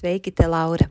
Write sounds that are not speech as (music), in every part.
Sveiki, te Laura!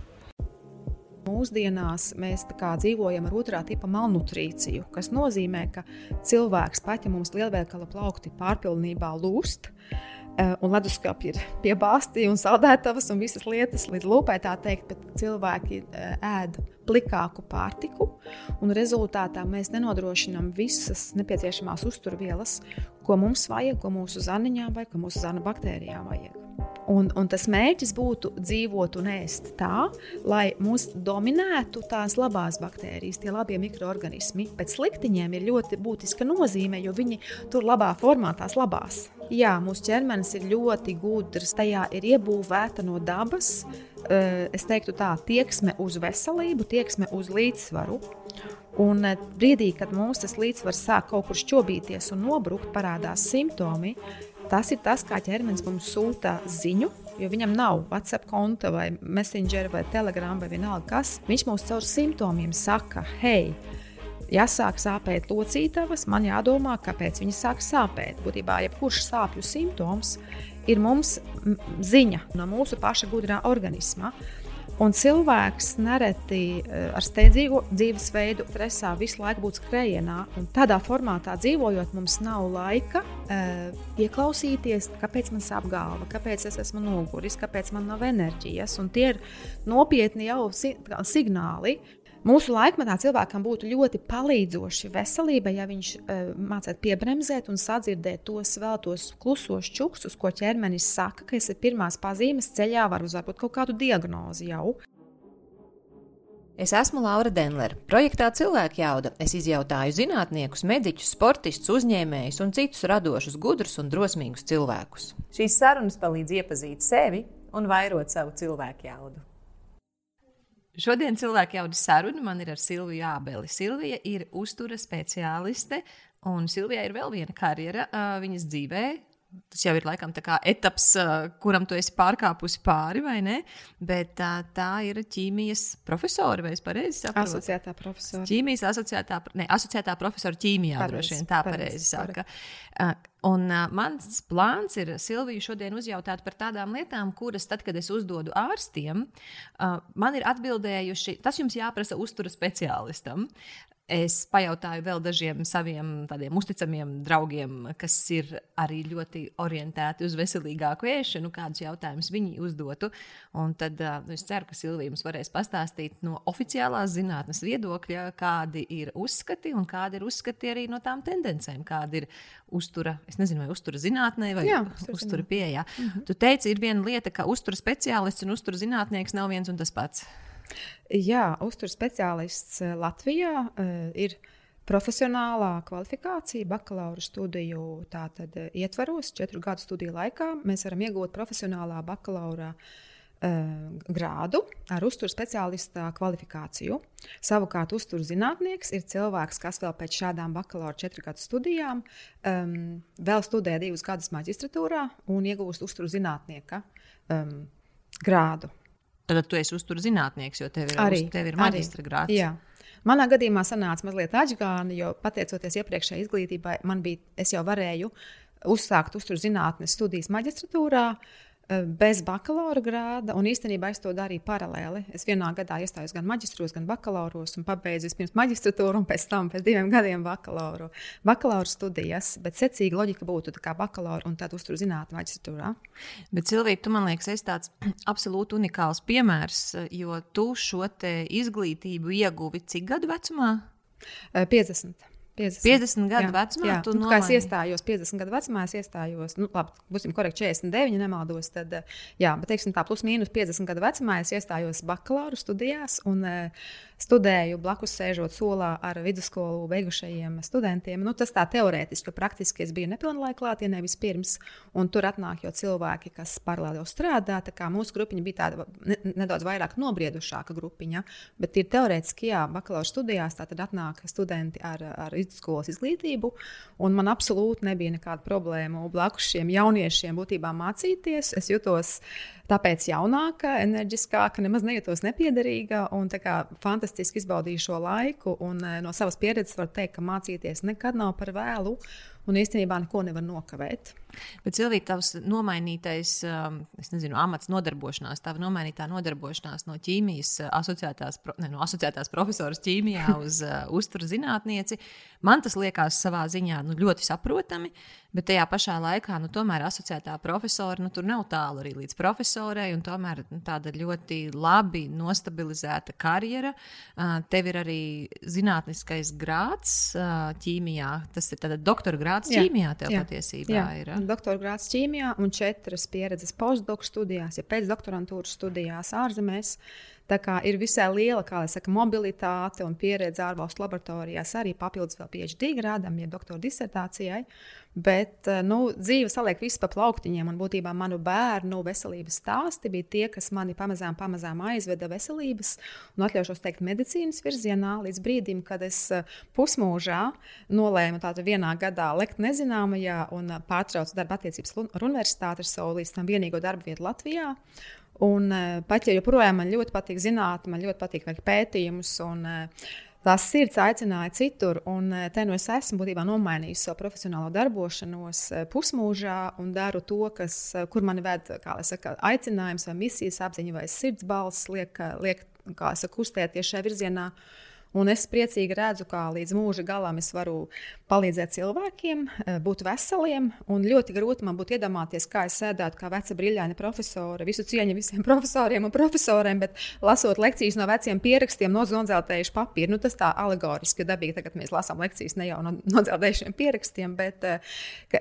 Mūsdienās mēs dzīvojam ar otrā tipa malnutrīciju, kas nozīmē, ka cilvēks mums lielveikala plaukti pārpilnībā lūst, eh, un leduskapī ir piebāzti un saldētavas un visas lietas līdz lūpai tā teikt, bet cilvēki eh, ēd plikāku pārtiku, un rezultātā mēs nenodrošinām visas nepieciešamās uzturvielas, ko mums vajag, ko mūsu zaniņām vai ko mūsu zana baktērijām vajag. Un, un tas mērķis būtu dzīvot un ēst tā, lai mūs dominētu tās labās baktērijas, tie labie mikroorganismi. Pēc sliktiņiem ir ļoti būtiska nozīme, jo viņi tur labā formā tās labās. Jā, mūsu ķermenis ir ļoti gudrs, tajā ir iebūvēta no dabas. Eh, es teiktu, tā tieksme uz veselību, tieksme uz līdzsvaru. Un eh, brīdī, kad mūsu līdzsvars sāk kaut kur šķobīties un nobrukt, parādās simptomi, Tas ir tas, kā ķermenis mums sūta ziņu, jo viņam nav WhatsApp konta vai Messenger vai Telegram vai vienalga kas. Viņš mums caur simptomiem saka, hei, ja sāk sāpēt locītavas, man jādomā, kāpēc viņas sāk sāpēt. Būtībā jebkurš sāpju simptoms ir mums ziņa no mūsu paša gudrā organisma. Un cilvēks nereti eh, ar steidzīgu dzīvesveidu, stresā visu laiku būt skrējienā. Tādā formātā dzīvojot, mums nav laika uh, ieklausīties, kāpēc man sāp galva, kāpēc es esmu noguris, kāpēc man nav enerģijas. Un tie ir nopietni jau si signāli, Mūsu laikmatā cilvēkam būtu ļoti palīdzoši veselībai, ja viņš uh, mācītu piebremzēt un sadzirdēt tos vēl tos klusos čukstus, ko ķermenis saka, ka ir pirmās pazīmes ceļā, var uzvarbūt kaut kādu diagnozi jau. Es esmu Laura Denlere. Projektā Cilvēka jauda es izjautāju zinātniekus, mediķus, sportistus, uzņēmējus un citus radošus, gudrus un drosmīgus cilvēkus. Šīs sarunas palīdz iepazīt sevi un vairot savu cilvēku jaudu. Šodien cilvēku jaudas saruna man ir ar Silviju Ābeli. Silvija ir uztura speciāliste, un Silvijai ir vēl viena karjera uh, viņas dzīvē. Tas jau ir laikam tā etaps, uh, kuram tu esi pārkāpusi pāri, vai ne? Bet uh, tā ir ķīmijas profesora, vai es pareizi saprotu? Asociētā profesora. Ķīmijas asociētā, ne, asociētā profesora ķīmijā, pareiz, droši vien tā pareizi, pareizi saka. Uh, Un uh, mans plāns ir Silviju šodien uzjautāt par tādām lietām, kuras, tad, kad es uzdodu ārstiem, uh, man ir atbildējuši, tas jums jāprasa uztura speciālistam. Es pajautāju vēl dažiem saviem tādiem uzticamiem draugiem, kas ir arī ļoti orientēti uz veselīgāku ēšanu, kādus jautājumus viņi uzdotu. Un tad uh, es ceru, ka Silvija mums varēs pastāstīt no oficiālās zinātnes viedokļa, kādi ir uzskati un kādi ir uzskati arī no tām tendencēm, kāda ir uztura, es nezinu, vai uztura zinātnē vai Jā, uztura pieejā. -hmm. Tu teici, ir viena lieta, ka uztura speciālists un uztura zinātnieks nav viens un tas pats. Jā, uzturs speciālists eh, Latvijā uh, ir profesionālā kvalifikācija, bakalaura studiju tātad, uh, ietvaros, četru gadu studiju laikā. Mēs varam iegūt profesionālā bakalaura grādu ar uzturu speciālista kvalifikāciju. Savukārt, uzturu zinātnieks ir cilvēks, kas vēl pēc šādām bakalaura četru gadu studijām um, vēl studē divus gadus maģistratūrā un iegūst uzturu zinātnieka um, grādu. Tad tu esi uztur zinātnieks, jo tev ir, arī, uz, tev ir maģistra grāts. Jā. Manā gadījumā sanāca mazliet atgādni, jo pateicoties iepriekšējai izglītībai, man bija, es jau varēju uzsākt uzturzinātnes studijas maģistratūrā. Bez bakalaura grāda, un īstenībā es to darīju paralēli. Es vienā gadā iestājos gan maģistros, gan bakalauros, un pabeidzu vispirms maģistratūru, un pēc tam, pēc diviem gadiem, bakalauru, bakalaura studijas. Bet secīga loģika būtu kā bakalaura un tad uzturu zinātnē maģistratūrā. Bet, Silvija, tu man liekas, esi tāds (clears throat) absolūti unikāls piemērs, jo tu šo izglītību ieguvi cik gadu vecumā? 50. 50, 50 gadu jā, vecumā. Jā, nu, kā es iestājos 50 gadu vecumā, es iestājos, nu, labi, būsim korekti 49, nemaldos. Tad, jā, bet teiksim, tā plus mīnus 50 gadu vecumā es iestājos bakalaura studijās. Un, uh, studēju blakus, sēžot solā ar vidusskolu beigušajiem studentiem. Nu, tas tā teorētiski, jo praktiski es biju nepilnlaika klātienē vispirms, un tur atnāk jau cilvēki, kas paralēli jau strādā. Mūsu grupiņa bija tāda ne, nedaudz vairāk nobriedušāka grupiņa, bet ir teorētiski, jā, bakalaura studijās tad atnāk studenti ar, ar vidusskolas izglītību, un man absolūti nebija nekāda problēma blakus šiem jauniešiem būtībā mācīties. Es jutos tāpēc jaunāka, enerģiskāka, nemaz nejūtos nepiederīga un fantastiski izbaudīju šo laiku. Un, eh, no savas pieredzes varu teikt, ka mācīties nekad nav par vēlu un īstenībā neko nevar nokavēt. Bet Silvija, tavs nomainītais, um, es nezinu, amats nodarbošanās, tava nomainītā nodarbošanās no ķīmijas uh, asociētās, ne, no asociētās profesoras ķīmijā (laughs) uz uh, uzturu zinātnieci, man tas liekas savā ziņā nu, ļoti saprotami, bet tajā pašā laikā, nu, tomēr asociētā profesora, nu, tur nav tālu arī līdz profesorai, un tomēr nu, tāda ļoti labi nostabilizēta karjera. Uh, tev ir arī zinātniskais grāds ķīmijā, tas ir doktora grāds jā, ķīmijā tev jā, patiesībā jā. ir doktora grāts ķīmijā un četras pieredzes postdoktora studijās, ja pēcdoktorantūras studijās ārzemēs. Tā kā ir visai liela saka, mobilitāte un pieredze ārvalstu laboratorijās, arī papildus vēl PhD grādam, ja doktora disertācijai. Bet eh, nu, dzīve saliek visu pa plauktiņiem, un būtībā manu bērnu veselības stāsti bija tie, kas mani pamazām, pamazām aizveda veselības un atļaušos teikt medicīnas virzienā līdz brīdim, kad es eh, pusmūžā nolēmu tādu vienā gadā lekt nezināmajā un eh, pārtraucu darba attiecības ar universitāti ar savu līdz tam vienīgo darbu vietu Latvijā. Un, pat ja joprojām man ļoti patīk zinātnē, man ļoti patīk veikt pētījumus. Un, uh, Tās sirds aicināja citur, un uh, te nu es esmu būtībā nomainījis savu profesionālo darbošanos pusmūžā un daru to, kas, kur mani ved saka, aicinājums, vai misijas apziņa, vai sirds balss liek, liek saka, kustēties šajā virzienā. Uh, Un es priecīgi redzu, kā līdz mūža galam es varu palīdzēt cilvēkiem, eh, būt veseliem. Un ļoti grūti man būtu iedomāties, kā es sēdētu kā veca brīļaina profesora, visu cieņu visiem (laughs) profesoriem un profesoriem, bet lasot lekcijas no veciem pierakstiem, no nodzeltējuši papīru. Nu, tas tā alegoriski dabīgi, tagad mēs lasām lekcijas ne jau no nodzeltējušiem pierakstiem, bet eh,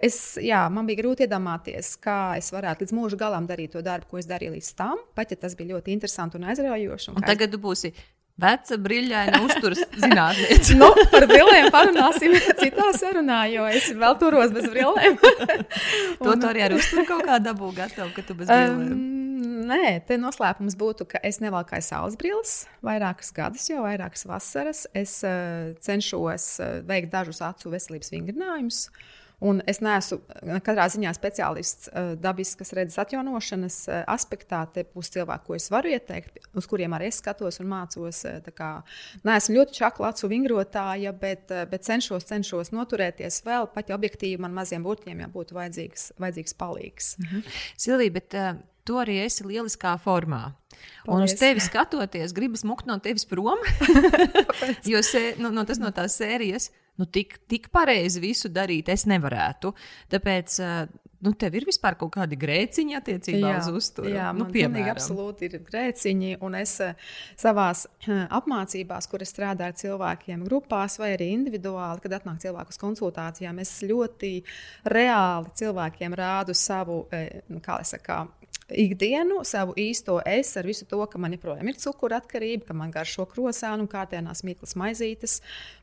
es, jā, man bija grūti iedomāties, kā es varētu līdz mūža galam darīt to darbu, ko es darīju līdz tam, pat ja tas bija ļoti interesanti un aizraujoši. Un, un tagad es... būsi Veca, brīļaina uzturas (laughs) zinātniece. nu, par brīviem parunāsim citā sarunā, jo es vēl turos bez brīviem. (laughs) to tu arī ar uzturu kaut kā dabū gatavu, ka tu bez brīviem. Um, nē, te noslēpums būtu, ka es nevalkāju saules brilles vairākas gadus, jau vairākas vasaras. Es uh, cenšos uh, veikt dažus acu veselības vingrinājumus. Uh, Un es neesmu eh, katrā ziņā speciālists uh, dabiskas redzes atjaunošanas uh, aspektā. Te būs cilvēki, ko es varu ieteikt, uz kuriem arī es skatos un mācos. Kā, neesmu ļoti čakla acu vingrotāja, bet, bet cenšos, cenšos noturēties vēl. Pat ja objektīvi man maziem burtiem būtu vajadzīgs, vajadzīgs palīgs. Mhm. Silvija, bet uh, tu arī esi lieliskā formā. Paldies. Un uz tevi skatoties, gribas mukt no tevis prom. (laughs) jo se, no, no, tas no tās sērijas nu, tik, tik pareizi visu darīt es nevarētu. Tāpēc eh, nu, tev ir vispār kaut kādi grēciņi attiecībā jā, uz uzturu. Jā, nu, pilnīgi absolūti ir grēciņi. Un es eh, savās eh, apmācībās, kur es strādāju ar cilvēkiem grupās vai arī individuāli, kad atnāk cilvēku uz konsultācijām, es ļoti reāli cilvēkiem rādu savu, kā es saku, ikdienu, savu īsto es ar visu to, ka man joprojām ir cukura atkarība, ka man garšo krosānu un kārtēnās mīklas maizītes,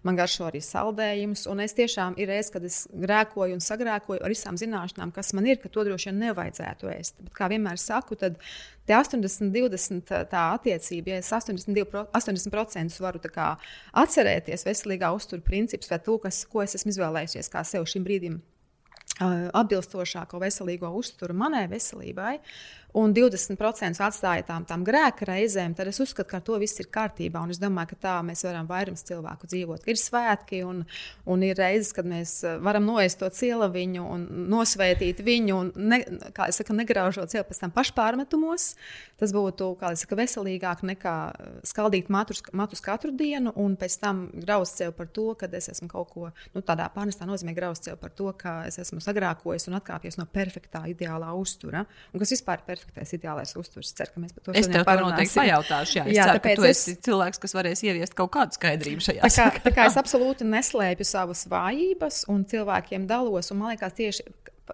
man garšo arī saldējums. Un es tiešām ir reizes, kad es grēkoju un sagrēkoju ar visām zināšanām, kas man ir, ka to droši vien nevajadzētu ēst. Bet, kā vienmēr saku, tad 80, 20 tā attiecība, ja es 82, 80% varu kā, atcerēties veselīgā uzturu principus vai to, kas, ko es esmu izvēlējusies kā sev šim brīdim atbilstošāko veselīgo uzturu manai veselībai. Un 20% atstāja tām, tām grēka reizēm, tad es uzskatu, ka ar to viss ir kārtībā. Un es domāju, ka tā mēs varam vairums cilvēku dzīvot. Ir svētki, un, un ir reizes, kad mēs eh, varam noēst to cielaviņu un nosvētīt viņu, un, ne, saku, negraužot sev pēc tam pašpārmetumos. Tas būtu saka, veselīgāk nekā skaldīt matus, matus katru dienu, un pēc tam graust sev par to, ka es esmu kaut ko nu, tādā pārnestā nozīmē graust sev par to, ka es esmu sagrākojis un atkāpies no perfektā, ideālā uztura. Un kas vispār ir perfektais, ideālais uzturs? Ceru, ka mēs par to es tev par noteikti pajautāšu. Jā, jā, ceru, ka tu es... esi cilvēks, kas varēs ieviest kaut kādu skaidrību šajā tā kā, tā kā es absolūti neslēpju savas vājības un cilvēkiem dalos. Un man liekas, tieši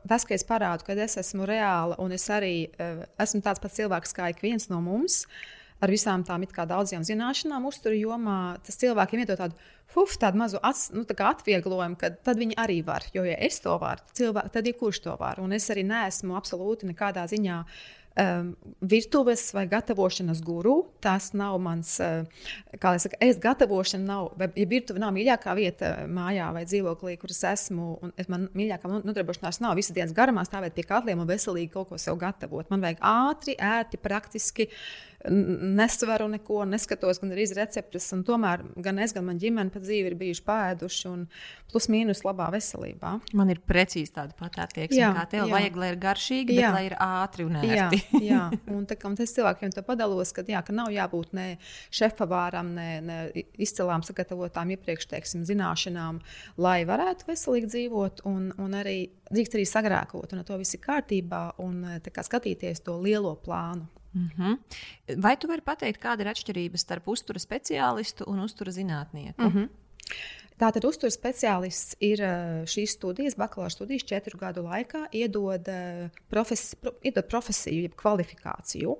tas, ka es parādu, ka es esmu reāla un es arī uh, esmu tāds pats cilvēks kā ik viens no mums. Ar visām tām daudzām zināšanām, uzturu jomā, tas cilvēkiem iedod tādu, uf, tādu mazu ats, nu, tā atvieglojumu, ka tad viņi arī var. Jo, ja es to varu, cilvēki, tad jebkurš to var. Un es arī neesmu absolūti nekādā ziņā uh, um, virtuves vai gatavošanas guru. Tas nav mans, uh, kā jau teicu, es gatavošana nav, vai ja virtuve nav mīļākā vieta mājā vai dzīvoklī, kur es esmu. Es, man mīļākā nodarbošanās nav visas dienas garumā stāvēt pie katliem un veselīgi kaut ko sev gatavot. Man vajag ātri, ērti, praktiski. Uh, nesveru neko, neskatos gan arī receptes. Tomēr gan es, gan mana ģimene pa dzīvi ir bijuši pēduši un plus mīnus labā veselībā. Man ir precīzi tāda pati attieksme, kā tev jā. vajag, lai ir garšīgi, jā. bet lai ir ātri un ērti. (laughs) jā, jā. (laughs) un tā, un es cilvēkiem to padalos, ka, jā, ka nav jābūt ne šefpavāram, ne, ne izcilām sagatavotām iepriekš teiksim, zināšanām, lai varētu veselīgi dzīvot un, un arī drīkst arī sagrākot, un ar to viss ir kārtībā, un kā, skatīties to lielo plānu. Mm -hmm. Vai tu vari pateikt, kāda ir atšķirība starp uztura speciālistu un uztura zinātnieku? Mm -hmm. Tātad uzturs speciālists ir eh, šīs studijas, bakalaura studijas četru gadu laikā, iedod, eh, profesi, iedod profesiju, jeb kvalifikāciju.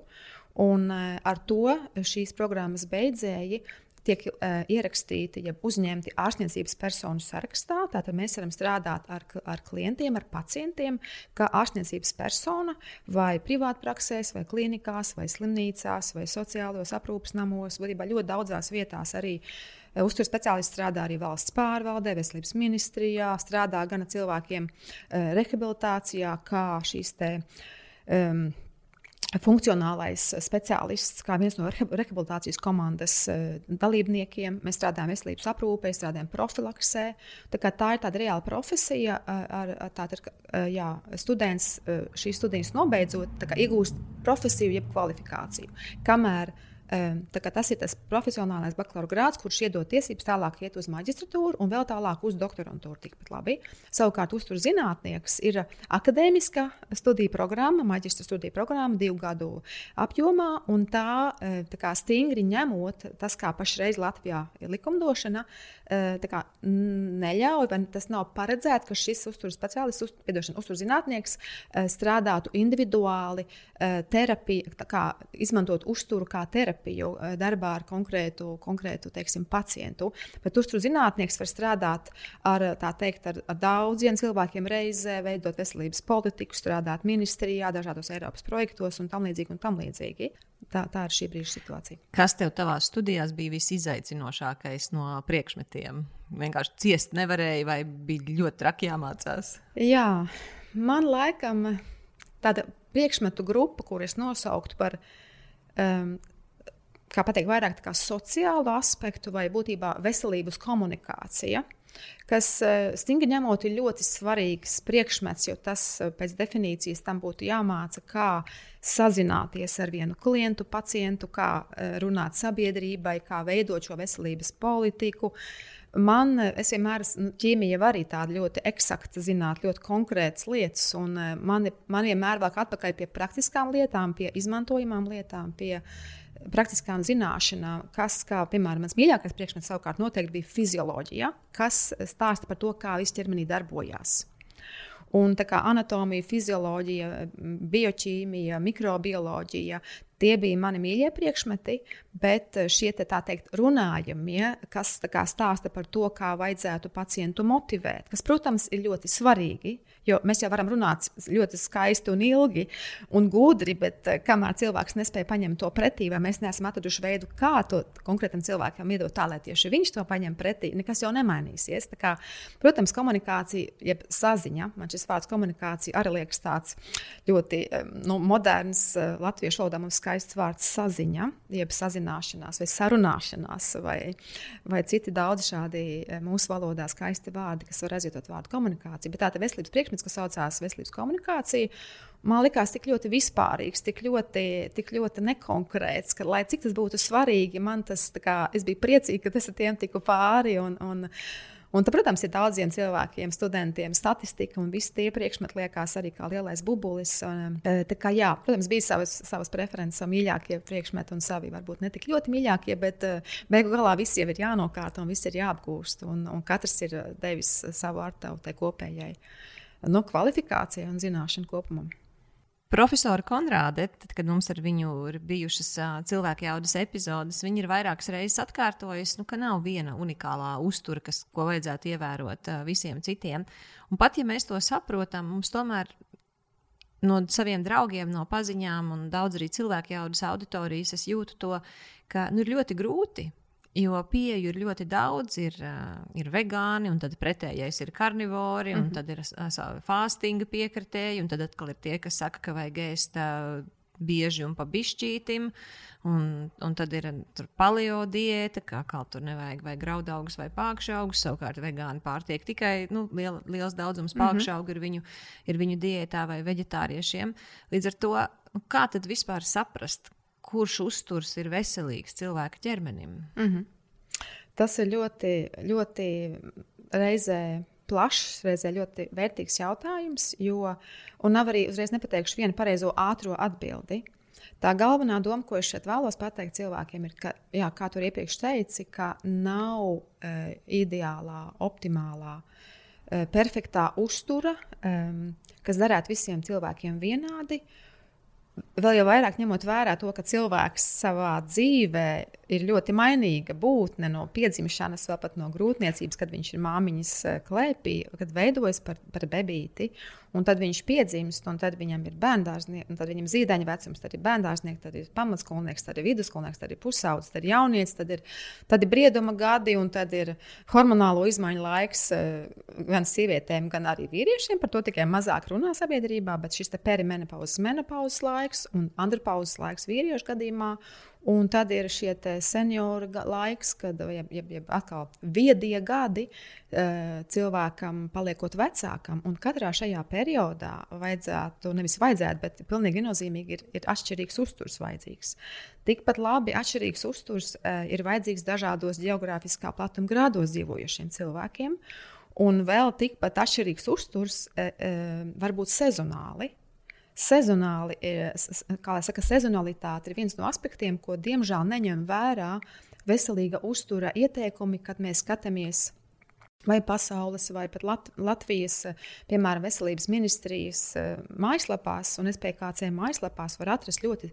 Un eh, ar to šīs programmas beidzēji tiek uh, ierakstīti, ja uzņemti ārstniecības personu sarakstā. Tātad mēs varam strādāt ar, ar klientiem, ar pacientiem, kā ārstniecības persona vai privātpraksēs, vai klinikās, vai slimnīcās, vai sociālajos aprūpas namos, vai ļoti daudzās vietās arī. Uh, Uzturs speciālists strādā arī valsts pārvaldē, veselības ministrijā, strādā gan ar cilvēkiem uh, rehabilitācijā, kā šīs te. Um, funkcionālais speciālists, kā viens no rehabilitācijas komandas eh, dalībniekiem. Mēs strādājam veselības aprūpē, strādājam profilaksē. Tā, tā ir tāda reāla profesija. Ar, tātad, eh, jā, students šīs studijas nobeidzot, iegūst profesiju, jeb kvalifikāciju. Kamēr uh, Tas ir tas profesionālais bakalaura grāds, kurš iedod tiesības tālāk iet uz maģistratūru un vēl tālāk uz doktorantūru. Tikpat labi. Savukārt, uztur zinātnieks ir akadēmiska studiju programma, maģistra studiju programma divu gadu apjomā, tā, tā kā stingri ņemot, tas, kā pašreiz Latvijā ir likumdošana, kā, neļauj, vai tas nav paredzēts, ka šis uztur speciālists, uz, piedošana, uztur zinātnieks strādātu individuāli, terapiju, kā, izmantot uzturu kā terapiju darbā ar konkrētu, konkrētu teiksim, pacientu. Bet uzturu zinātnieks var strādāt ar, teikt, ar, ar daudziem cilvēkiem reizē, veidot veselības politiku, strādāt ministrijā, dažādos Eiropas projektos un tam līdzīgi. Un tam līdzīgi. Tā, tā ir šī brīža situācija. Kas tev tavā studijās bija visizaicinošākais no priekšmetiem? Vienkārši ciest nevarēja, vai bija ļoti traki jāmācās? Jā, man laikam tāda priekšmetu grupa, kuras nosauktu par um, kā pateikt, vairāk sociālu aspektu vai būtībā veselības komunikācija. Kas eh, stingri ņemot, ir ļoti svarīgs priekšmets, jo tas eh, pēc definīcijas tam būtu jāmāca, kā sazināties ar vienu klientu, pacientu, kā eh, runāt sabiedrībai, kā veidot šo veselības politiku. Man vienmēr, nu, ķīmija arī tāda ļoti eksakta zināt, ļoti konkrētas lietas, man, man vienmēr vēl atpakaļ pie praktiskām lietām, pie izmantojamām lietām, pie uh, praktiskām zināšanām, kas, kā, piemēram, mans mīļākais priekšmets savukārt noteikti bija fizioloģija, kas stāsta par to, kā viss ķermenī darbojas. Un tā kā anatomija, fizioloģija, bioķīmija, mikrobioloģija, tie bija mani mīļie priekšmeti, bet šie te, tā teikt, runājamie, kas kā, stāsta par to, kā vajadzētu pacientu motivēt, kas, protams, ir ļoti svarīgi, Jo mēs jau varam runāt ļoti skaisti un ilgi un gudri, bet uh, kamēr cilvēks nespēja paņemt to pretī, vai mēs neesam atraduši veidu, kā to konkrētam cilvēkam iedot tā, lai tieši viņš to paņem pretī, nekas jau nemainīsies. Kā, protams, komunikācija, jeb saziņa, man šis vārds komunikācija arī liekas tāds ļoti nu, moderns, uh, latviešu valodā mums skaists vārds saziņa, jeb sazināšanās vai sarunāšanās, vai, vai citi daudz šādi eh, mūsu valodā skaisti vārdi, kas var aizvietot vārdu komunikācija. Bet tāda veselības priekšmets, kas saucās veselības komunikācija, man likās tik ļoti vispārīgs, tik ļoti, tik ļoti nekonkrēts, ka, lai cik tas būtu svarīgi, man tas, kā, es biju priecīga, ka tas ar tiem tiku pāri. Un, un, Un, tad, protams, ir daudziem cilvēkiem, studentiem, statistika un visi tie priekšmeti liekas arī kā lielais bubulis. Un, e, kā, jā, protams, bija savas, savas preferences, savi mīļākie priekšmeti un savi varbūt ne tik ļoti mīļākie, bet e, beigu galā viss jau ir jānokārto un viss ir jāapgūst. Un, un katrs ir devis savu ar tevu tai kopējai nu, kvalifikācijai un zināšanu kopumam. Profesora Konrāde, tad, kad mums ar viņu ir bijušas cilvēku jaudas epizodes, viņa ir vairākas reizes atkārtojusi, nu, ka nav viena unikālā uztura, kas, ko vajadzētu ievērot visiem citiem. Un pat ja mēs to saprotam, mums tomēr no saviem draugiem, no paziņām un daudz arī cilvēku jaudas auditorijas, es jūtu to, ka nu, ir ļoti grūti Jo pieeju ir ļoti daudz, ir, uh, ir vegāni, un tad pretējais ir karnivori, un mm -hmm. tad ir uh, fāstinga piekritēji, un tad atkal ir tie, kas saka, ka vajag ēst uh, bieži un pa bišķītim, un, un tad ir paleo diēta, kā kā tur nevajag vai graudaugus vai pākšaugus, savukārt vegāni pārtiek tikai nu, liel, liels daudzums pākšaugu mm -hmm. ir, viņu, ir viņu diētā vai veģetāriešiem. Līdz ar to, nu, kā tad vispār saprast, kurš uzturs ir veselīgs cilvēka ķermenim? Mm -hmm. Tas ir ļoti, ļoti reizē plašs, reizē ļoti vērtīgs jautājums, jo, nav arī uzreiz nepateikšu vienu pareizo ātrā atbildi. Tā galvenā doma, ko es šeit vēlos pateikt cilvēkiem, ir, ka, jā, kā tu iepriekš teici, ka nav e, ideālā, optimālā, e, perfektā uztura, e, kas derētu visiem cilvēkiem vienādi. Vēl jau vairāk ņemot vērā to, ka cilvēks savā dzīvē ir ļoti mainīga būtne no piedzimšanas, vēl pat no grūtniecības, kad viņš ir māmiņas eh, klēpī, kad veidojas par, par bebīti. Un tad viņš piedzimst, un tad viņam ir bērngārznieks, tad viņam ir zīdaiņa vecums, tad ir bērngārznieks, tad ir pamatskolnieks, tad ir vidusskolnieks, tad ir pusaudzis, tad ir jaunietis, tad ir, tad ir brieduma gadi, un tad ir hormonālo izmaiņu laiks eh, gan sievietēm, gan arī vīriešiem. Par to tikai mazāk runā sabiedrībā, bet šis perimenopauzes, menopauzes laiks un andropauzes laiks vīriešu gadījumā. Un tad ir šie senioru laiks, kad jeb, jeb, jeb atkal viedie gadi eh, cilvēkam paliekot vecākam. Un katrā šajā periodā vajadzētu, nevis vajadzētu, bet pilnīgi viennozīmīgi ir, ir atšķirīgs uzturs vajadzīgs. Tikpat labi atšķirīgs uzturs eh, ir vajadzīgs dažādos geogrāfiskā platuma grādos dzīvojošiem cilvēkiem. Un vēl tikpat atšķirīgs uzturs eh, var būt sezonāli sezonāli, kā jau saka, sezonalitāte ir viens no aspektiem, ko diemžēl neņem vērā veselīga uztura ieteikumi, kad mēs skatāmies. Vai pasaules, vai pat Lat Latvijas, piemēram, veselības ministrijas eh, mājaslapās un SPKC mājaslapās var atrast ļoti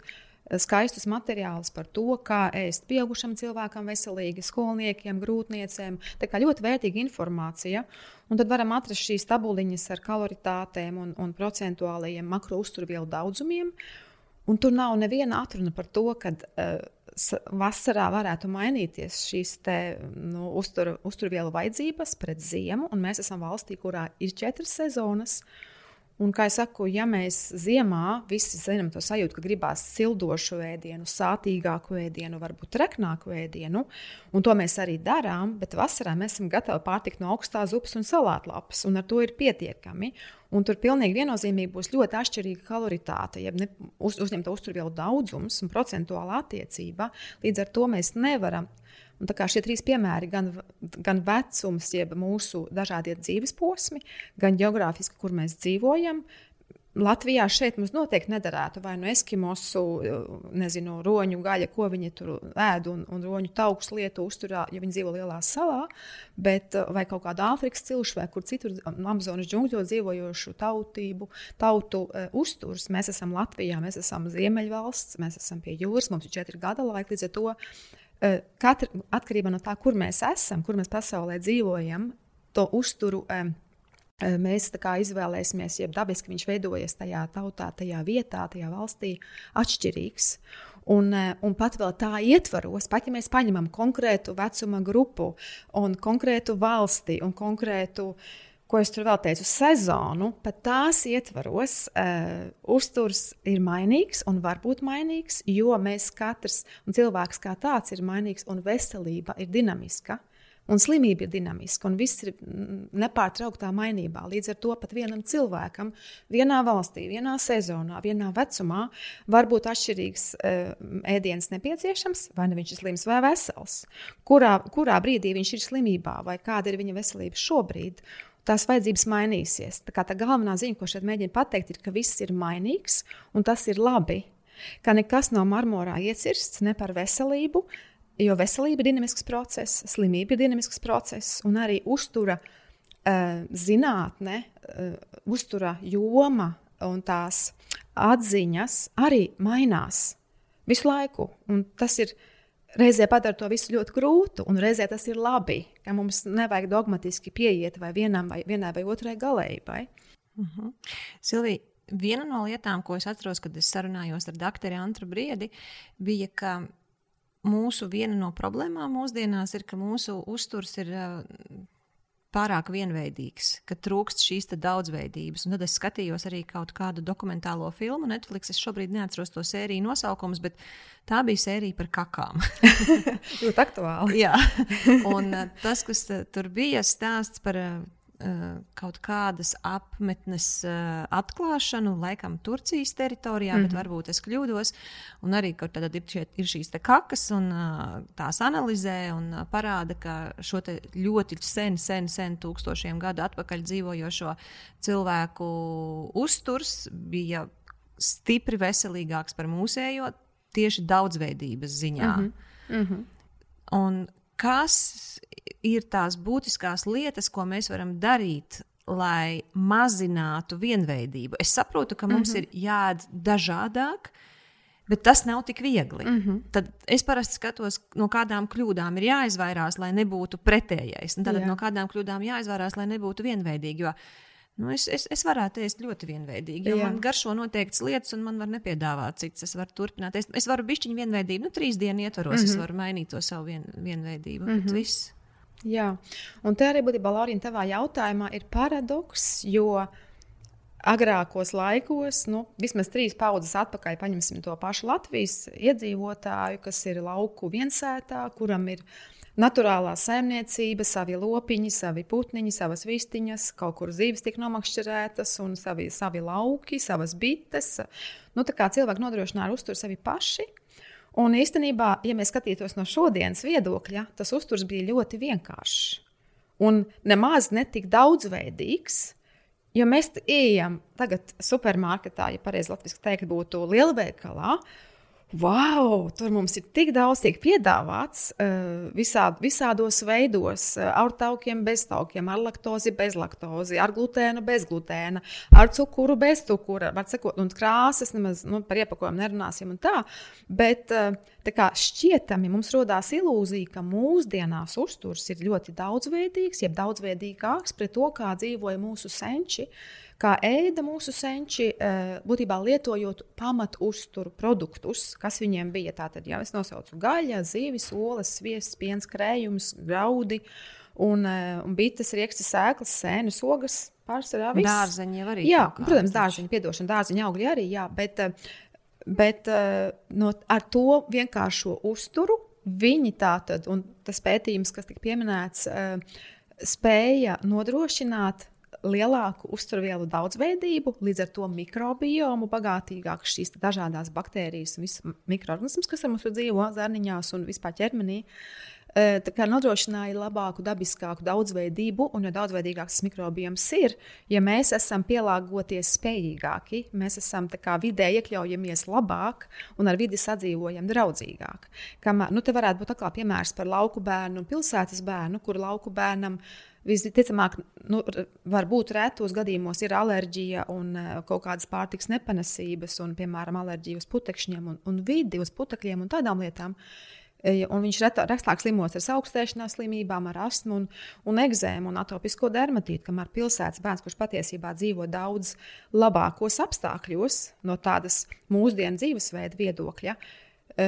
skaistus materiālus par to, kā ēst pieaugušam cilvēkam, veselīgi skolniekiem, grūtniecēm. Tā kā ļoti vērtīga informācija. Un tad varam atrast šīs tabuliņas ar kaloritātēm un, un procentuālajiem makro uzturvielu daudzumiem. Un tur nav neviena atruna par to, ka uh, vasarā varētu mainīties šīs te, nu, uztur, uzturvielu vajadzības pret ziemu. Mēs esam valstī, kurā ir četras sezonas. Uh, Un, kā jau saku, ja mēs ziemā visi zinām to sajūtu, ka gribās sildošu ēdienu, sātīgāku ēdienu, varbūt treknāku ēdienu, un to mēs arī darām, bet vasarā mēs esam gatavi pārtikt no augstās upes un salātlapas, un ar to ir pietiekami. Un tur pilnīgi viennozīmīgi būs ļoti atšķirīga kaloritāte, jeb ne, uz, uzņemta uzturvielu daudzums un procentuāla attiecība. Līdz ar to mēs nevaram Un tā kā šie trīs piemēri, gan, gan vecums, jeb mūsu dažādie dzīves posmi, gan geogrāfiski, kur mēs dzīvojam, Latvijā šeit mums noteikti nederētu vai nu eskimosu, nezinu, roņu gaļa, ko viņi tur ēd, un, un roņu taukus lietu uzturā, ja viņi dzīvo lielā salā, bet vai kaut kāda Āfrikas cilšu vai kur citur Amazonas džungļos dzīvojošu tautību, tautu uh, uzturs. Mēs esam Latvijā, mēs esam Ziemeļvalsts, mēs esam pie jūras, mums ir četri gada laika, līdz ar to katra atkarībā no tā, kur mēs esam, kur mēs pasaulē dzīvojam, to uzturu mēs izvēlēsimies, ja dabiski viņš veidojas tajā tautā, tajā vietā, tajā valstī, atšķirīgs. Un, un pat vēl tā ietvaros, pat ja mēs paņemam konkrētu vecuma grupu, konkrētu valsti un konkrētu uh, ko es tur vēl teicu, sezonu, pat tās ietvaros, uh, uzturs ir mainīgs un var būt mainīgs, jo mēs katrs, un cilvēks kā tāds ir mainīgs, un veselība ir dinamiska. Un slimība ir dinamiska, un viss ir nepārtrauktā mainībā. Līdz ar to pat vienam cilvēkam, vienā valstī, vienā sezonā, vienā vecumā var būt atšķirīgs uh, ēdiens nepieciešams, vai nu viņš ir slims vai vesels. Kurā, kurā brīdī viņš ir slimībā, vai kāda ir viņa veselība šobrīd tās vajadzības mainīsies. Tā, tā galvenā ziņa, ko šeit mēģinu pateikt, ir, ka viss ir mainīgs un tas ir labi. Ka nekas nav marmorā iecirsts ne par veselību, jo veselība ir dinamisks process, slimība ir dinamisks process un arī uztura uh, zinātne, uh, uztura joma un tās atziņas arī mainās visu laiku. Un tas ir reizē padara to visu ļoti grūtu, un reizē tas ir labi, ka mums nevajag dogmatiski pieiet vai vienam vai, vienai vai otrai galējai. Uh mhm. -huh. Silvija, viena no lietām, ko es atceros, kad es sarunājos ar doktoru Antru Briedi, bija, ka mūsu viena no problēmām mūsdienās ir, ka mūsu uzturs ir pārāk vienveidīgs, ka trūkst šīs daudzveidības. Un tad es skatījos arī kaut kādu dokumentālo filmu Netflix. Es šobrīd neatceros to sēriju nosaukumus, bet tā bija sērija par kakām. (laughs) Ļoti aktuāli. Jā, un tas, kas tur bija, stāsts par Eh, kaut kādas apmetnes eh, atklāšanu, laikam Turcijas teritorijā, mm -hmm. bet mhm. varbūt es kļūdos. Un arī tad ir, šie, ir šīs kakas, un eh, tās analizē un parāda, ka šo ļoti sen, sen, sen, tūkstošiem gadu atpakaļ dzīvojošo cilvēku uzturs bija stipri veselīgāks par mūsējo tieši daudzveidības ziņā. Mm -hmm. Mm -hmm. Un kas ir tās būtiskās lietas, ko mēs varam darīt, lai mazinātu vienveidību. Es saprotu, ka mums mm -hmm. ir jāēd dažādāk. Bet tas nav tik viegli. Mm -hmm. Tad es parasti skatos, no kādām kļūdām ir jāizvairās, lai nebūtu pretējais. Tad no kādām kļūdām jāizvairās, lai nebūtu vienveidīgi. Jo Nu, es, es, es varētu ēst ļoti vienveidīgi, jo Jā. man garšo noteiktas lietas, un man var nepiedāvāt citas. Es varu turpināt. Es, es varu bišķiņu vienveidību, nu, trīs dienu ietvaros, mm -hmm. es varu mainīt to savu vien, vienveidību. Mm -hmm. Jā, un te arī būtībā, Lorija, tavā jautājumā ir paradoks, jo agrākos laikos, nu, vismaz trīs paudzes atpakaļ, paņemsim to pašu Latvijas iedzīvotāju, kas ir lauku viensētā, kuram ir ielikās Naturālā saimniecība, savi lopiņi, savi putniņi, savas vistiņas, kaut kur zīves tika nomakšķerētas, un savi, savi lauki, savas bites. Nu, tā kā cilvēki nodrošināja uzturu sevi paši. Un īstenībā, ja mēs skatītos no šodienas viedokļa, tas uzturs bija ļoti vienkāršs un nemaz netik daudzveidīgs. Jo mēs ejam tagad supermarketā, ja pareizi latviešu teikt, būtu lielveikalā, Wow, tur mums ir tik daudz, tiek piedāvāts uh, visād, visādos veidos, uh, ar taukiem, bez taukiem, ar laktozi, bez laktozi, ar glutēnu, bez glutēna, ar cukuru, bez cukura. Sakot, un krāsas nemaz nu, par iepakojumu nerunāsim. Tā, bet uh, tā šķietami mums radās ilūzija, ka mūsdienās uzturs ir ļoti daudzveidīgs, jeb daudzveidīgāks pret to, kā dzīvoja mūsu senči. Uh, kā ēda mūsu senči, eh, būtībā lietojot pamatu uzturu produktus, kas viņiem bija. Tātad, ja es nosaucu gaļa, zīves, olas, sviests, piens, krējums, graudi. Un, eh, un bites, rīksti, sēklas, sēnes, ogas pārsvarā. Viss. Dārzeņi jau arī. Jā, protams, dārzeņi, piedošana, dārzeņi augļi arī, jā, bet, eh, bet no, ar to vienkāršo uzturu viņi tātad, un tas pētījums, kas tika pieminēts, spēja nodrošināt lielāku uzturvielu daudzveidību, līdz ar to mikrobiomu, bagātīgākas šīs dažādas baktērijas un visas mikroorganismas, kas ar mums dzīvo zārniņās un vispār ķermenī. E, tā kā nodrošināja labāku, dabiskāku daudzveidību, un jo daudzveidīgāks mikrobioms ir, ja mēs esam pielāgoties spējīgāki, mēs esam vidē iekļaujamies labāk un ar vidi sadzīvojam draudzīgāk. Kamēr, nu, te varētu būt piemērs par lauku bērnu un pilsētas bērnu, kur lauku bērnam ir Visticamāk, nu, varbūt retos gadījumos ir alerģija un uh, kaut kādas pārtiks nepanesības, un, piemēram, alerģija uz putekšņiem un, un vidi, uz putekļiem un tādām lietām. Un viņš retāk slimos ar augstēšanās slimībām, ar astmu un, un egzēmu un atopisko dermatītu, kamēr pilsētas bērns, kurš patiesībā dzīvo daudz labākos apstākļos no tādas mūsdienu dzīvesveida viedokļa.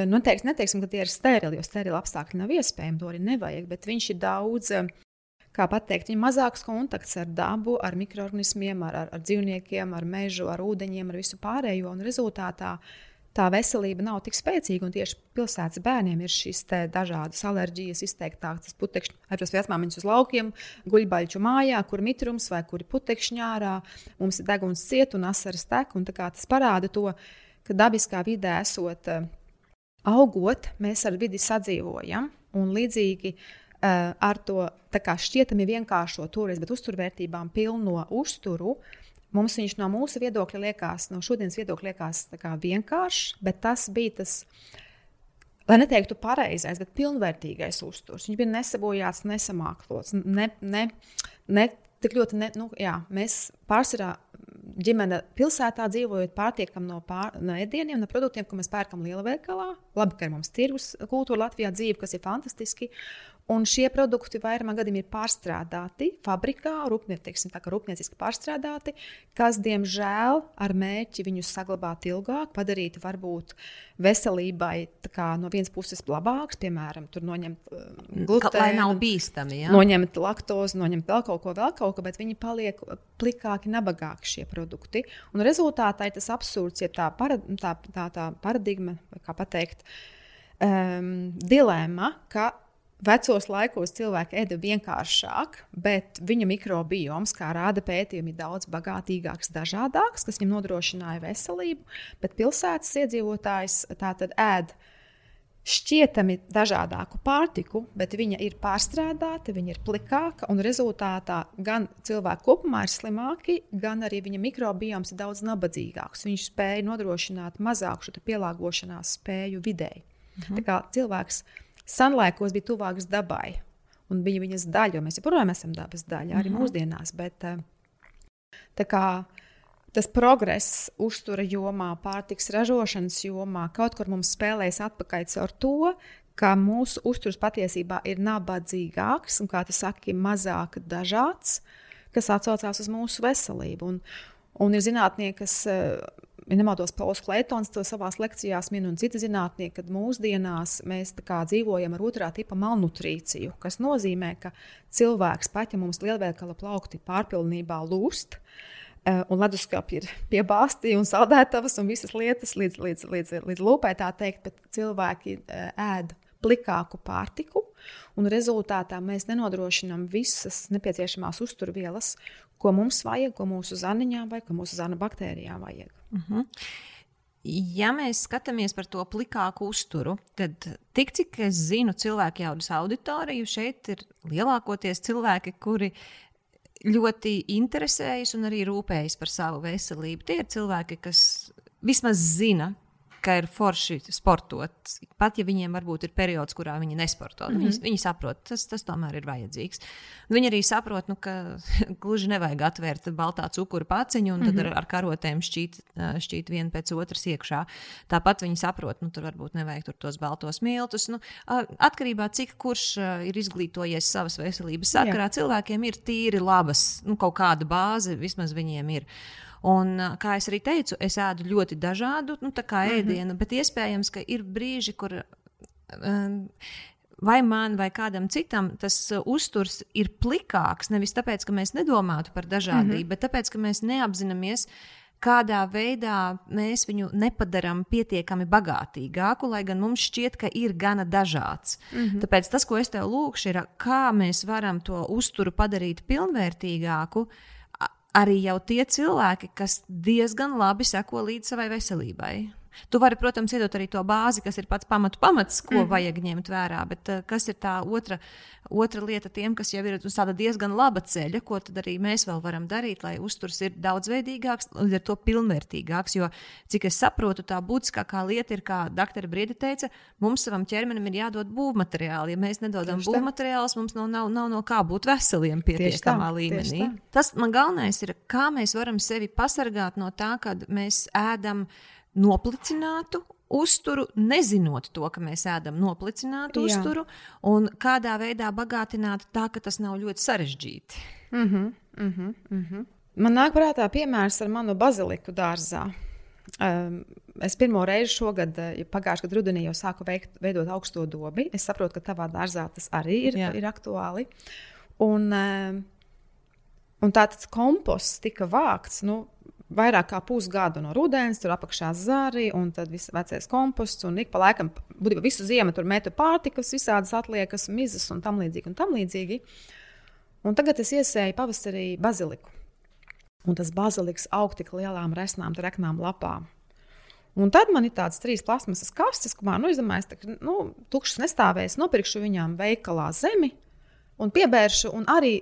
Nu, teiks, neteiksim, ka tie ir sterili, jo sterili apstākļi nav iespējami, to arī nevajag, bet viņš ir daudz, kā pateikt, viņa mazāks kontakts ar dabu, ar mikroorganismiem, ar, ar, ar dzīvniekiem, ar mežu, ar ūdeņiem, ar visu pārējo. Un rezultātā tā veselība nav tik spēcīga. Tieši pilsētas bērniem ir šīs dažādas alerģijas, izteiktākas. Tas putekšņi, aizprast vecmāmiņas uz laukiem, guļbaļķu mājā, kur mitrums vai kur ir putekšņi ārā. Mums ir deguns ciet un asaras tek. Un tas parāda to, ka dabiskā vidē esot uh, augot, mēs ar vidi sadzīvojam. Un līdzīgi ar to šķietami vienkāršo toreiz, bet uzturvērtībām pilno uzturu, Mums viņš no mūsu viedokļa liekas, no šodienas viedokļa liekas vienkāršs, bet tas bija tas, lai neteiktu pareizais, bet pilnvērtīgais uzturs. Viņš bija nesabojāts, nesamāklots, ne, ne, ne tik ļoti, ne, nu, jā, mēs pārsvarā ģimene pilsētā dzīvojot, pārtiekam no, pār, no ēdieniem, no produktiem, ko mēs pērkam lielveikalā. Labi, ka ir mums tirgus kultūra Latvijā dzīve, kas ir fantastiski. Un šie produkti vairumā gadījumā ir pārstrādāti fabrikā, rūpnie, teiksim, tā, rūpnieciski pārstrādāti, kas, diemžēl, ar mērķi viņus saglabāt ilgāk, padarīt varbūt veselībai kā, no vienas puses labāks, piemēram, noņemt uh, glutēnu, lai nav bīstami. Ja? Noņemt laktozi, noņemt vēl kaut ko, vēl kaut ko, bet viņi paliek plikāki, nabagāki šie produkti. Un rezultātā ir tas absurds, ja tā, para, tā, tā, tā paradigma, kā pateikt, um, dilemma, ka Vecos laikos cilvēki ēda vienkāršāk, bet viņa mikrobioms, kā rāda pētījumi, ir daudz bagātīgāks, dažādāks, kas viņam nodrošināja veselību. Bet pilsētas iedzīvotājs tātad ēd šķietami dažādāku pārtiku, bet viņa ir pārstrādāta, viņa ir plikāka, un rezultātā gan cilvēki kopumā ir slimāki, gan arī viņa mikrobioms ir daudz nabadzīgāks. Viņš spēja nodrošināt mazāku pielāgošanās spēju videi. Mhm. Tā kā cilvēks senlaikos bija tuvāks dabai un bija viņas daļa, jo mēs joprojām esam dabas daļa arī mm -hmm. mūsdienās. Bet, eh, kā, tas progress uztura jomā, pārtiks ražošanas jomā kaut kur mums spēlēs atpakaļ ar to, ka mūsu uzturs patiesībā ir nabadzīgāks un, kā tu saki, mazāk dažāds, kas atcaucās uz mūsu veselību. Un, un ir zinātnieki, kas eh, ja nemaldos, Pauls Kleitons to savā lekcijā min un citi zinātnieki, ka mūsdienās mēs dzīvojam ar otrā tipa malnutrīciju, kas nozīmē, ka cilvēks paņem mums lielveikala plaukti pārpilnībā lūst. Eh, un leduskapī ir piebāzti un saldētavas un visas lietas līdz, līdz, līdz, līdz lūpai, tā teikt, bet cilvēki eh, ēd plikāku pārtiku, un rezultātā mēs nenodrošinām visas nepieciešamās uzturvielas, ko mums vajag, ko mūsu zaniņām vai mūsu zana baktērijām vajag. Uh mhm. -huh. Ja mēs skatāmies par to plikāku uzturu, tad, tik cik es zinu, cilvēku jaudas auditoriju šeit ir lielākoties cilvēki, kuri ļoti interesējas un arī rūpējas par savu veselību. Tie ir cilvēki, kas vismaz zina, ka ir forši sportot. Pat ja viņiem varbūt ir periods, kurā viņi nesporto, mm -hmm. viņi, viņi saprot, tas, tas tomēr ir vajadzīgs. Viņi arī saprot, nu, ka (laughs) gluži nevajag atvērt baltā cukuru paciņu un tad mm -hmm. ar, ar karotēm šķīt, šķīt vienu pēc otras iekšā. Tāpat viņi saprot, nu, tur varbūt nevajag tur tos baltos miltus. Nu, atkarībā no cik kurš ir izglītojies savas veselības sakarā, Jā. cilvēkiem ir tīri labas, nu, kaut kāda bāze vismaz viņiem ir. Un, kā jau teicu, es ēdu ļoti dažādu nu, ēdienu, mm -hmm. bet iespējams, ka ir brīži, kur. Um, vai man vai kādam citam tas uzturs ir plikāks. Nevis tāpēc, ka mēs nedomātu par dažādību, mm -hmm. bet tāpēc, ka mēs neapzināmies, kādā veidā mēs viņu nepadarām pietiekami bagātīgāku, lai gan mums šķiet, ka ir gana dažāds. Mm -hmm. Tāpēc tas, ko es tev lūkšu, ir, kā mēs varam to uzturu padarīt pilnvērtīgāku. Uh, arī jau tie cilvēki, kas diezgan labi seko līdzi savai veselībai. Tu vari, protams, iedot arī to bāzi, kas ir pats pamatu pamats, ko mm -hmm. vajag ņemt vērā. Bet uh, kas ir tā otra, otra lieta tiem, kas jau ir uz tāda diezgan laba ceļa, ko tad arī mēs vēl varam darīt, lai uzturs ir daudzveidīgāks, līdz ar to pilnvērtīgāks. Jo, cik es saprotu, tā būtiskākā lieta ir, kā doktora Brīda teica, mums savam ķermenim ir jādod būvmateriāli. Ja mēs nedodam būvmateriālus, mums nav, nav, nav no kā būt veseliem pietiekamā līmenī. Tas man galvenais ir, kā mēs varam sevi pasargāt no tā, kad mēs ēdam noplicinātu uzturu, nezinot to, ka mēs ēdam noplicinātu Jā. uzturu, un kādā veidā bagātināt tā, ka tas nav ļoti sarežģīti. Mm -hmm, mm -hmm, mm -hmm. Man nāk prātā piemērs ar manu baziliku dārzā. Um, es pirmo reizi šogad, eh, pagājušā gada rudenī, jau sāku veikt, veidot augsto dobi. Es saprotu, ka tavā dārzā tas arī ir, Jā. ir aktuāli. Un, um, un tāds komposts tika vākts. Nu, vairāk kā pusgadu no rudens, tur apakšā zari, un tad viss vecais komposts. Un ik pa laikam, būtībā visu ziemu tur metu pārtikas, visādas atliekas, mizas un tam līdzīgi. Un tam līdzīgi. Un tagad es iesēju pavasarī baziliku. Un tas baziliks aug tik lielām resnām, treknām lapām. Un tad man ir tādas trīs plasmasas kastes, kurām nu, izdomāju, ka nu, tukšas nestāvēs, nopirkšu viņām veikalā zemi un piebēršu, un arī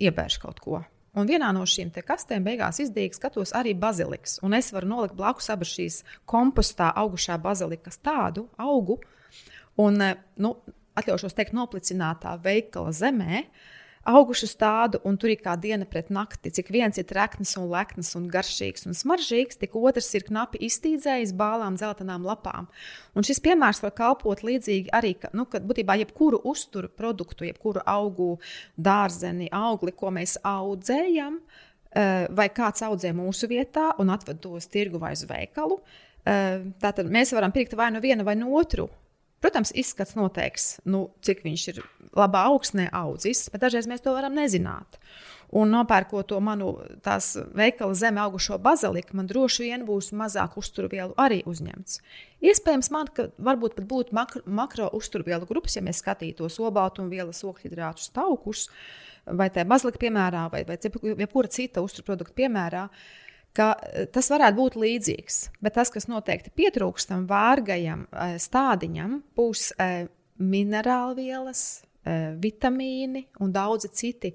iebēršu kaut ko. Un vienā no šīm kastēm beigās izdīgs skatos arī baziliks. Un es varu nolikt blakus abas šīs kompostā augušā bazilikas tādu augu, un eh, nu, atļaušos teikt, noplicinātā veikala zemē. Augušas tādu, un tur ir kā diena pret nakti. Cik viens ir treknis un leknis un garšīgs un smaržīgs, tik otrs ir knapi iztīdzējis bālām, dzeltenām lapām. Un šis piemērs var kalpot līdzīgi arī, ka, nu, kad būtībā jebkuru uzturu produktu, jebkuru augu, dārzeni, augli, ko mēs audzējam, eh, vai kāds audzē mūsu vietā un atved to uz tirgu vai uz veikalu, eh, tātad mēs varam pirkt vai no viena vai no otru Protams, izskats noteiks, nu, cik viņš ir labā augsnē audzis, bet dažreiz mēs to varam nezināt. Un nopērkot to manu veikala zeme augušo baziliku, man droši vien būs mazāk uzturvielu arī uzņemts. Iespējams, man varbūt pat būtu makro, makro uzturvielu grupas, ja mēs skatītos olbaltumvielas, okļhidrātus, taukus, vai tā bazilika piemērā, vai, vai jebkura cita uzturprodukta piemērā. Uh, ka e, tas varētu būt līdzīgs. Bet tas, kas noteikti pietrūkst tam vārgajam e, stādiņam, būs e, minerālvielas, vitamīni un daudzi citi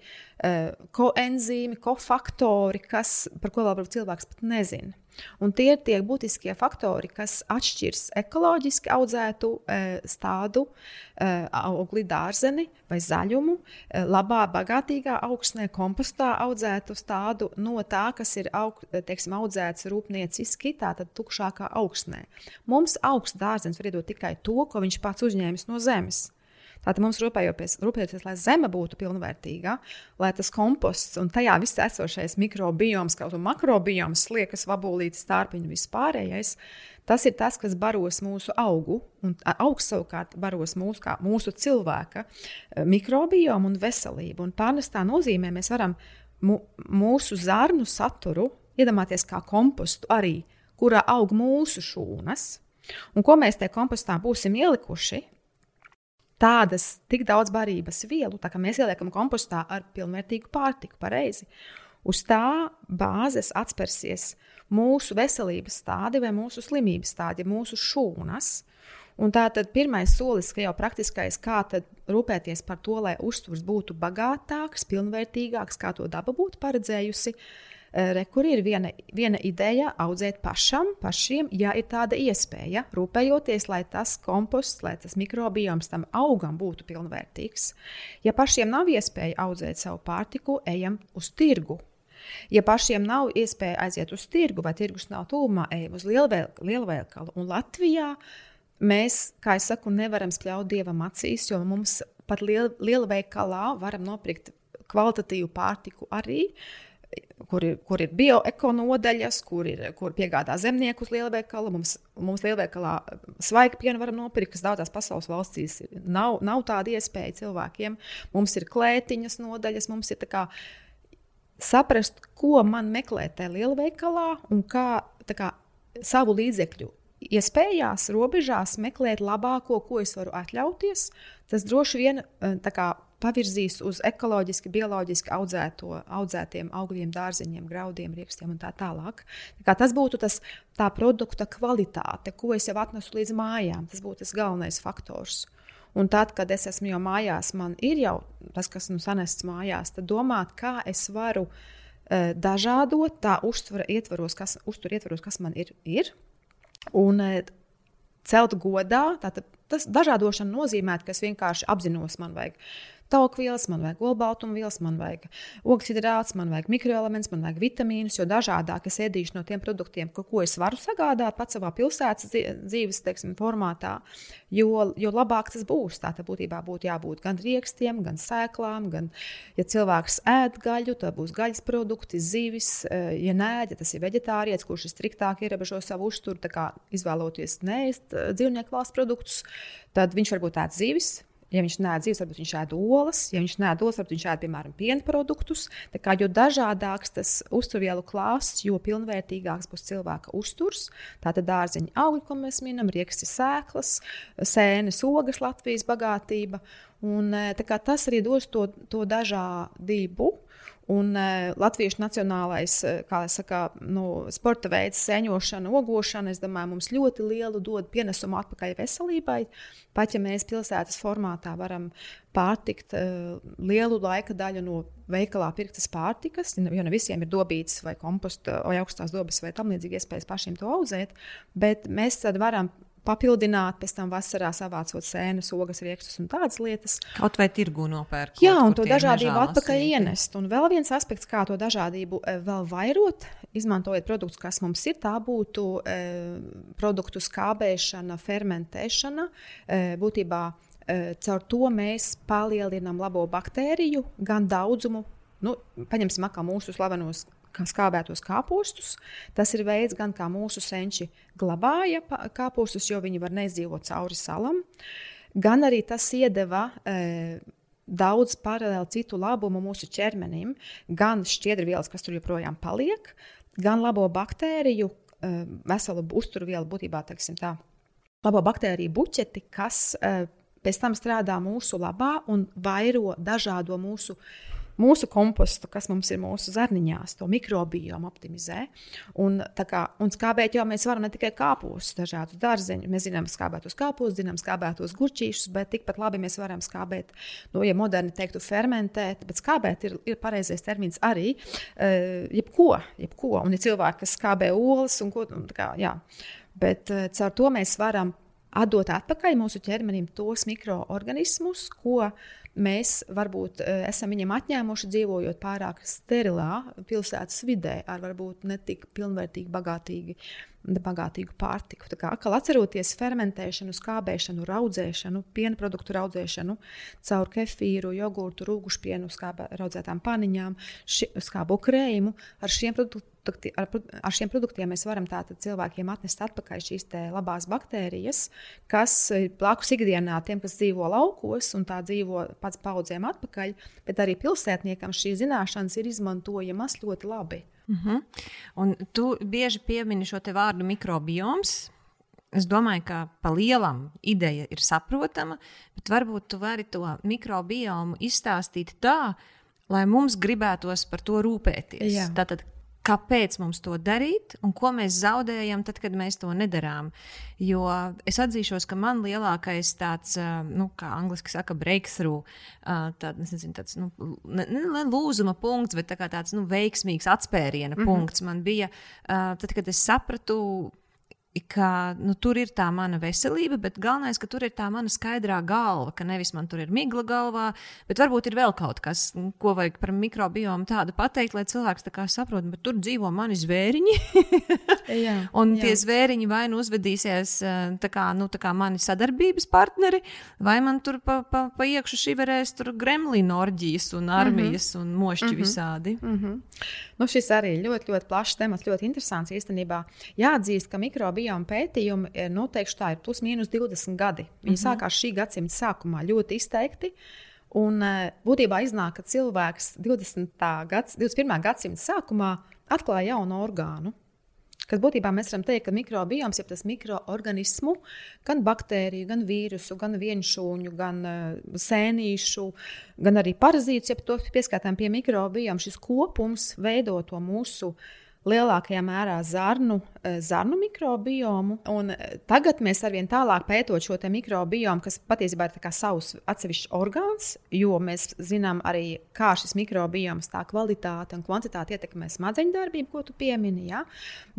koenzīmi, kofaktori, kas, par ko vēl cilvēks pat nezina. Un tie ir tie būtiskie faktori, kas atšķirs ekoloģiski audzētu e, stādu, e, augli dārzeni vai zaļumu, e, labā, bagātīgā augsnē, kompostā audzētu stādu no tā, kas ir aug, teiksim, audzēts rūpnieciski, tātad tukšākā augsnē. Mums augsts dārzens var iedot tikai to, ko viņš pats uzņēmis no zemes. Tātad mums rūpējoties, lai zeme būtu pilnvērtīga, lai tas komposts un tajā viss esošais mikrobioms, kaut kā makrobioms, sliekas, vabulītes, stārpiņu un viss pārējais. Tas ir tas, kas baros mūsu augu, un augs savukārt baros mūsu, kā, mūsu cilvēka mikrobiomu un veselību. Un pārnestā nozīmē mēs varam mūsu zarnu saturu iedomāties kā kompostu arī, kurā aug mūsu šūnas. Un ko mēs tajā kompostā būsim ielikuši, tādas tik daudz barības vielu, tā kā mēs ieliekam kompostā ar pilnvērtīgu pārtiku, pareizi. Uz tā bāzes atspērsies mūsu veselības stādi vai mūsu slimības stādi, mūsu šūnas. Un tā tad pirmais solis, ka jau praktiskais, kā rūpēties par to, lai uzturs būtu bagātāks, pilnvērtīgāks, kā to daba būtu paredzējusi, Eh, re, kur ir viena, viena ideja audzēt pašam, pašiem, ja ir tāda iespēja, rūpējoties, lai tas komposts, lai tas mikrobioms tam augam būtu pilnvērtīgs. Ja pašiem nav iespēja audzēt savu pārtiku, ejam uz tirgu. Ja pašiem nav iespēja aiziet uz tirgu, vai tirgus nav tūmā, ejam uz lielveikalu. Un Latvijā mēs, kā jau saku, nevaram spļaut dievam acīs, jo mums pat liel, lielveikalā varam nopirkt kvalitatīvu pārtiku arī. Uh, kur ir, kur ir bioekonodaļas, kur, ir, kur piegādā zemnieku uz lielveikalu. Mums, mums lielveikalā svaigu pienu varam nopirkt, kas daudzās pasaules valstīs nav, nav tāda iespēja cilvēkiem. Mums ir klētiņas nodaļas, mums ir kā, saprast, ko man meklēt tajā lielveikalā un kā, kā savu līdzekļu iespējās, robežās meklēt labāko, ko es varu atļauties. Tas droši vien kā, pavirzīs uz ekoloģiski, bioloģiski audzēto, audzētiem augļiem, dārzeņiem, graudiem, riekstiem un tā tālāk. Tā tas būtu tas, tā produkta kvalitāte, ko es jau atnesu līdz mājām. Tas būtu tas galvenais faktors. Un tad, kad es esmu jau mājās, man ir jau tas, kas nu sanests mājās, tad domāt, kā es varu uh, dažādot tā uztvara ietvaros, kas, uztur ietvaros, kas man ir. ir un uh, celt godā. Tātad, tas dažādošana nozīmē, ka es vienkārši apzinos, man vajag taukvielas, man vajag olbaltumvielas, man vajag ogļhidrāts, man vajag mikroelements, man vajag vitamīnus, jo dažādāk es ēdīšu no tiem produktiem, ko, ko es varu sagādāt pats savā pilsētas dzīves teiksim, formātā, jo, jo labāk tas būs. Tā būtībā būtu jābūt gan riekstiem, gan sēklām, gan, ja cilvēks ēd gaļu, tad būs gaļas produkti, zivis, eh, ja nē, ja tas ir vegetārietis, kurš ir striktāk ierobežo savu uzturu, izvēloties neēst eh, dzīvnieku valsts produktus, tad viņš varbūt ēd zivis Ja viņš nē, dzīves, varbūt viņš ēd olas, ja viņš nē, olas, varbūt viņš ēd, piemēram, piena produktus. Tā kā jo dažādāks tas uzturvielu klāsts, jo pilnvērtīgāks būs cilvēka uzturs. Tātad dārziņa augļi, ko mēs minam, rieksti sēklas, sēnes, ogas, Latvijas bagātība. Un, tas arī dos to, to dažādību. Un uh, Latviešu nacionālais saka, nu, sporta veids, sēņošana, ogošana, es domāju, mums ļoti lielu dod pienesumu atpakaļ veselībai. Pat ja mēs pilsētas formātā varam pārtikt uh, lielu laika daļu no veikalā pirktas pārtikas, jo ne visiem ir dobītas vai komposta vai augstās dobas vai tam līdzīgi iespējas pašiem to audzēt, bet mēs tad varam papildināt, pēc tam vasarā savācot sēnes, ogas, riekstus un tādas lietas. Kaut vai tirgu nopērkt. Jā, un to dažādību atpakaļ ienest. Un vēl viens aspekts, kā to dažādību eh, vēl vairot, izmantojot produktus, kas mums ir, tā būtu e, produktu skābēšana, fermentēšana. E, būtībā caur to mēs palielinām labo baktēriju gan daudzumu. Nu, paņemsim atkal mūsu slavenos kā skābētos kāpostus. Tas ir veids, gan kā mūsu senči glabāja kāpostus, jo viņi var neizdzīvot cauri salam, gan arī tas iedeva. E, Daudz paralēli citu labumu mūsu ķermenim, gan šķiedrvielas, kas tur joprojām paliek, gan labo baktēriju, e, veselu uzturvielu, būtībā tā, labo baktēriju buķeti, kas e, pēc tam strādā mūsu labā un vairo dažādo mūsu uh, mūsu kompostu, kas mums ir mūsu zarniņās, to mikrobiomu optimizē. Un, kā, un skābēt jau mēs varam ne tikai kāpos, dažādus dārzeņus. Mēs zinām, skābētos kāpos, zinām, skābētos gurķīšus, bet tikpat labi mēs varam skābēt, nu, ja moderni teiktu, fermentēt, bet skābēt ir, ir pareizais termins arī. Uh, jebko, jebko. Un ir cilvēki, kas skābē olas un ko tādu. Bet uh, caur to mēs varam atdot atpakaļ mūsu ķermenim tos mikroorganismus, ko mēs varbūt e, esam viņiem atņēmuši dzīvojot pārāk sterilā pilsētas vidē, ar varbūt ne tik pilnvērtīgi, bagātīgi, bagātīgu pārtiku. Tā kā atkal atceroties fermentēšanu, skābēšanu, raudzēšanu, piena produktu raudzēšanu, caur kefīru, jogurtu, rūgušpienu, raudzētām paniņām, skābo krējumu, ar šiem produktiem produkti, ar, ar šiem produktiem mēs varam cilvēkiem atnest atpakaļ šīs labās baktērijas, kas blakus ikdienā tiem, kas dzīvo laukos un tā dzīvo pats paudzēm atpakaļ, bet arī pilsētniekam šīs zināšanas ir izmantojamas ļoti labi. Uh mhm. -huh. Un tu bieži piemini šo vārdu mikrobioms. Es domāju, ka pa lielam ideja ir saprotama, bet varbūt tu vari to mikrobiomu izstāstīt tā, lai mums gribētos par to rūpēties. Jā. Tātad, kāpēc mums to darīt un ko mēs zaudējam, tad, kad mēs to nedarām. Jo es atzīšos, ka man lielākais tāds, nu, kā angļuiski saka, breakthrough, tād, nezinu, tāds nu, ne, ne lūzuma punkts, bet tā tāds nu, veiksmīgs atspēriena mm -hmm. punkts man bija tad, kad es sapratu ka nu, tur ir tā mana veselība, bet galvenais, ka tur ir tā mana skaidrā galva, ka nevis man tur ir migla galvā, bet varbūt ir vēl kaut kas, ko vajag par mikrobiomu tādu pateikt, lai cilvēks tā kā saprot, bet tur dzīvo mani zvēriņi. (laughs) jā, un jā. tie zvēriņi vai nu uzvedīsies tā kā, nu, tā kā mani sadarbības partneri, vai man tur pa, pa, pa iekšu šiverēs tur gremlinu orģijas un armijas mm -hmm. un mošķi mm -hmm. visādi. Mm -hmm. nu, šis arī ļoti, ļoti plašs temats, ļoti interesants īstenībā. Jāatzīst, ka mikrobioma bioma pētījumi ir noteikti tā, ir plus mīnus 20 gadi. Viņi mm -hmm. sākās šī gadsimta sākumā ļoti izteikti. Un e, būtībā iznāk, ka cilvēks 20. Gads, 21. gadsimta sākumā atklāja jaunu orgānu. Kad būtībā mēs varam teikt, ka mikrobioms ir tas mikroorganismu, gan baktēriju, gan vīrusu, gan vienšūņu, gan uh, sēnīšu, gan arī parazītu, ja to pieskaitām pie mikrobioma, šis kopums veido to mūsu lielākajā mērā zarnu, eh, zarnu mikrobiomu. Un eh, tagad mēs arvien tālāk pētot šo mikrobiomu, kas patiesībā ir savs atsevišķs orgāns, jo mēs zinām arī, kā šis mikrobioms, tā kvalitāte un kvantitāte ietekmē smadzeņu darbību, ko tu piemini. Ja?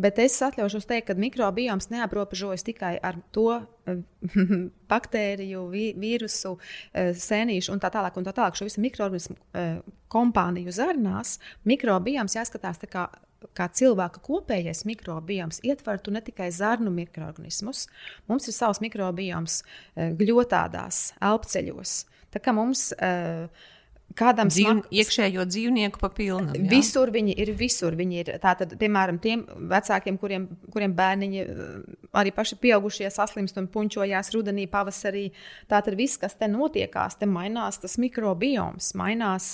Bet es atļaušos teikt, ka mikrobioms neaprobežojas tikai ar to (laughs) baktēriju, vīrusu, sēnīšu un tā tālāk, un tā tālāk šo visu mikroorganismu kompāniju zarnās, mikrobioms jāskatās kā kā cilvēka kopējais mikrobioms ietvertu ne tikai zarnu mikroorganismus, mums ir savs mikrobioms gļotādās, elpceļos. Tā kā mums uh, Kādam Dzīv, smak... iekšējo dzīvnieku papilnam. Jā. Visur viņi ir, visur viņi ir. Tātad, piemēram, tiem vecākiem, kuriem, kuriem bērniņi arī paši pieaugušie saslimst un puņķojās rudenī, pavasarī. Tātad viss, kas te notiekās, te mainās tas mikrobioms, mainās.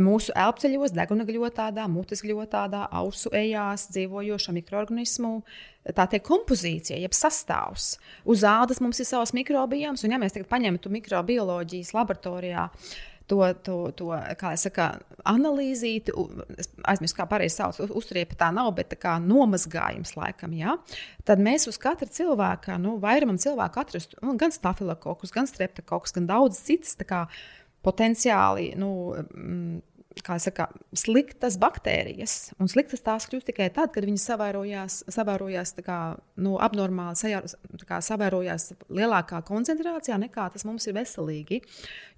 Mūsu elpceļos, deguna gļotādā, mutes gļotādā, ausu ejās dzīvojošo mikroorganismu tā teikt, kompozīcija, jeb sastāvs. Uz ādas mums ir savs mikrobioms, un ja mēs tagad paņemtu mikrobioloģijas laboratorijā, to, to, to kā jau saka, analīzīti, aizmirsu, kā pareizi sauc, uzturiepa tā nav, bet tā kā nomazgājums laikam, ja? tad mēs uz katra cilvēka, nu, vairumam cilvēku atrastu nu, gan stafilokokus, gan streptokokus, gan daudz citas kā, potenciāli nu, mm, kā saka, sliktas baktērijas. Un sliktas tās kļūst tikai tad, kad viņas savērojās, savērojās kā, nu, abnormāli, kā, savērojās lielākā koncentrācijā nekā tas mums ir veselīgi.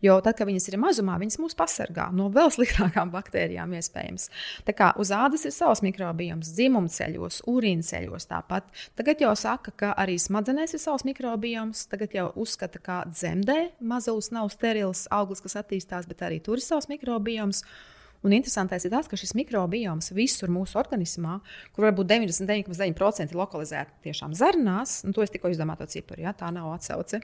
Jo tad, kad viņas ir mazumā, viņas mūs pasargā no vēl sliktākām baktērijām, iespējams. Tā kā uz ādas ir savs mikrobioms, dzimumceļos, urīnceļos tāpat. Tagad jau saka, ka arī smadzenēs ir savs mikrobioms. Tagad jau uzskata, ka dzemdē mazulis nav sterils auglis, kas attīstās, bet arī tur ir savs mikrobioms. Un interesantais ir tas, ka šis mikrobioms visur mūsu organismā, kur varbūt 99,9% ir lokalizēti tiešām zarnās, un to es tikko izdomāju to ciparu, ja, tā nav atsauce.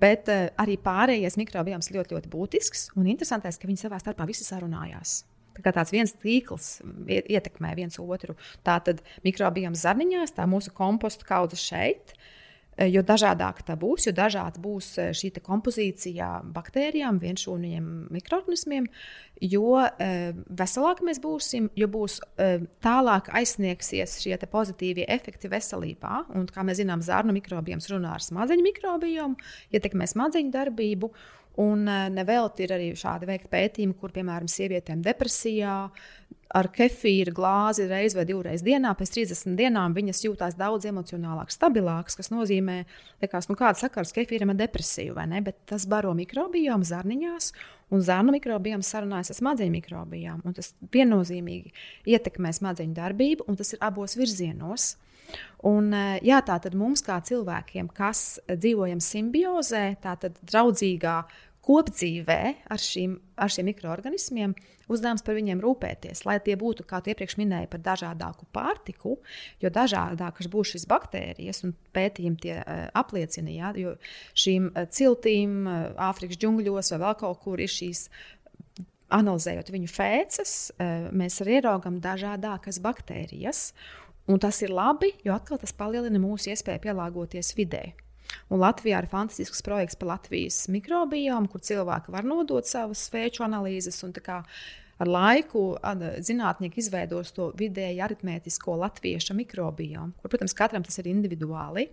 Bet uh, arī pārējais mikrobioms ļoti, ļoti būtisks. Un interesantais, ka viņi savā starpā visi sarunājās. Kā tāds viens tīkls ietekmē viens otru. Tā tad mikrobioms zarniņās, tā mūsu kompostu kaudze šeit. Eh, jo dažādāk tā būs, jo dažāda būs eh, šī kompozīcija baktērijām, vienšūniem, mikroorganismiem, jo eh, veselāk mēs būsim, jo būs tālāk aizsniegsies šie pozitīvie efekti veselībā. Un, kā mēs zinām, zārnu mikrobioms runā ar smadzeņu mikrobiomu, ietekmē smadzeņu darbību. Un nevelti ir arī šādi veikti pētījumi, kur, piemēram, sievietēm depresijā, ar kefīra glāzi reizi vai divreiz dienā, pēc 30 dienām viņas jūtas daudz emocionālāk, stabilākas, kas nozīmē, liekas, nu, kāda sakars kefīram ar depresiju, vai ne? Bet tas baro mikrobiomu zarniņās, un zarnu mikrobiomu sarunājas ar smadzeņu mikrobijām. Tas viennozīmīgi ietekmē smadzeņu darbību, un tas ir abos virzienos. Un, eh, jā, tā tad mums, kā cilvēkiem, kas dzīvojam simbiozē, tā tad draudzīgā kopdzīvē ar, šīm, ar šiem mikroorganismiem, uzdevums par viņiem rūpēties, lai tie būtu, kā tu iepriekš minēji, par dažādāku pārtiku, jo dažādākas būs šīs baktērijas, un pētījumi tie uh, apliecina, ja, jo šīm uh, ciltīm, uh, Āfrikas džungļos vai vēl kaut kur ir šīs. Analizējot viņu fēces, mēs arī ieraugām dažādas baktērijas. Tas ir labi, jo atkal tas palielina mūsu iespēju pielāgoties videi. Un Latvijā ir fantastisks projekts par Latvijas mikrobiomu, kur cilvēki var nodot savas sveču analīzes. Ar laiku zinātnieki izveidos to vidēji aritmētisko latviešu mikrobiomu, kur, protams, katram tas ir individuāli.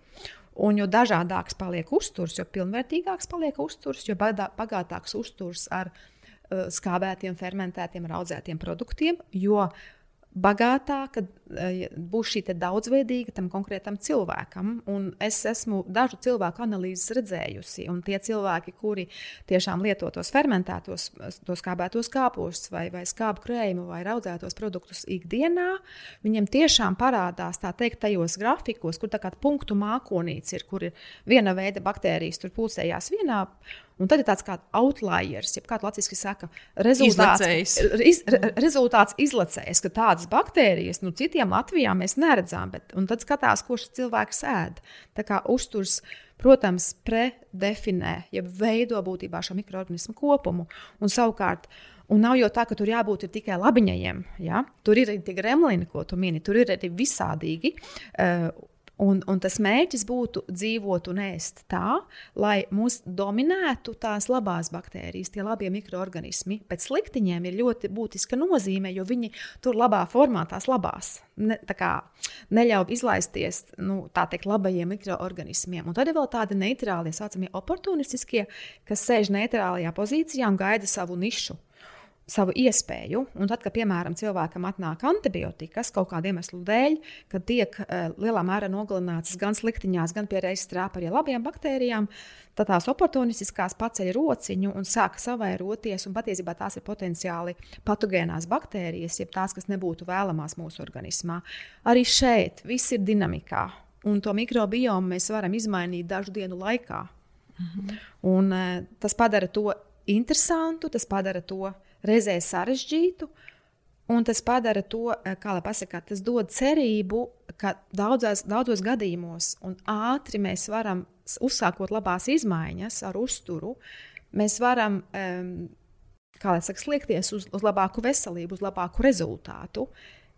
Un jo dažādāks paliek uzturs, jo pilnvērtīgāks paliek uzturs, jo bagātāks uzturs ar uh, skābētiem, fermentētiem, audzētiem produktiem, jo bagātāka, eh, būs šī daudzveidīga tam konkrētam cilvēkam. Un es esmu dažu cilvēku analīzes redzējusi, un tie cilvēki, kuri tiešām lieto tos fermentētos, tos skābētos kāpos, vai, vai skābu krējumu, vai audzētos produktus ikdienā, viņiem tiešām parādās teikt tajos grafikos, kur tā kā punktu mākonīts ir, kur ir viena veida baktērijas tur pulsējās vienā Un tad ir tāds kā outliers, jeb kā latviešu saka, rezultāts, iz, re, rezultāts izlacējis, ka tādas baktērijas nu, citiem Latvijā mēs neredzam. Bet, tad skatās, ko šis cilvēks ēd. Tā kā uzturs, protams, predefinē, ja veido būtībā šo mikroorganismu kopumu. Un savukārt, Un nav jau tā, ka tur jābūt tikai labiņajiem. Ja? Tur ir arī tie gremlini, ko tu mini. Tur ir arī visādīgi. Uh, Un, un tas mērķis būtu dzīvot un ēst tā, lai mūs dominētu tās labās baktērijas, tie labie mikroorganismi. Pēc sliktiņiem ir ļoti būtiska nozīme, jo viņi tur labā formā tās labās. Ne, kā, neļauj izlaisties nu, teikt, labajiem mikroorganismiem. Un tad ir vēl tādi neitrālie, tā saucamie oportunistiskie, kas sēž neitrālajā pozīcijā un gaida savu nišu. Savu iespēju. Un tad, kad, piemēram, cilvēkam atnāk antibiotikas kaut kāda iemesla dēļ, kad tiek uh, lielā mērā nogalinātas gan sliktiņās, gan pie reizes trāpa arī labajām baktērijām, tad tās oportunistiskās paceļ rociņu un sāk savairoties. Un patiesībā tās ir potenciāli patogēnās baktērijas, jeb tās, kas nebūtu vēlamās mūsu organismā. Arī šeit viss ir dinamikā. Un to mikrobiomu mēs varam izmainīt dažu dienu laikā. Mhm. Un, uh, tas padara to interesantu, tas padara to reizē sarežģītu. Un tas padara to, eh, kā lai pasakā, tas dod cerību, ka daudzās, daudzos gadījumos un ātri mēs varam, uzsākot labās izmaiņas ar uzturu, mēs varam um, saka, sliekties uz, uz labāku veselību, uz labāku rezultātu,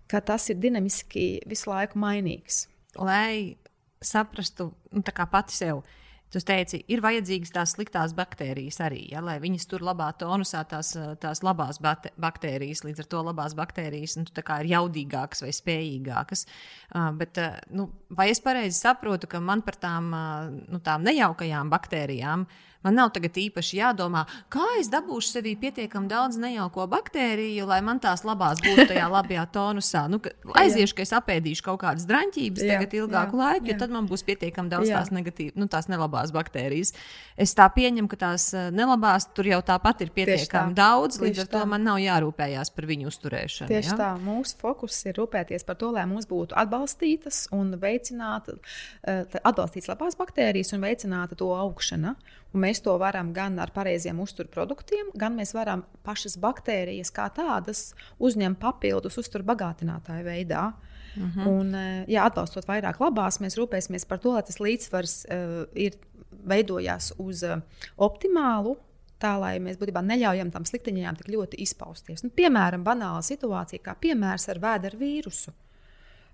ka tas ir dinamiski visu laiku mainīgs. Lai saprastu nu, pati sevi Tu teici, ir vajadzīgas tās sliktās baktērijas arī, ja, lai viņas tur labā tonusā, tās, tās labās baktērijas, līdz ar to labās baktērijas nu, ir jaudīgākas vai spējīgākas. Uh, bet, uh, nu, vai es pareizi saprotu, ka man par tām, uh, nu, tām nejaukajām baktērijām Man nav tagad īpaši jādomā, kā es dabūšu sevī pietiekami daudz nejauko baktēriju, lai man tās labās būtu tajā (laughs) labajā tonusā. Nu, ka aiziešu, ka es apēdīšu kaut kādas draņķības jā, tagad ilgāku jā, laiku, jo tad man būs pietiekami daudz jā. tās negatīvas, nu, tās nelabās baktērijas. Es tā pieņemu, ka tās eh, nelabās tur jau tāpat ir pietiekami daudz, līdz ar to man nav jārūpējās par viņu uzturēšanu. Tieši ja? tā, mūsu fokus ir rūpēties par to, lai mums būtu atbalstītas un veicināta, uh, atbalstītas labās baktērijas un veicināta to augšana. Un mēs to varam gan ar pareiziem uzturproduktiem, gan mēs varam pašas baktērijas kā tādas uzņemt papildus uzturbagātinātāju veidā. Mhm. -huh. Un, eh, jā, atbalstot vairāk labās, mēs rūpēsimies par to, lai tas līdzsvars uh, ir veidojās uz uh, optimālu tā lai mēs būtībā neļaujam tam sliktiņām tik ļoti izpausties. Nu, piemēram, banāla situācija, kā piemērs ar vēdera vīrusu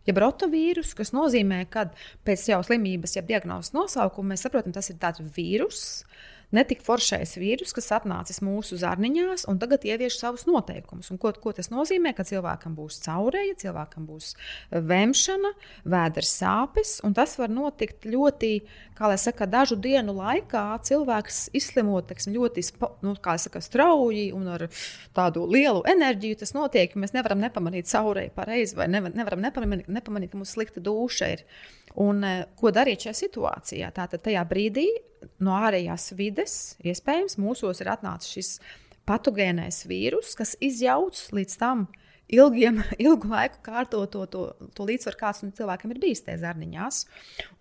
jeb rotovīrusu, kas nozīmē, ka pēc jau slimības, jeb diagnozes nosaukuma mēs saprotam, tas ir tāds vīrus, netik foršais vīrus, kas atnācis mūsu zarniņās un tagad ievieš savus noteikumus. Un ko, ko tas nozīmē? Ka cilvēkam būs caurēja, cilvēkam būs eh, vemšana, vēders sāpes, un tas var notikt ļoti, kā lai saka, dažu dienu laikā. Cilvēks izslimot teksim, ļoti nu, saka, strauji un ar tādu lielu enerģiju. Tas notiek, mēs nevaram nepamanīt caurēju pareizi, vai nevar, nevaram nepamanīt, nepamanīt, ka mums slikta duša ir. Un, eh, ko darīt šajā situācijā? Tātad tajā brīdī no ārējās vides iespējams mūsos ir atnācis šis patogēnais vīrus, kas izjauc līdz tam ilgiem, (laughs) ilgu laiku kārtot to, to, to līdzsvaru, kāds cilvēkam ir bijis tajā zarniņās.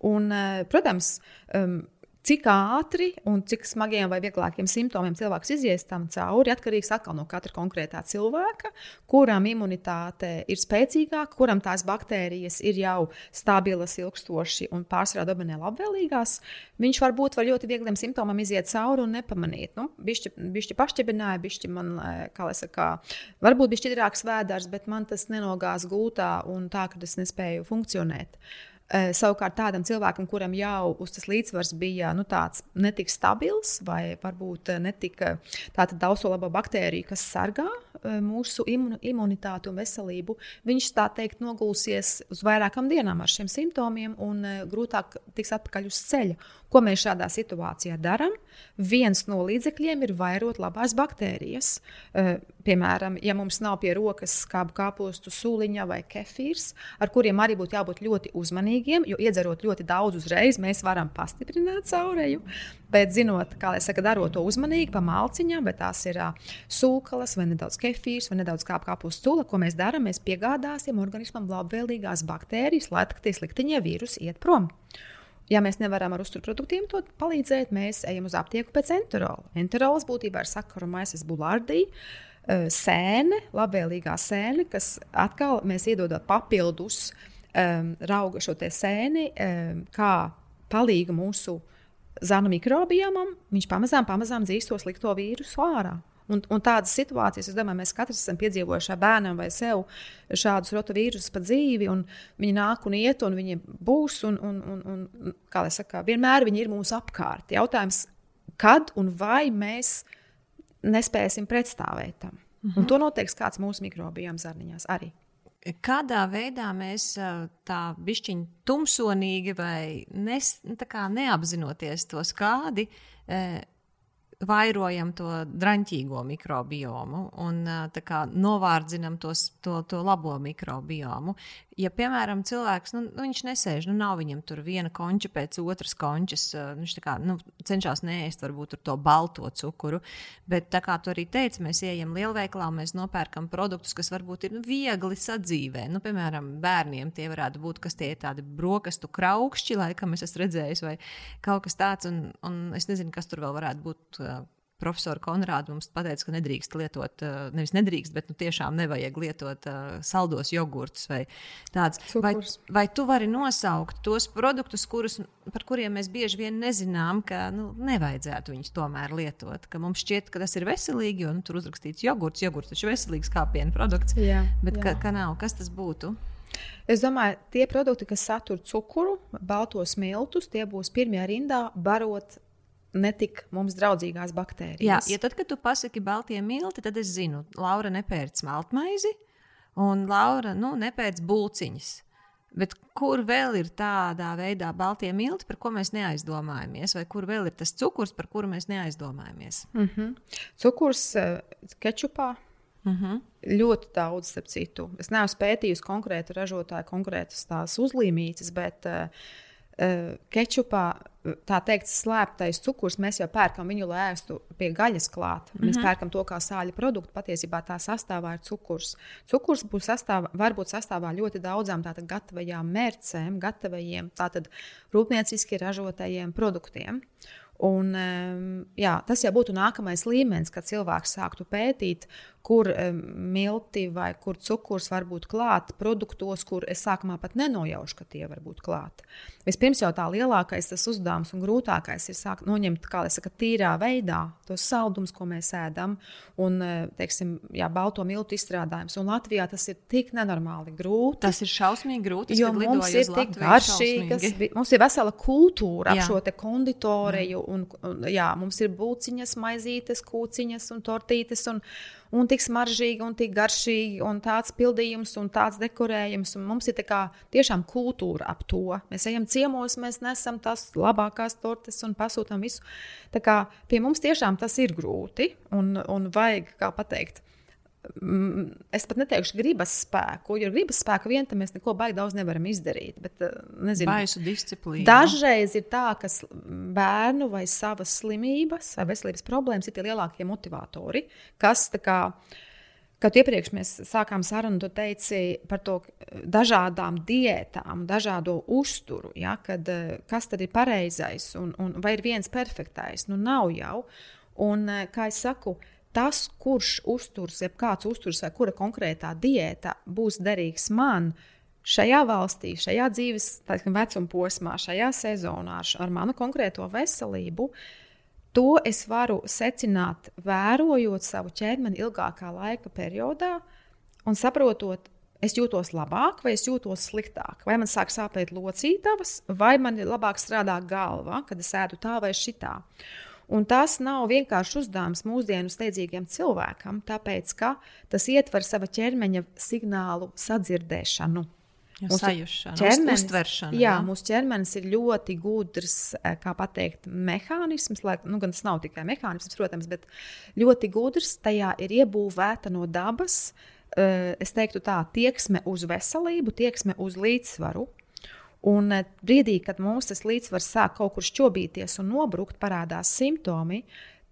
Un, eh, protams, um, Cik ātri un cik smagiem vai vieglākiem simptomiem cilvēks izies tam cauri, atkarīgs no katra konkrētā cilvēka, kuram imunitāte ir spēcīgāka, kuram tās baktērijas ir jau stabilas, ilgstoši un pārsvarā dominē labvēlīgās. Viņš varbūt var ļoti viegliem simptomiem iziet cauri un nepamanīt. Nu, bišķi, pašķibināja, bišķi man, eh, kā lai saka, varbūt bišķi tīrāks vēders, bet man tas nenogās gultā un tā, ka es nespēju funkcionēt. Uh, savukārt tādam cilvēkam, kuram jau tas līdzsvars bija nu, tāds netik stabils, vai varbūt netika tāda daudz labo baktēriju, kas sargā eh, mūsu imunitāti un veselību, viņš tā teikt nogulsies uz vairākām dienām ar šiem simptomiem un eh, grūtāk tiks atpakaļ uz ceļa. Ko mēs šādā situācijā darām? Viens no līdzekļiem ir vairot labās baktērijas. Piemēram, ja mums nav pie rokas skābu kāpostu sūliņa vai kefīrs, ar kuriem arī būtu jābūt ļoti uzmanīgiem, jo iedzerot ļoti daudz uzreiz, mēs varam pastiprināt caureju. Bet, zinot, kā jau saka, darot to uzmanīgi, pa malciņām, vai tās ir uh, sūklas, vai nedaudz kefīrs, vai nedaudz kāpu kāpostu sula, ko mēs darām, mēs piegādāsim organismam labvēlīgās baktērijas, lai tie sliktiņie vīrusi iet prom. Ja mēs nevaram ar uzturproduktiem to palīdzēt, mēs ejam uz aptieku pēc enterola. Enterols būtībā ir sakaru maisas bulardī. Sēne, labvēlīgā sēne, kas atkal mēs iedodam papildus um, rauga šo sēni, um, kā palīga mūsu zānu mikrobiomam, viņš pamazām, pamazām dzīs to slikto vīrusu ārā. Un, un tādas situācijas, es domāju, mēs katrs esam piedzīvojuši bērnam vai sev šādus rotovīrusus pa dzīvi. Viņi nāk un iet, un viņi būs. Un, un, un, un, kā jau saka, vienmēr viņi ir mūsu apkārt. Jautājums, kad un vai mēs nespēsim pretstāvēt tam. -hmm. Un to noteiks kāds mūsu mikrobijām zarniņās arī. Kādā veidā mēs tā bišķiņi tumsonīgi vai nes, neapzinoties to skādi, vairojam to draņķīgo mikrobiomu un kā, novārdzinam tos, to, to labo mikrobiomu. Ja, piemēram, cilvēks nu, nu, nesēž, nu, nav viņam tur viena konča pēc otras končas, viņš kā, nu, cenšas neēst varbūt to balto cukuru, bet tā kā tu arī teici, mēs ejam lielveikalā mēs nopērkam produktus, kas varbūt ir nu, viegli sadzīvē. Nu, piemēram, bērniem tie varētu būt kas tie ir tādi brokastu kraukšķi, laikam es esmu redzējis, vai kaut kas tāds, un, un es nezinu, kas tur vēl varētu būt profesora Konrāda mums teica, ka nedrīkst lietot, eh, nevis nedrīkst, bet nu, tiešām nevajag lietot uh, saldos jogurtus vai tādus. Vai, vai tu vari nosaukt tos produktus, kurus, par kuriem mēs bieži vien nezinām, ka nu, nevajadzētu viņus tomēr lietot? Ka mums šķiet, ka tas ir veselīgi, jo nu, tur uzrakstīts jogurts, jogurts taču veselīgs kāpienu produkts. Jā, bet jā. Ka, ka nav, kas tas būtu? Es domāju, tie produkti, kas satur cukuru, baltos miltus, tie būs pirmie rindā barot netik mums draudzīgās baktērijas. Jā, ja tad, kad tu pasaki baltie milti, tad es zinu, Laura nepērc smaltmaizi un Laura nu, nepērc būciņas. Bet kur vēl ir tādā veidā baltie milti, par ko mēs neaizdomājamies, vai kur vēl ir tas cukurs, par kuru mēs neaizdomājamies? Mm -hmm. Cukurs uh, kečupā. Mm -hmm. Ļoti daudz, starp citu. Es neesmu pētījusi konkrētu ražotāju, konkrētas tās uzlīmītas, bet uh, kečupā tā teikt, slēptais cukurs, mēs jau pērkam viņu, lai ēstu pie gaļas klāt. Mm -hmm. Mēs mhm. pērkam to kā sāļu produktu. Patiesībā tā sastāvā ir cukurs. Cukurs būs sastāvā, varbūt sastāvā ļoti daudzām tātad gatavajām mērcēm, gatavajiem, tātad rūpnieciski ražotajiem produktiem. Un, jā, tas jau būtu nākamais līmenis, kad cilvēks sāktu pētīt, kur milti vai kur cukurs var būt klāt produktos, kur es sākumā pat nenojaušu, ka tie var būt klāt. Vispirms jau tā lielākais tas uzdevums un grūtākais ir sākt noņemt, kā jau saka, tīrā veidā tos saldumus, ko mēs ēdam, un, eh, teiksim, jā, balto miltu izstrādājums. Un Latvijā tas ir tik nenormāli grūti. Tas ir šausmīgi grūti, jo mums ir tik garšīgi, mums ir vesela kultūra ap šo konditoriju, un, un jā, mums ir būciņas, maizītes, kūciņas un tortītes. Un, un tik smaržīgi, un tik garšīgi, un tāds pildījums, un tāds dekorējums. Un mums ir tiešām kultūra ap to. Mēs ejam ciemos, mēs nesam tās labākās tortes un pasūtām visu. Tā kā pie mums tiešām tas ir grūti un, un vajag, kā pateikt, es pat neteikšu gribas spēku, jo gribas spēku vien tam mēs neko baigi daudz nevaram izdarīt. Bet, eh, nezinu, Baisu disciplīnu. Dažreiz ir tā, ka bērnu vai savas slimības vai veselības problēmas ir tie lielākie motivatori, kas tā kā. Kad iepriekš mēs sākām sarunu, tu teici par to dažādām diētām, dažādo uzturu, ja, kad, eh, kas tad ir pareizais un, un vai ir viens perfektais. Nu, nav jau. Un, eh, kā jau saku, tas, kurš uzturs, ja kāds uzturs vai kura konkrētā diēta būs derīgs man šajā valstī, šajā dzīves vecuma posmā, šajā sezonā, ar manu konkrēto veselību, to es varu secināt, vērojot savu ķermeni ilgākā laika periodā un saprotot, es jūtos labāk vai es jūtos sliktāk. Vai man sāk sāpēt locītavas, vai man labāk strādā galva, kad es ēdu tā vai šitā. Un tas nav vienkārši uzdevums mūsdienu steidzīgiem cilvēkam, tāpēc ka tas ietver sava ķermeņa signālu sadzirdēšanu. Ķermenis, uztveršana. Jā, jā, mūsu ķermenis ir ļoti gudrs, eh, kā pateikt, mehānisms, lai nu, gan tas nav tikai mehānisms, protams, bet ļoti gudrs. Tajā ir iebūvēta no dabas, eh, es teiktu, tā tieksme uz veselību, tieksme uz līdzsvaru. Un eh, brīdī, kad mums tas līdzsvars sāk kaut kur šķobīties un nobrukt, parādās simptomi,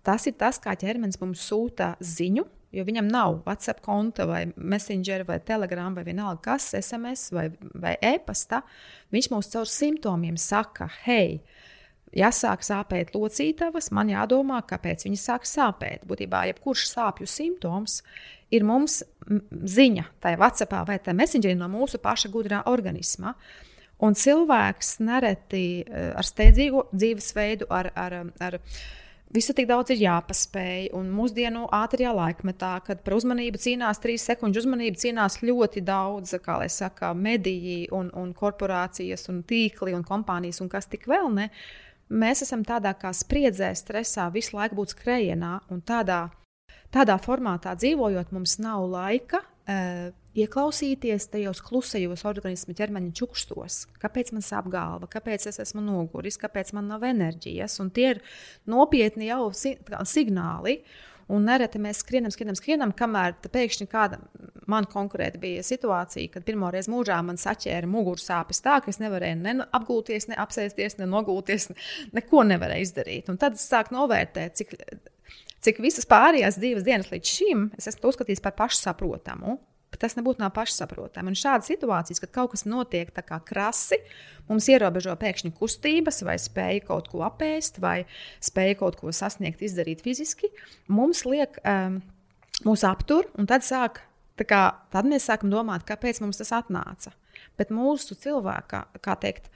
tas ir tas, kā ķermenis mums sūta ziņu. Jo viņam nav WhatsApp konta, vai Messenger, vai Telegram, vai vienalga kas, SMS vai, vai e-pasta. Viņš mums caur simptomiem saka, hei, ja sāk sāpēt locītavas, man jādomā, kāpēc viņas sāk sāpēt. Būtībā jebkurš sāpju simptoms ir mums ziņa, tai WhatsApp vai tai Messengerī no mūsu paša gudrā organisma. Uh, Un cilvēks nereti eh, ar steidzīgu dzīvesveidu, ar, ar, ar visu tik daudz ir jāpaspēj. Un mūsdienu ātrajā laikmetā, kad par uzmanību cīnās trīs sekundžu uzmanību, cīnās ļoti daudz, kā lai saka, mediji un, un korporācijas un tīkli un kompānijas un kas tik vēl ne. Mēs esam tādā kā spriedzē, stresā, visu laiku būt skrejienā un tādā, tādā formātā dzīvojot, mums nav laika uh, ieklausīties tajos klusajos organismu ķermeņa čukstos. Kāpēc man sāp galva, kāpēc es esmu noguris, kāpēc man nav enerģijas. Un tie ir nopietni jau si signāli. Un nereti mēs skrienam, skrienam, skrienam, kamēr pēkšņi kāda man konkurēta bija situācija, kad pirmo reizi mūžā man saķēra muguras sāpes tā, ka es nevarēju ne apgulties, ne apsēsties, ne nogulties, neko nevarēju izdarīt. Un tad es sāku novērtēt, cik, cik visas pārējās divas dienas līdz šim es esmu uzskatījis par pašsaprotamu tas nebūtu nav pašsaprotami. Un šādas situācijas, kad kaut kas notiek tā kā krasi, mums ierobežo pēkšņi kustības, vai spēja kaut ko apēst, vai spēja kaut ko sasniegt, izdarīt fiziski, mums liek, um, mūs aptur, un tad, sāk, kā, tad mēs sākam domāt, kāpēc mums tas atnāca. Bet mūsu cilvēka, kā teikt,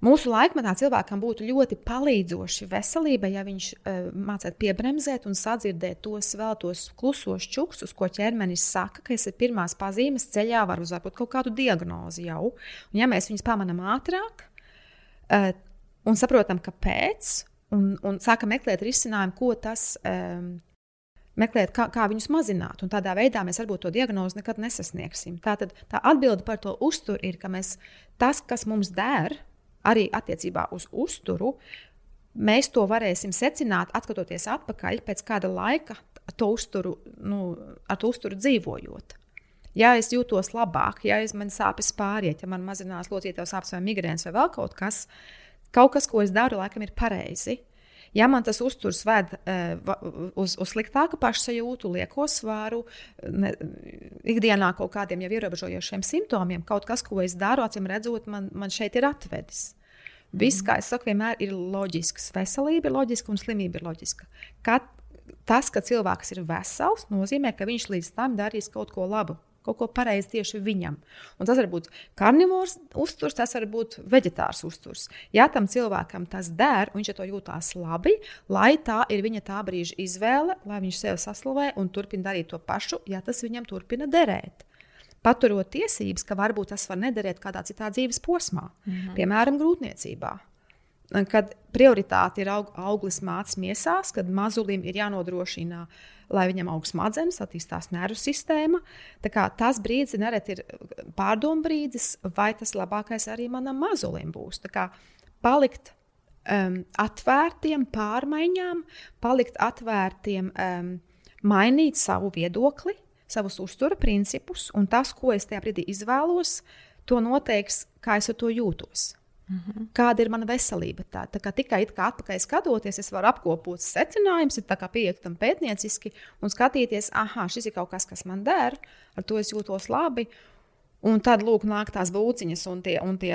Mūsu laikmetā cilvēkam būtu ļoti palīdzoši veselībai, ja viņš uh, mācītu piebremzēt un sadzirdēt tos vēl tos klusos čuksus, ko ķermenis saka, ka ir pirmās pazīmes ceļā, var uzvarbūt kaut kādu diagnozi jau. Un, ja mēs viņus pamanām ātrāk uh, un saprotam, kāpēc, un, un sākam meklēt risinājumu, ko tas. Um, meklēt, kā, kā viņus mazināt. Un tādā veidā mēs varbūt to diagnozi nekad nesasniegsim. Tā tad tā atbilde par to uzturu ir, ka mēs, tas, kas mums der, arī attiecībā uz uzturu, mēs to varēsim secināt, skatoties atpakaļ pēc kāda laika, to uzturu, nu, ar to uzturu dzīvojot. Ja es jūtos labāk, ja man sāpes pāriet, ja man mazinās locītavas sāpes vai migrēns vai vēl kaut kas, kaut kas, ko es daru, laikam ir pareizi. Ja man tas uzturs ved uh, uz, uz sliktāku pašsajūtu, lieko svāru, ne, ikdienā kaut kādiem jau ierobežojošiem simptomiem, kaut kas, ko es daru, acīm redzot, man, man šeit ir atvedis. Viss, kā es saku, vienmēr ir loģisks. Veselība ir loģiska un slimība ir loģiska. Kad, tas, ka cilvēks ir vesels, nozīmē, ka viņš līdz tam darīs kaut ko labu kaut ko pareizi tieši viņam. Un tas var būt karnivors uzturs, tas var būt vegetārs uzturs. Ja tam cilvēkam tas der, un viņš to jūtās labi, lai tā ir viņa tā brīža izvēle, lai viņš sev saslavē un turpina darīt to pašu, ja tas viņam turpina derēt. Paturot tiesības, ka varbūt tas var nederēt kādā citā dzīves posmā, mm -hmm. piemēram, grūtniecībā kad prioritāte ir aug, auglis mācīs miesās, kad mazulim ir jānodrošina, lai viņam aug smadzenes, attīstās nervu sistēma. Tas brīdis nereti ir pārdomu brīdis, vai tas labākais arī manam mazulim būs. Palikt um, atvērtiem pārmaiņām, palikt atvērtiem, um, mainīt savu viedokli, savus uztura principus, un tas, ko es tajā brīdī izvēlos, to noteiks, kā es to jūtos. Mm -hmm. Kāda ir mana veselība? Tā, tā kā tikai kā atpakaļ skatoties, es varu apkopot secinājumus, pieiet tam pētnieciski un skatīties, ah, šis ir kaut kas, kas man der, ar to es jūtos labi. Un tad lūk, nāk tās būciņas un tie, un tie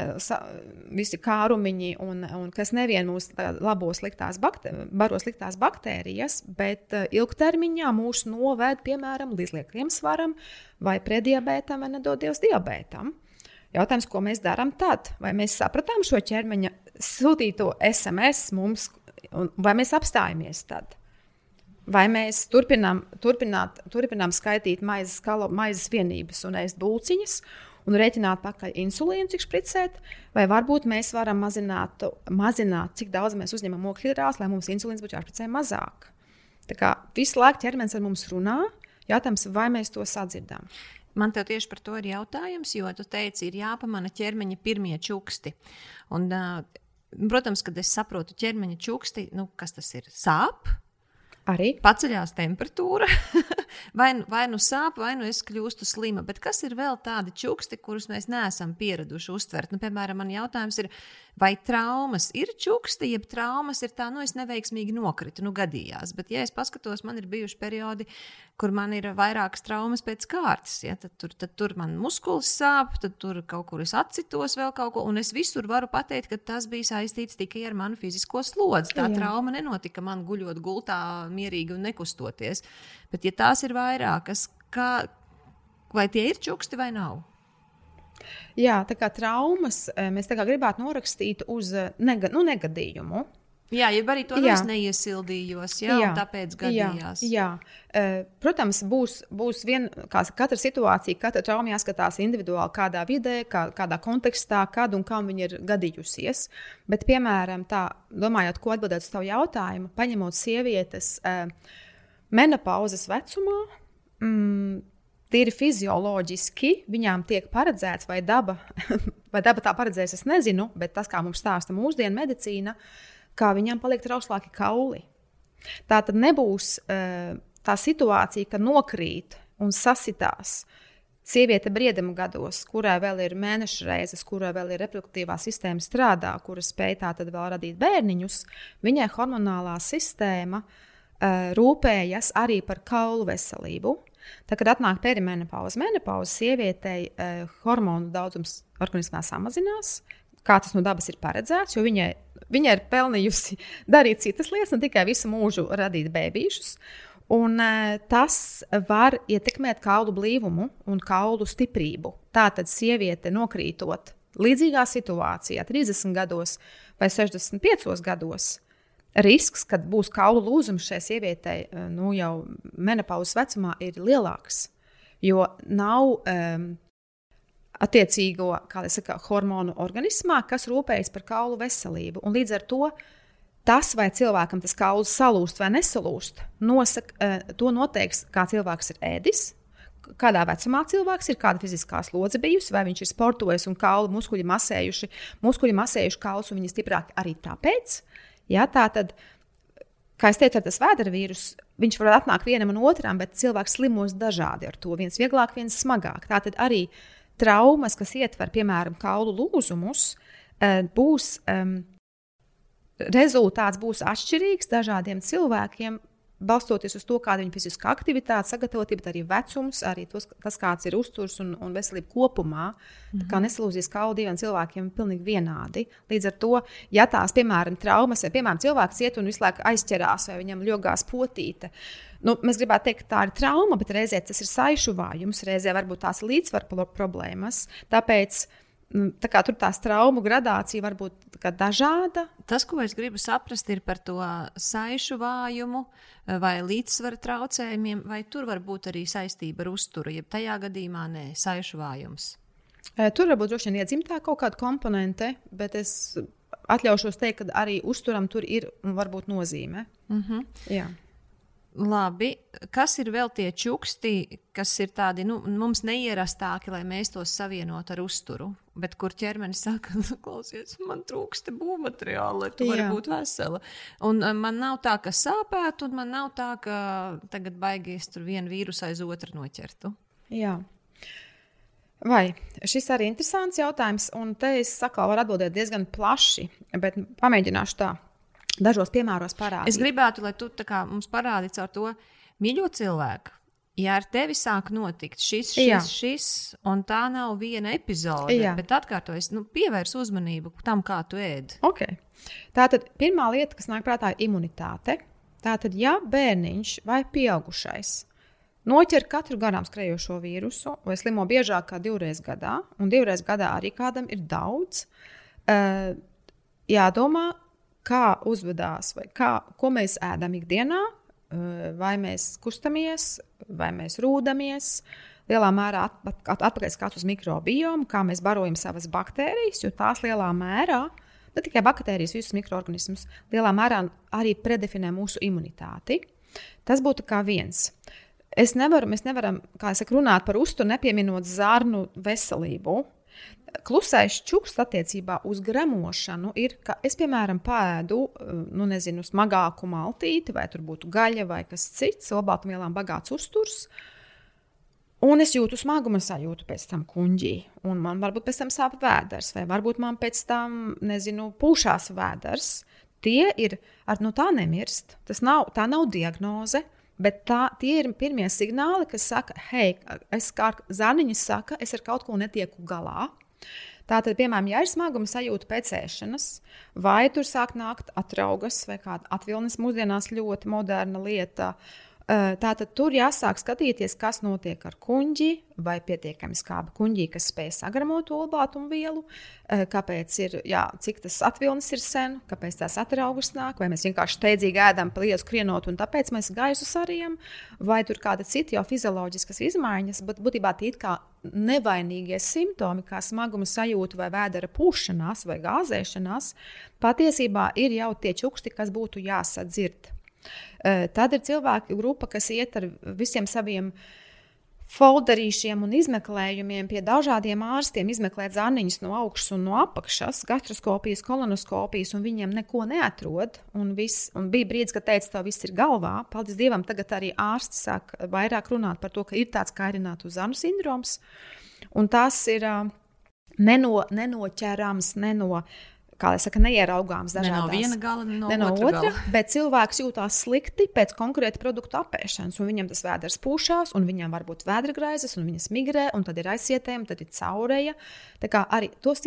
visi kārumiņi, un, un kas nevien mūs labo sliktās, bakter, baro sliktās baktērijas, bet uh, ilgtermiņā mūs noved piemēram līdz liekliem svaram vai prediabētam vai nedodies diabētam. Jautājums, ko mēs darām tad? Vai mēs sapratām šo ķermeņa sūtīto SMS mums, vai mēs apstājamies tad? Vai mēs turpinām, turpināt, turpinām skaitīt maizes, kalo, maizes vienības un ēst būciņas un rēķināt pakaļ insulīnu, cik spricēt, vai varbūt mēs varam mazināt, mazināt cik daudz mēs uzņemam ogļhidrātus, lai mums insulīns būtu jāspricē mazāk. Tā kā visu laiku ķermenis ar mums runā, jautājums, vai mēs to sadzirdam. Man te tieši par to ir jautājums, jo tu teici, ir jāpamana ķermeņa pirmie čuksti. Un, protams, kad es saprotu ķermeņa čuksti, nu, kas tas ir? Sāp, Arī paceļās temperatūra, (laughs) vai, nu, vai nu sāp, vai nu es kļūstu slima. Bet kas ir vēl tādi čuksti, kurus mēs neesam pieraduši uztvert? Nu, piemēram, man jautājums ir, vai traumas ir čuksti, jeb traumas ir tā, nu, es neveiksmīgi nokritu, nu, gadījās. Bet, ja es paskatos, man ir bijuši periodi, kur man ir vairākas traumas pēc kārtas. Ja? Tad, tur, tad tur man muskulis sāp, tad tur kaut kur es atcitos vēl kaut ko, un es visur varu pateikt, ka tas bija saistīts tikai ar manu fizisko slodzi. Tā Jā. trauma nenotika man guļot gultā mierīgi un nekustoties. Bet, ja tās ir vairākas, kā, vai tie ir čuksti vai nav? Jā, tā kā traumas eh, mēs kā gribētu norakstīt uz eh, nega, nu, negadījumu. Jā, ja arī to es neiesildījos, jā, jā tāpēc gadījās. Jā, jā. Protams, būs, būs vien, katra situācija, katra trauma jāskatās individuāli, kādā vidē, kā, kādā kontekstā, kad un kam viņa ir gadījusies. Bet, piemēram, tā, domājot, ko atbildēt uz tavu jautājumu, paņemot sievietes menopauzes vecumā, mm, tīri fizioloģiski viņām tiek paredzēts, vai daba, (laughs) vai daba tā paredzēs, es nezinu, bet tas, kā mums stāsta mūsdienu medicīna, kā viņām paliek trauslāki kauli. Tā tad nebūs uh, tā situācija, ka nokrīt un sasitās. Sieviete brieduma gados, kurai vēl ir mēneša reizes, kurai vēl ir reproduktīvā sistēma strādā, kura spēj tā tad vēl radīt bērniņus, viņai hormonālā sistēma uh, rūpējas arī par kaulu veselību. Tad, kad atnāk perimenopauze, menopauze sievietei uh, hormonu daudzums organismā samazinās, kā tas no dabas ir paredzēts, jo viņai, viņai ir pelnījusi (laughs) darīt citas lietas, ne tikai visu mūžu radīt bērnīšus. Un, uh, tas var ietekmēt kaulu blīvumu un kaulu stiprību. Tātad, sieviete nokrītot līdzīgā situācijā, 30 gados vai 65 gados, risks, kad būs kaulu lūzums šai sievietei eh, nu, jau menopauzes vecumā, ir lielāks. Jo nav um, attiecīgo saka, hormonu organismā, kas rūpējas par kaulu veselību. Un līdz ar to tas, vai cilvēkam tas kauls salūst vai nesalūst, nosaka, uh, to noteiks, kā cilvēks ir ēdis. Kādā vecumā cilvēks ir, kāda fiziskā slodze bijusi, vai viņš ir sportojis un kaulu muskuļi masējuši, muskuļi masējuši kaulus, un viņi stiprāki arī tāpēc. Ja, tā tad, kā jau teicu, tas vēdera vīrus, viņš var atnākt vienam un otram, bet cilvēks slimos dažādi ar to. Viens vieglāk, viens smagāk. Tā tad arī traumas, kas ietver, piemēram, kaulu lūzumus, eh, būs. Um, rezultāts būs atšķirīgs dažādiem cilvēkiem, balstoties uz to, kāda ir viņa fiziskā aktivitāte, sagatavotība, arī vecums, arī tos, tas, kāds ir uzturs un, un veselība kopumā. Mm -hmm. Nesalūzīs kaulu diviem cilvēkiem pilnīgi vienādi. Līdz ar to, ja tās, piemēram, traumas, vai, piemēram, cilvēks iet un visu laiku aizķerās, vai viņam ļogās potīte, nu, mēs gribētu teikt, ka tā ir trauma, bet reizē tas ir saišu vājums, reizē varbūt tās ir līdzsvaru problēmas. Tāpēc tā kā tur tās traumu gradācija var būt dažāda. Tas, ko es gribu saprast, ir par to saišu vājumu vai līdzsvara traucējumiem, vai tur var būt arī saistība ar uzturu, ja tajā gadījumā nē, saišu vājums. Tur var būt droši vien iedzimtā kaut kāda komponente, bet es atļaušos teikt, ka arī uzturam tur ir un var būt nozīme. Mm -hmm. Jā. Labi, kas ir vēl tie čuksti, kas ir tādi nu, mums neierastāki, lai mēs tos savienotu ar uzturu, bet kur ķermenis saka, (laughs) klausies, man trūkst būvmateriāla, lai tu varētu būt vesela. Un uh, man nav tā, ka sāpētu, un man nav tā, ka tagad baigīs tur vienu vīrusu aiz otru noķertu. Jā. Vai šis arī ir interesants jautājums, un te es saku, varu atbildēt diezgan plaši, bet pamēģināšu tā dažos piemēros parādīt. Es gribētu, lai tu kā, mums parādītu ar to mīļo cilvēku. Ja ar tevi sāk notikt šis, šis, Jā. šis, un tā nav viena epizode, Jā. bet atkārtojas, nu, pievērs uzmanību tam, kā tu ēd. Okay. Tā tad pirmā lieta, kas nāk prātā, ir imunitāte. Tātad, ja bērniņš vai pieaugušais noķer katru garām skrejošo vīrusu, vai slimo biežāk kā divreiz gadā, un divreiz gadā arī kādam ir daudz, uh, jādomā, kā uzvedās, vai kā, ko mēs ēdam ikdienā, eh, vai mēs kustamies, vai mēs rūdamies. Lielā mērā atpakaļ skatu uz mikrobiomu, kā mēs barojam savas baktērijas, jo tās lielā mērā, ne tikai baktērijas, visus mikroorganismus, lielā mērā arī predefinē mūsu imunitāti. Tas būtu kā viens. Es nevaru, mēs nevaram, kā es saku, runāt par uzturu, nepieminot zarnu veselību klusais čuks attiecībā uz gremošanu ir, ka es, piemēram, pēdu, nu, nezinu, smagāku maltīti, vai tur būtu gaļa vai kas cits, olbaltumvielām bagāts uzturs. Un es jūtu smagumu sajūtu pēc tam kuģī. Un man varbūt pēc tam sāp vēders, vai varbūt man pēc tam, nezinu, pūšās vēders. Tie ir, ar, nu tā nemirst. Tas nav, tā nav diagnoze. Bet tā, tie ir pirmie signāli, kas saka, hei, es kā zāniņš saka, es ar kaut ko netieku galā. Tātad, piemēram, ja ir smaguma sajūta pēc ēšanas, vai tur sāk nākt atraugas vai kāda atvilnis, mūsdienās ļoti moderna lieta, Tātad tur jāsāk skatīties, kas notiek ar kuģi, vai pietiekami skābi kuģi, kas spēj sagramot olbātumu vielu, kāpēc ir, jā, cik tas atvilnis ir sen, kāpēc tās atraugas nāk, vai mēs vienkārši steidzīgi ēdam pa lietu skrienot, un tāpēc mēs gaisu sarījam, vai tur kāda cita jau fizioloģiskas izmaiņas, bet būtībā tie kā nevainīgie simptomi, kā smaguma sajūta vai vēdera pūšanās vai gāzēšanās, patiesībā ir jau tie čuksti, kas būtu jāsadzird. Tad ir cilvēku grupa, kas iet ar visiem saviem folderīšiem un izmeklējumiem pie dažādiem ārstiem, izmeklēt zāniņus no augšas un no apakšas, gastroskopijas, kolonoskopijas, un viņiem neko neatrod. Un, viss, un bija brīdis, kad teica, ka viss ir galvā. Paldies Dievam, tagad arī ārsti sāk vairāk runāt par to, ka ir tāds kairinātu zānu sindroms. Un tas ir uh, neno, nenoķerams, neno kā jau saka, neieraugāms dažādās. Ne no viena gala, ne no, ne no otra, gala. bet cilvēks jūtās slikti pēc konkrēta produkta apēšanas. Viņam tas vēders pūšās, un viņam var būt vēderagraizes, un viņas migrē, un tad ir aizsietējumi, tad ir caurēja. Tā kā arī tos,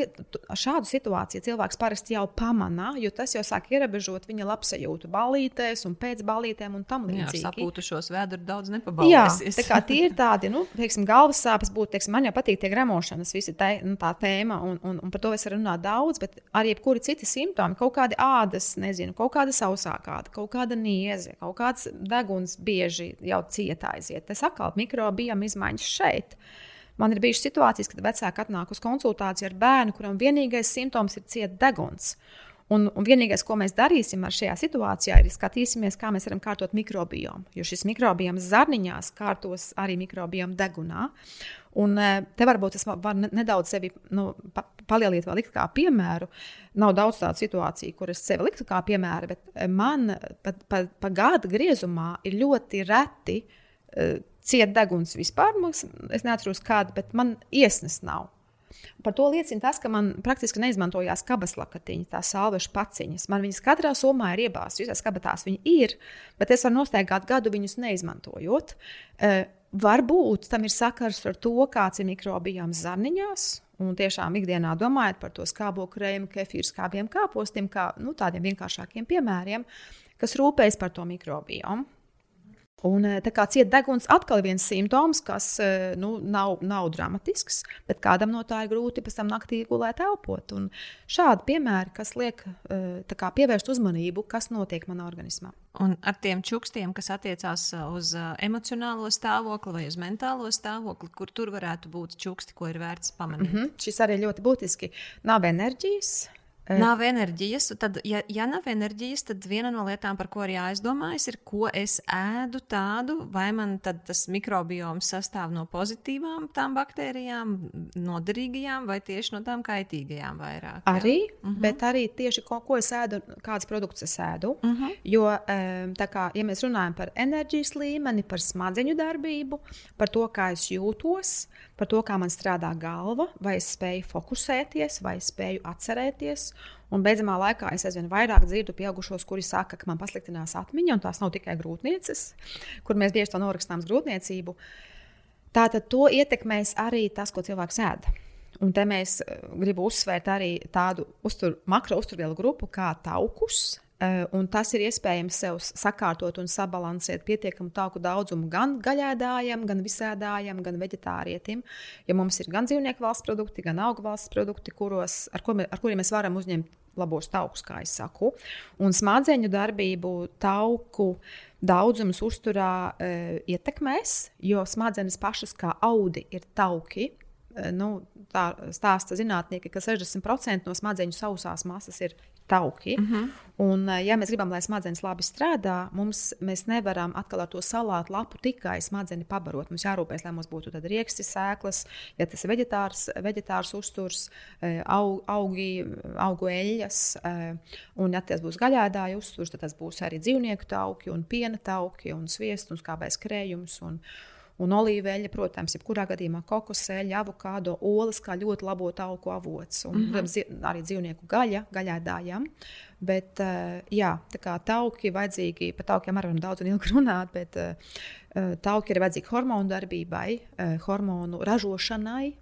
šādu situāciju cilvēks parasti jau pamana, jo tas jau sāk ierobežot viņa labsajūtu balītēs un pēc balītēm un tam līdzīgi. Jā, sapūtušos vēdru daudz Jā, nepabalēsies. tā kā tie ir tādi, nu, teiksim, galvas sāpes būtu, teiksim, man jau patīk tie gremošanas, visi tā, nu, tā tēma, un, un, un par to es varu runāt daudz, bet arī jebkuri citi simptomi, kaut kādi ādas, nezinu, kaut kāda sausākāda, kaut kāda nieze, kaut kāds deguns bieži jau cieta aiziet. Tas atkal mikrobioma izmaiņas šeit. Man ir bijušas situācijas, kad vecāki atnāk uz konsultāciju ar bērnu, kuram vienīgais simptoms ir cieta deguns. Un, un vienīgais, ko mēs darīsim ar šajā situācijā, ir skatīsimies, kā mēs varam kārtot mikrobiomu. Jo šis mikrobioms zarniņās kārtos arī mikrobiomu degunā. Un eh, te varbūt es varu nedaudz sevi nu, pa, palielināt, vēl likt kā piemēru. Nav daudz tādu situāciju, kur es sevi liktu kā piemēru, bet eh, man pa, pa, pa gada griezumā ir ļoti reti uh, ciet deguns vispār. Es neatceros kādu, bet man iesnes nav. Par to liecina tas, ka man praktiski neizmantojās kabas lakatiņa, tā salvešu paciņas. Man viņas katrā somā ir iebāztas, visās kabatās viņi ir, bet es varu nosteigāt gadu viņus neizmantojot. Uh, varbūt tam ir sakars ar to, kāds ir mikrobijāms zarniņās. Un tiešām ikdienā domājot par to skābo krējumu, kefīru, skābiem kāpostiem, kā nu, tādiem vienkāršākiem piemēriem, kas rūpējas par to mikrobiomu. Un, eh, tā kā cieta deguns atkal ir viens simptoms, kas eh, nu, nav, nav dramatisks, bet kādam no tā ir grūti pēc tam naktī gulēt, elpot. Un šādi piemēri, kas liek eh, kā, pievērst uzmanību, kas notiek manā organismā. Un ar tiem čukstiem, kas attiecās uz emocionālo stāvokli vai uz mentālo stāvokli, kur tur varētu būt čuksti, ko ir vērts pamanīt. Mm -hmm. Šis arī ļoti būtiski. Nav enerģijas, Nav enerģijas. Tad, ja, ja nav enerģijas, tad viena no lietām, par ko ir jāizdomājas, ir, ko es ēdu tādu, vai man tas mikrobioms sastāv no pozitīvām tām baktērijām, noderīgajām, vai tieši no tām kaitīgajām vairāk. Jā? Arī, uh -huh. bet arī tieši ko, ko es ēdu, kādas produktus es ēdu. Uh -huh. Jo, kā, ja mēs runājam par enerģijas līmeni, par smadzeņu darbību, par to, kā es jūtos, par to, kā man strādā galva, vai es spēju fokusēties, vai es spēju atcerēties. Un beidzamā laikā es aizvien vairāk dzirdu pieaugušos, kuri saka, ka man pasliktinās atmiņa, un tās nav tikai grūtnieces, kur mēs bieži to norakstām uz grūtniecību. Tātad to ietekmēs arī tas, ko cilvēks ēd. Un te mēs eh, gribam uzsvērt arī tādu uztur, makro uzturvielu grupu kā taukus, un tas ir iespējams sev sakārtot un sabalansēt pietiekamu tauku daudzumu gan gaļēdājam, gan visēdājam, gan vegetārietim. Ja mums ir gan dzīvnieku valsts produkti, gan augu valsts produkti, kuros, ar, ko, ar kuriem mēs varam uzņemt labos taukus, kā es saku, un smadzeņu darbību tauku daudzums uzturā e, ietekmēs, jo smadzenes pašas kā audi ir tauki. E, nu, tā stāsta zinātnieki, ka 60% no smadzeņu sausās masas ir tauki. Uh -huh. Un, eh, ja mēs gribam, lai smadzenes labi strādā, mums, mēs nevaram atkal ar to salātu lapu tikai smadzenes pabarot. Mums jārūpēs, lai mums būtu rieksti, sēklas, ja tas ir veģetārs, veģetārs uzturs, eh, aug, augi, augu eļļas. Eh, un, ja tas būs gaļādāja uzturs, tad tas būs arī dzīvnieku tauki, un piena tauki, un sviests, un skābais krējums. Un, Un olīveļa, protams, jebkurā gadījumā kokoseļa, avokado, olas kā ļoti labo tauku avots. Un, mm -hmm. protams, arī dzīvnieku gaļa, gaļādājam. Bet, uh, jā, tā kā tauki vajadzīgi, par taukiem arī varam daudz un ilgi (laughs) runāt, bet uh, tauki ir vajadzīgi hormonu darbībai, hormonu ražošanai,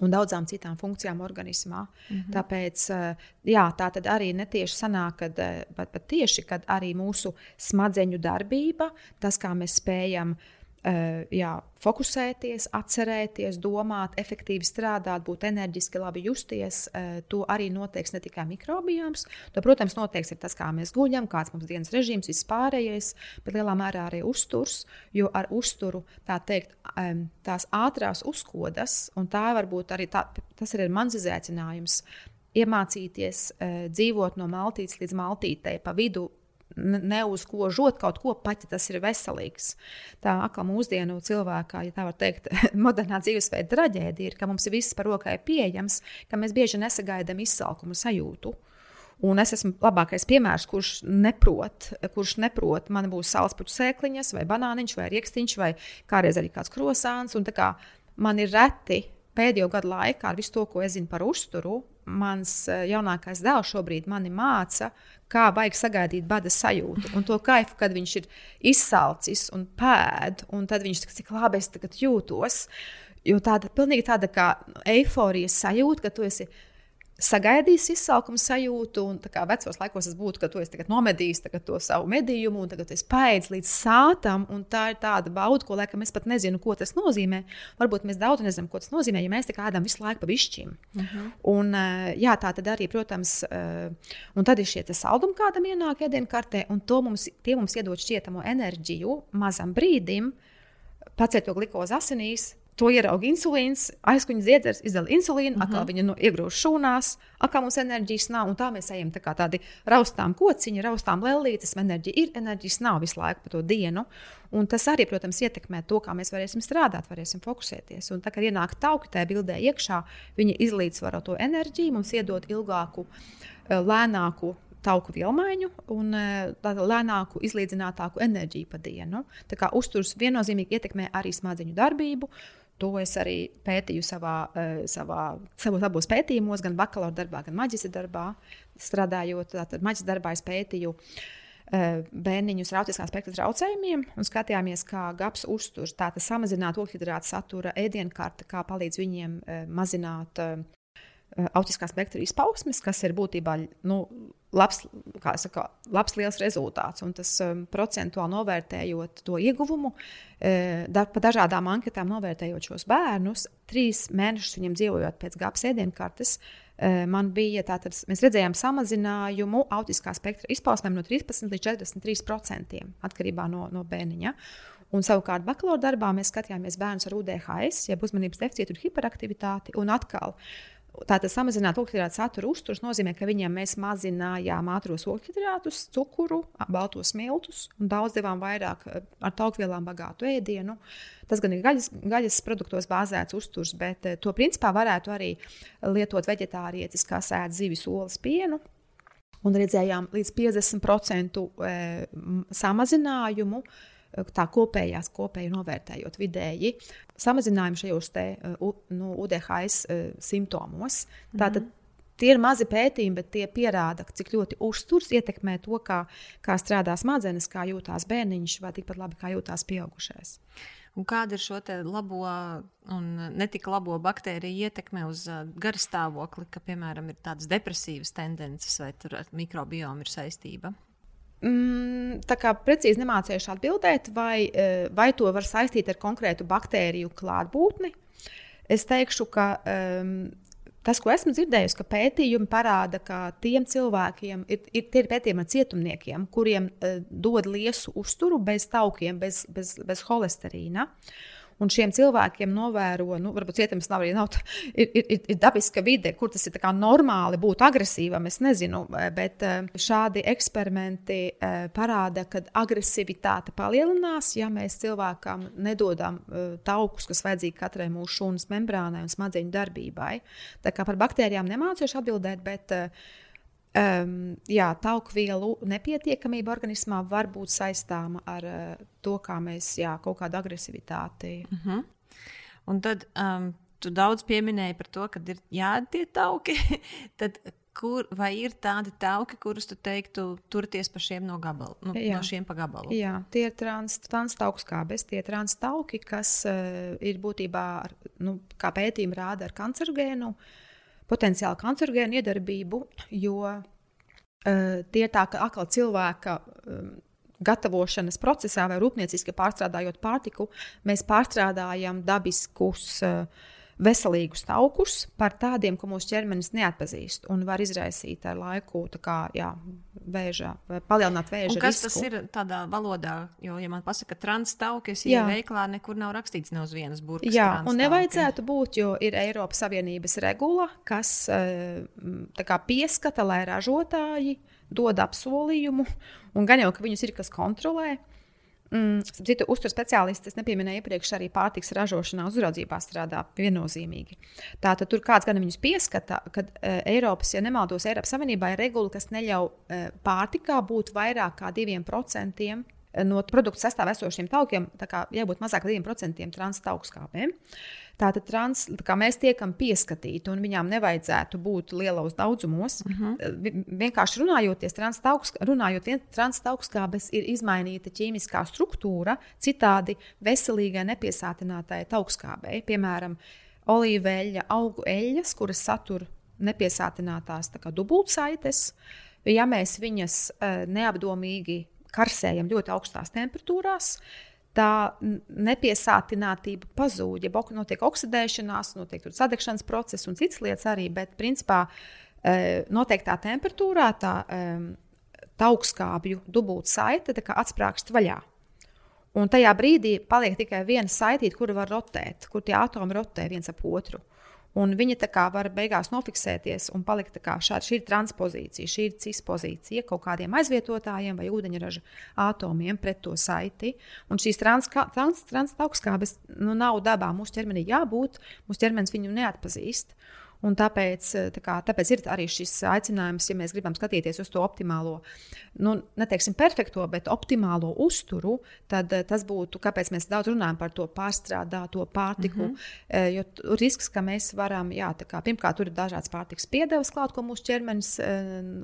un daudzām citām funkcijām organismā. Mm -hmm. Tāpēc jā, tā tad arī netieši sanāk, kad, bet, bet tieši kad arī mūsu smadzeņu darbība, tas, kā mēs spējam jā, fokusēties, atcerēties, domāt, efektīvi strādāt, būt enerģiski, labi justies. Uh, to arī noteiks ne tikai mikrobijāms. To, protams, noteiks tas, kā mēs guļam, kāds mums dienas režīms, viss pārējais, bet lielā mērā arī uzturs. Jo ar uzturu tā teikt, tās ātrās uzkodas, un tā varbūt arī tā, tas ir mans izaicinājums. Iemācīties uh, dzīvot no maltītes līdz maltītei, pa vidu neuzkožot kaut ko, ja tas ir veselīgs. Tā atkal mūsdienu cilvēkā, ja tā var teikt, (laughs) modernā dzīvesveida traģēdija ir, ka mums ir viss par rokai pieejams, ka mēs bieži nesagaidām izsalkumu sajūtu. Un es esmu labākais piemērs, kurš neprot, kurš neprot man būs saulespuķu sēkliņas, vai banāniņš, vai rīkstiņš, vai kādreiz arī kāds krosāns. Kā man ir reti pēdējo gadu laikā, ar visu to, ko es zinu par uzturu, mans eh, jaunākais dēls šobrīd mani māca, kā vajag sagaidīt bada sajūtu un to kaifu, kad viņš ir izsalcis un pēd, un tad viņš saka, cik labi es tagad jūtos. Jo tāda pilnīgi tāda kā eifórijas sajūta, ka tu esi sagaidījis izsalkumu sajūtu, un kā vecos laikos tas būtu, ka tu esi nomedījis to savu medījumu, un tagad es paēdu līdz sātam, un tā ir tāda bauda, ko laikam es pat nezinu, ko tas nozīmē. Varbūt mēs daudz nezinām, ko tas nozīmē, ja mēs tā kā ēdam visu laiku pa višķim. Uh mhm. -huh. Un, eh, jā, tā tad arī, protams, eh, un tad ir šie saldumi, kādam ienāk ēdienkartē, un mums, tie mums iedod šķietamo enerģiju mazam brīdim, pacelt to glikozi asinīs, To ieraudzīja insulīns, aizkuņa ziedzers, izdala insulīnu, uh -huh. atkal viņa nu, iegrūž šūnās, atkal mums enerģijas nav. Tā mēs ejam tā kā tādi raustām kociņi, raustām lēlītes. Enerģija ir, enerģijas nav visu laiku pa to dienu. Un tas arī, protams, ietekmē to, kā mēs varēsim strādāt, varēsim fokusēties. Un tā, kad ienāk tauki tajā bildē iekšā, viņi izlīdzvaro to enerģiju, mums iedod ilgāku, eh, lēnāku tauku vielmaiņu un eh, tādu lēnāku, izlīdzinātāku enerģiju pa dienu. Tā kā uzturs viennozīmīgi ietekmē arī smadzeņu darbību. To es arī pētīju savā, eh, savā, savos pētījumos, gan bakalaura darbā, gan maģistra darbā. Strādājot, tad maģistra darbā es pētīju uh, bērniņus ar autiskā spektra traucējumiem un skatījāmies, kā GAPS uzturs, tātad samazināt ogļhidrātu satura ēdienkarte, kā palīdz viņiem uh, mazināt autiskā spektra izpausmes, kas ir būtībā nu, labs, saka, labs liels rezultāts. Un tas um, procentuāli novērtējot to ieguvumu, e, da, pa dažādām anketām novērtējot šos bērnus, trīs mēnešus viņiem dzīvojot pēc GAPS ēdienkartes. E, man bija tātad, mēs redzējām samazinājumu autiskā spektra izpausmēm no 13 līdz 43 procentiem atkarībā no, no bērniņa. Un savukārt, bakalaura darbā mēs skatījāmies bērnus ar UDHS, jeb uzmanības deficītu un hiperaktivitāti. Un atkal, uh, Tātad samazināt ogļhidrātu satura uzturs nozīmē, ka viņiem mēs mazinājām ātros ogļhidrātus, cukuru, baltos miltus un daudz devām vairāk eh, ar taukvielām bagātu ēdienu. Tas gan ir gaļas, gaļas produktos bāzēts uzturs, bet eh, to principā varētu arī lietot vegetārietis, kas ēd zivis, olas pienu. Un redzējām līdz 50% eh, samazinājumu uh, tā kopējās, kopēji novērtējot vidēji, samazinājumu šajos te, nu, UDHS simptomos. Mhm. Tātad Tie ir mazi pētījumi, bet tie pierāda, cik ļoti uzturs ietekmē to, kā, kā strādā smadzenes, kā jūtas bērniņš, vai tikpat labi kā jūtas pieaugušais. Un kāda ir šo labo un netik labo baktēriju ietekme uz garstāvokli, ka, piemēram, ir tādas depresīvas tendences vai ar mikrobioma ir saistība? Mm, tā kā precīzi nemācījuši atbildēt, vai, e, vai to var saistīt ar konkrētu baktēriju klātbūtni. Es teikšu, ka um, tas, ko esmu dzirdējusi, ka pētījumi parāda, ka tiem cilvēkiem ir, ir, ir pētījumi ar cietumniekiem, kuriem uh, dod liesu uzturu bez taukiem, bez, bez, bez holesterīna. Uh, un šiem cilvēkiem novēro, nu, varbūt cietums nav arī nav, ir, ir, ir dabiska vide, kur tas ir normāli būt agresīvam. Es nezinu, bet eh, šādi eksperimenti eh, parāda, ka agresivitāte palielinās, ja mēs cilvēkam nedodam eh, taukus, kas vajadzīgi katrai mūsu šūnas membrānai un smadzeņu darbībai. Tā kā par baktērijām nemācīšu atbildēt, bet Um, jā, taukvielu nepietiekamība organismā var būt saistāma ar uh, to, kā mēs jā, kaut kādu agresivitāti. Uh mhm. -huh. Un tad um, tu daudz pieminēji par to, ka ir jāattie tauki. (laughs) tad, kur, vai ir tādi tauki, kurus tu teiktu, turties pa šiem no gabala? Nu, jā. no šiem pa gabalu? Jā, tie ir trans, transtauskābes, tie ir transtauki, kas uh, ir būtībā, ar, nu, kā pētījumi rāda, ar kancerogēnu. Uh, potenciāli kancerogēnu iedarbību, jo uh, tie tā, ka atkal cilvēka. Um, gatavošanas procesā vai rūpnieciski pārstrādājot pārtiku, mēs pārstrādājam dabiskus uh, veselīgus taukus par tādiem, ko mūsu ķermenis neatpazīst un var izraisīt ar laiku kā, jā, vēža, palielināt vēža un kas risku. Tas ir tādā valodā, jo, ja man pasaka, ka transtauki, es jau veiklā nekur nav rakstīts ne uz vienas burbuļs. Jā, un nevajadzētu būt, jo ir Eiropas Savienības regula, kas kā, pieskata, lai ražotāji dod apsolījumu, un gan jau, ka viņus ir kas kontrolē. Mm, citu uzturu speciālisti, es nepieminēju iepriekš, arī pārtiks ražošanā, uzraudzībā strādā viennozīmīgi. Tātad tur kāds gan viņus pieskata, ka e, Eiropas, ja nemaldos, Eiropas Savienībā ir regula, kas neļauj e, pārtikā būt vairāk kā 2% no produktu sastāvā esošiem taukiem, jābūt mazāk par 2% transtauskāpēm. Tātad trans, tā mēs tiekam pieskatīti, un viņām nevajadzētu būt lielos daudzumos. Uh mhm. -huh. Vienkārši runājoties, runājot, transtaugskābes ir izmainīta ķīmiskā struktūra citādi veselīgai nepiesātinātai taukskābei. Piemēram, olīveļa, augu eļļas, kuras satur nepiesātinātās dubultsaites. Ja mēs viņas uh, neapdomīgi karsējam ļoti augstās temperatūrās, tā nepiesātinātība pazūd. Ja notiek oksidēšanās, notiek sadegšanas process un citas lietas arī, bet principā e, noteiktā temperatūrā tā e, augstskābju dubultā saite atsprāgst vaļā. Un tajā brīdī paliek tikai viena saitīte, kura var rotēt, kur tie atomi rotē viens ap otru. Un viņi tā kā var beigās nofiksēties un palikt tā kā šāda. Šī ir transpozīcija, šī ir cispozīcija kaut kādiem aizvietotājiem vai ūdeņraža atomiem pret to saiti. Un šīs transaukskābes trans, trans, nu, nav dabā. Mūsu ķermenī jābūt, mūsu ķermenis viņu neatpazīst. Un tāpēc, eh, kā, tāpēc ir arī šis aicinājums, ja mēs gribam skatīties uz to optimālo, nu, neteiksim, perfekto, bet optimālo uzturu, tad eh, tas būtu, kāpēc mēs daudz runājam par to pārstrādāto pārtiku. Mm -hmm. Jo risks, ka mēs varam, jā, kā, pirmkārt, tur ir dažādas pārtikas piedevas klāt, ko mūsu ķermenis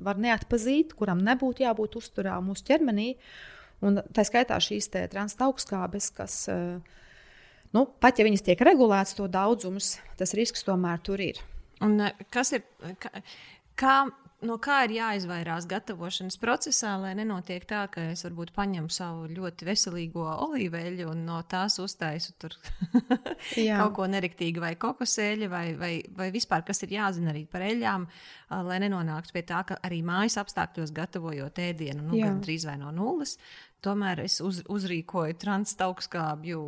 var neatpazīt, kuram nebūtu jābūt uzturā mūsu ķermenī. Un tā skaitā šīs transaugstskābes, kas, nu, pat ja viņas tiek regulētas, to daudzums, tas risks tomēr tur ir. Un eh, kas ir? Kā, kā, no kā ir jāizvairās gatavošanas procesā, lai nenotiek tā, ka es varbūt paņemu savu ļoti veselīgo olīveļu un no tās uztaisu (laughs) kaut ko nerektīgu, vai kokosēļu, vai, vai, vai vispār kas ir jāzina arī par eļļām, lai nenonāktu pie tā, ka arī mājas apstākļos gatavojot ēdienu, nu, gan drīz vai no nulles, tomēr es uz, uzrīkoju transtaugskābju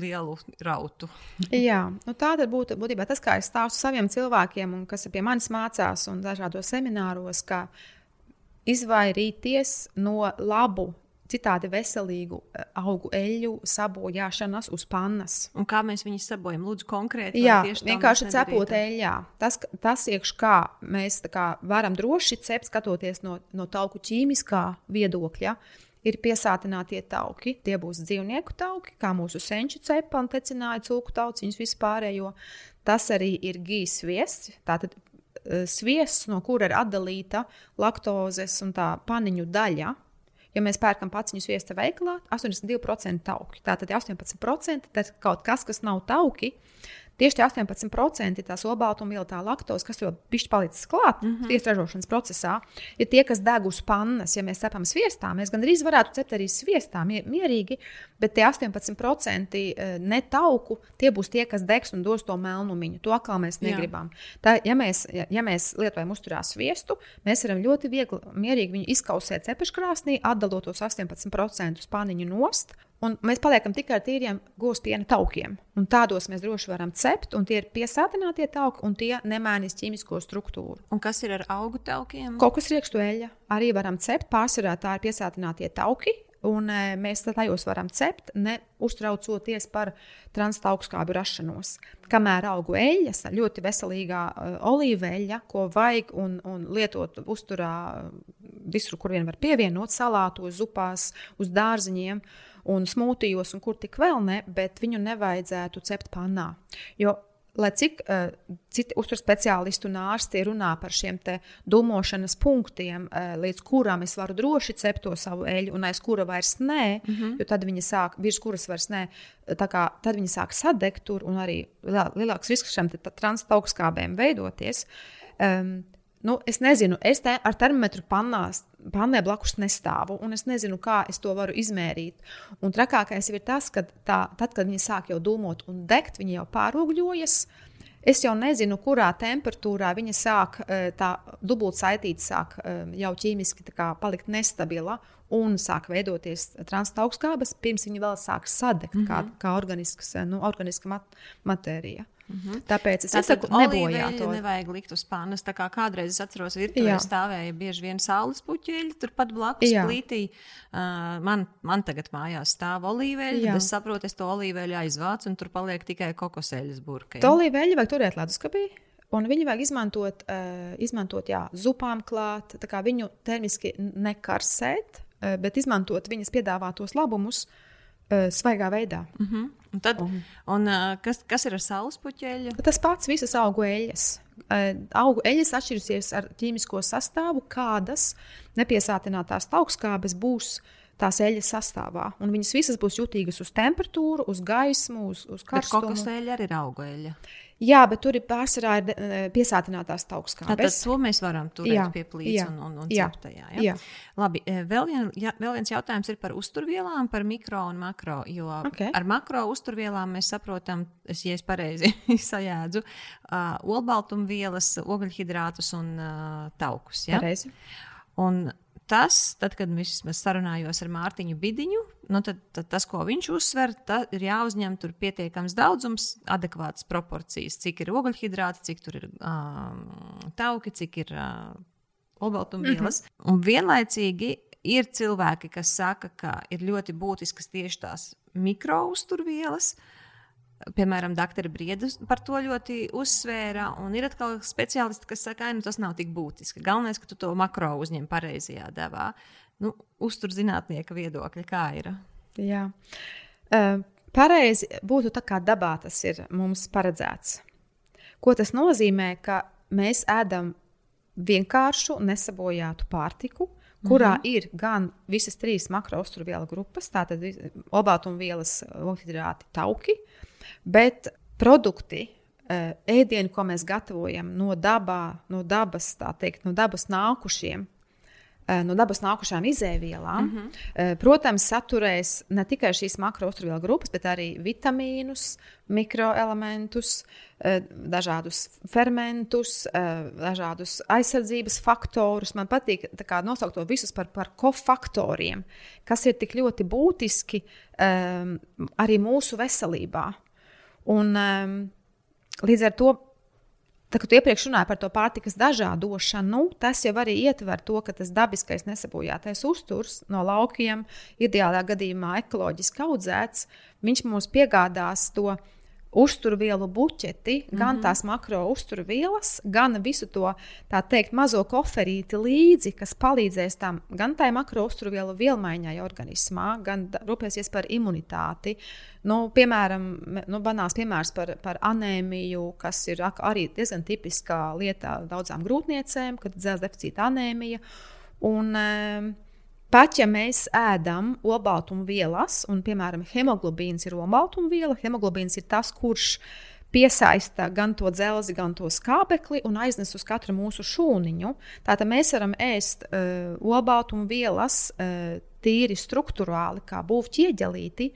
lielu rautu. Jā, nu tā tad būtu būtībā tas, kā es stāstu saviem cilvēkiem, un kas pie manis mācās un dažādos semināros, ka izvairīties no labu. Citādi veselīgu eh, augu eļļu sabojāšanas uz pannas. Un kā mēs viņus sabojājam? Lūdzu, konkrēti. Jā, vienkārši cepot eļļā. Tas, tas iekš kā mēs kā varam droši cept, skatoties no, no tauku ķīmiskā viedokļa. Ja? Ir piesātinātie tauki. Tie būs dzīvnieku tauki, kā mūsu senču cepa un tecināja cūku tauciņus vispārējo. Tas arī ir gijas sviests. Tātad uh, sviests, no kura ir atdalīta laktozes un tā paniņu daļa. Ja mēs pērkam paciņu sviestu veikalā, 82% tauki. Tātad 18% tas kaut kas, kas nav tauki, Tieši tie 18% tās olbaltumviela, tā laktoze, kas jau pišķi palicis klāt mm -hmm. tiesas ražošanas procesā, ir tie, kas deg uz pannas. Ja mēs cepam sviestā, mēs gandrīz varētu cept arī sviestā mierīgi, bet tie 18% e, netauku, tie būs tie, kas degs un dos to melnumiņu. To atkal mēs negribam. Jā. Tā, ja, mēs, ja, ja mēs lietojam uzturā sviestu, mēs varam ļoti viegli, mierīgi viņu izkausēt cepeškrāsnī, atdalot tos 18% pāniņu nost. Un mēs paliekam tikai ar tīriem gūst piena taukiem. Un tādos mēs droši varam cept, un tie ir piesātinātie tauki, un tie nemainīs ķīmisko struktūru. Un kas ir ar augu taukiem? Kokas riekstu eļļa arī varam cept. Pārsvarā tā ir piesātinātie tauki. Un e, mēs tajos varam cept, neuztraucoties par transaugstskābu rašanos. Kamēr augu eļļas, ļoti veselīgā uh, olīveļa, ko vajag un, un lietot uzturā visur, kur vien var pievienot, salātos, zupās, uz dārziņiem. Uh, un smūtijos, un kur tik vēl ne, bet viņu nevajadzētu cept pannā. Jo lai cik uh, citi uzturs speciālisti un ārsti runā par šiem dūmošanas punktiem, uh, līdz kurām es varu droši cept to savu eļļu, un aiz kura vairs nē, mm -hmm. jo tad viņi sāk, virs kuras vairs nē, kā, tad viņi sāk sadegt tur, un arī lielāks risks šiem transaugstskābēm veidoties. Um, Nu, es nezinu, es te ar termometru pannās, pannē blakus nestāvu, un es nezinu, kā es to varu izmērīt. Un trakākais ir tas, ka tā, tad, kad viņi sāk jau dūmot un degt, viņi jau pārūgļojas. Es jau nezinu, kurā temperatūrā viņa sāk, e, tā dubultsaitīte sāk e, jau ķīmiski palikt nestabila un sāk veidoties transaugstskābes, pirms viņa vēl sāk sadegt mm -hmm. kā, kā organisks, e, nu, organiska mat matērija. Mm -hmm. Tāpēc es saku, nebojāt to. Nevajag likt uz pannas. Tā kā kādreiz es atceros, virtuvē stāvēja bieži vien saules puķeļi, turpat blakus Jā. plītī. Uh, man, man tagad mājās stāv olīveļi, tad es saprotu, es to olīveļu aizvācu un tur paliek tikai kokoseļas burkai. To olīveļu vajag turēt leduskapī. Un viņi vajag izmantot, uh, izmantot jā, zupām klāt, viņu termiski nekarsēt, uh, bet izmantot viņas piedāvātos labumus uh, svaigā veidā. Uh mhm. -huh. Un, tad, un, un, kas, kas ir ar saulespuķeļu? Tas pats visas augu eļļas. Augu eļļas atšķirsies ar ķīmisko sastāvu, kādas nepiesātinātās augstskābes būs tās eļļas sastāvā. Un viņas visas būs jutīgas uz temperatūru, uz gaismu, uz, uz karstumu. Bet kokosēļa arī ir augu eļļa. Jā, bet tur ir pārsvarā ir e, piesātinātās augstskābes. Tad to mēs varam turēt jā, pie plīts un, un, un jā, ceptajā. Ja? Jā. Labi, e, vēl, vien, jā, vēl viens jautājums ir par uzturvielām, par mikro un makro. Jo okay. ar makro uzturvielām mēs saprotam, es, ja es pareizi (laughs) sajēdzu, uh, olbaltumvielas, ogļhidrātus un uh, taukus. Ja? Pareizi. Un tas, tad, kad es sarunājos ar Mārtiņu Bidiņu, nu, tad, tad tas, ko viņš uzsver, ir jāuzņem tur pietiekams daudzums, adekvātas proporcijas, cik ir ogļhidrāti, cik tur ir um, tauki, cik ir uh, olbaltumvielas. Mm -hmm. Un vienlaicīgi ir cilvēki, kas saka, ka ir ļoti būtiskas tieši tās mikrouzturvielas. Uh, Piemēram, doktora Briedis par to ļoti uzsvēra. Un ir atkal speciālisti, kas saka, ka nu, tas nav tik būtiski. Galvenais, ka tu to makro uzņem pareizajā devā. Nu, Uzturzinātnieka viedokļa, kā ir? Jā. Uh, pareizi būtu tā, kā dabā tas ir mums paredzēts. Ko tas nozīmē? Ka mēs ēdam vienkāršu, nesabojātu pārtiku, kurā mm -hmm. ir gan visas trīs makrouzturvielu grupas, tātad olbaltumvielas, ogļhidrāti, tauki, Bet produkti, eh, ēdienu, ko mēs gatavojam no, dabā, no dabas, teikt, no dabas nākušiem, eh, no dabas nākušām izēvielām, mm -hmm. protams, saturēs ne tikai šīs makrouzturvielu grupas, bet arī vitamīnus, mikroelementus, dažādus fermentus, dažādus aizsardzības faktorus. Man patīk kā, nosaukt to visus par, par kofaktoriem, kas ir tik ļoti būtiski um, arī mūsu veselībā. Un, um, līdz ar to, tā, kad tu iepriekš runāji par to pārtikas dažādošanu, tas jau arī ietver to, ka tas dabiskais nesabojātais uzturs no laukiem, ideālā gadījumā ekoloģiski audzēts, viņš mums piegādās to uzturvielu buķeti, mm -hmm. gan tās makro uzturvielas, gan visu to tā teikt mazo koferīti līdzi, kas palīdzēs tam gan tai makro uzturvielu vielmaiņai organismā, gan rūpēsies par imunitāti. Nu, piemēram, nu, banāls piemērs par, par anēmiju, kas ir arī diezgan tipiska lieta daudzām grūtniecēm, kad dzelzceļa deficīta anēmija. Un, um, Pat ja mēs ēdam olbaltumvielas, un, piemēram, hemoglobīns ir olbaltumviela, hemoglobīns ir tas, kurš piesaista gan to dzelzi, gan to skābekli un aiznes uz katru mūsu šūniņu. Tātad mēs varam ēst uh, olbaltumvielas uh, tīri struktūrāli, kā būvķieģelīti.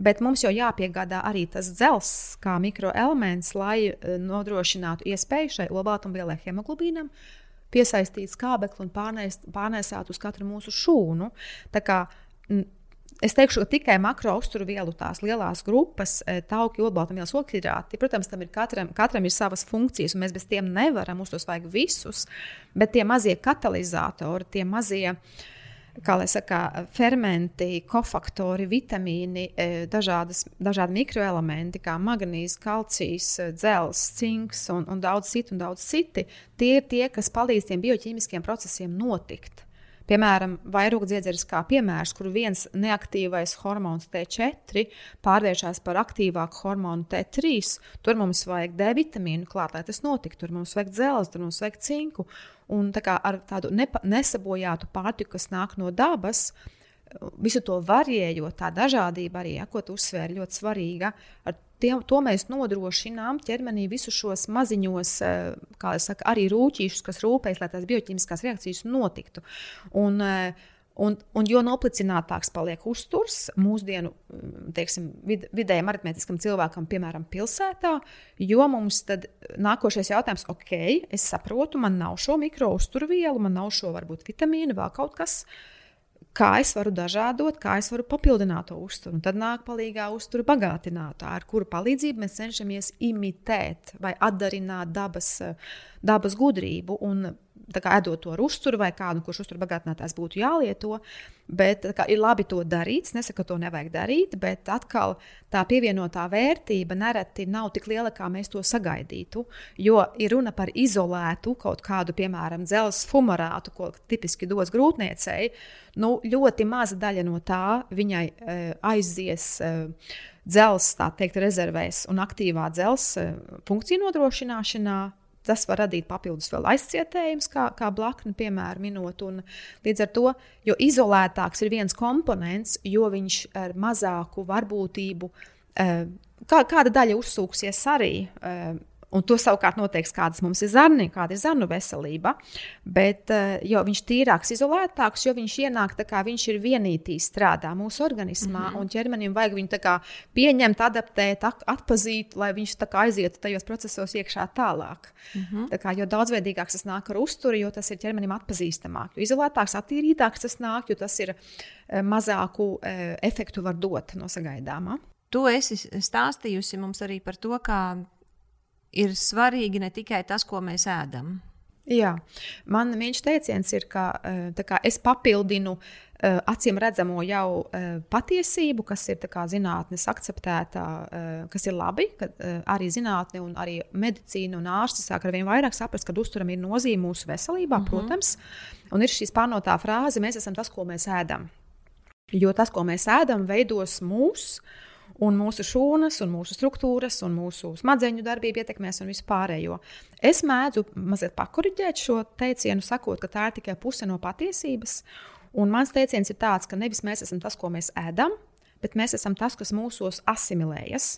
Bet mums jau jāpiegādā arī tas dzelzs, kā mikroelements, lai uh, nodrošinātu iespēju šai olbaltumvielai hemoglobīnam piesaistīt skābekli un pārnēst, pārnēsāt uz katru mūsu šūnu. Kā, Es teikšu, ka tikai makro uzturvielu tās lielās grupas, e, tauki, olbaltumvielas, okhidrāti, protams, tam ir katram, katram ir savas funkcijas, un mēs bez tiem nevaram, mums tos vajag visus, bet tie mazie katalizatori, tie mazie uh, kā lai saka, fermenti, kofaktori, vitamīni, e, dažādas, dažādi mikroelementi, kā magnīzs, kalcijs, e, dzelzs, cinks un, un daudz citu, un daudz citi. Tie ir tie, kas palīdz tiem bioķīmiskiem procesiem notikt. Piemēram, vairogdziedzeris kā piemērs, kur viens neaktīvais hormons T4 pārvēršas par aktīvāku hormonu T3. Tur mums vajag D vitamīnu klāt, lai tas notiktu. Tur mums vajag dzelzi, tur mums vajag cinku. Un tā kā ar tādu nepa, nesabojātu pārtiku, kas nāk no dabas, visu to varējot, tā dažādība arī, ja, ko tu uzsvēri, ļoti svarīga. Ar Tie, to mēs nodrošinām ķermenī visus šos maziņos, eh, kā jau saka, arī rūtīšus, kas rūpējas, lai tās bioķīmiskās reakcijas notiktu. Un, eh, Un, un jo noplicinātāks paliek uzturs mūsdienu mm, teiksim, vid, vidējam aritmētiskam cilvēkam, piemēram, pilsētā, jo mums tad nākošais jautājums, ok, es saprotu, man nav šo mikro uzturvielu, man nav šo varbūt vitamīnu, vēl kaut kas. Kā es varu dažādot, kā es varu papildināt to uzturu. Un tad nāk palīdzīgā uztura bagātinātā, ar kuru palīdzību mēs cenšamies imitēt vai atdarināt dabas, dabas gudrību. Un kā, ēdot to ar uzturu vai kādu, kurš uzturu bagātinātājs būtu jālieto. Bet kā, ir labi to darīt. Es nesaku, ka to nevajag darīt, bet atkal tā pievienotā vērtība nereti nav tik liela, kā mēs to sagaidītu. Jo ir runa par izolētu kaut kādu, piemēram, dzelzceļa fumarātu, ko tipiski dos grūtniecei. Nu, ļoti maza daļa no tā viņai e, aizies. E, Dzelzceļa rezervēs un aktīvā dzelzceļa funkciju nodrošināšanā, tas var radīt papildus vēl aizcietējumus, kā, kā blakni, piemēram, minot. Un līdz ar to, jo izolētāks ir viens komponents, jo viņš ar mazāku varbūtību, eh, kā, kāda daļa uzsūksies arī eh, Un to savukārt noteiks, kādas mums ir zarni, kāda ir zarnu veselība. Bet uh, jo viņš ir tīrāks, izolētāks, jo viņš ienāk tā kā viņš ir vienītī strādā mūsu organismā. Mm -hmm. Un ķermenim vajag viņu pieņemt, adaptēt, atpazīt, lai viņš aizietu tajos procesos iekšā tālāk. Mm -hmm. tā kā, jo daudzveidīgāks tas nāk ar uzturu, jo tas ir ķermenim atpazīstamāk. Jo izolētāks, attīrītāks tas nāk, jo tas ir uh, mazāku uh, efektu var dot no sagaidāmā. Tu esi stāstījusi mums arī par to, kā ir svarīgi ne tikai tas, ko mēs ēdam. Jā, man viņš teiciens ir, ka eh, kā, es papildinu uh, acīm redzamo jau uh, patiesību, kas ir kā, zinātnes akceptēta, kas ir labi, arī zinātne un arī medicīna un ārsti sāk ar vien vairāk saprast, ka uzturam ir nozīme mūsu veselībā, mm -hmm. protams. Un ir šī pārnotā frāze, mēs esam tas, ko mēs ēdam. Jo tas, ko mēs ēdam, veidos mūsu un mūsu šūnas, un mūsu struktūras, un mūsu smadzeņu darbību ietekmēs un visu pārējo. Es mēdzu mazliet pakoriģēt šo teicienu, sakot, ka tā ir tikai puse no patiesības. Un mans teiciens ir tāds, ka nevis mēs esam tas, ko mēs ēdam, bet mēs esam tas, kas mūsos asimilējas.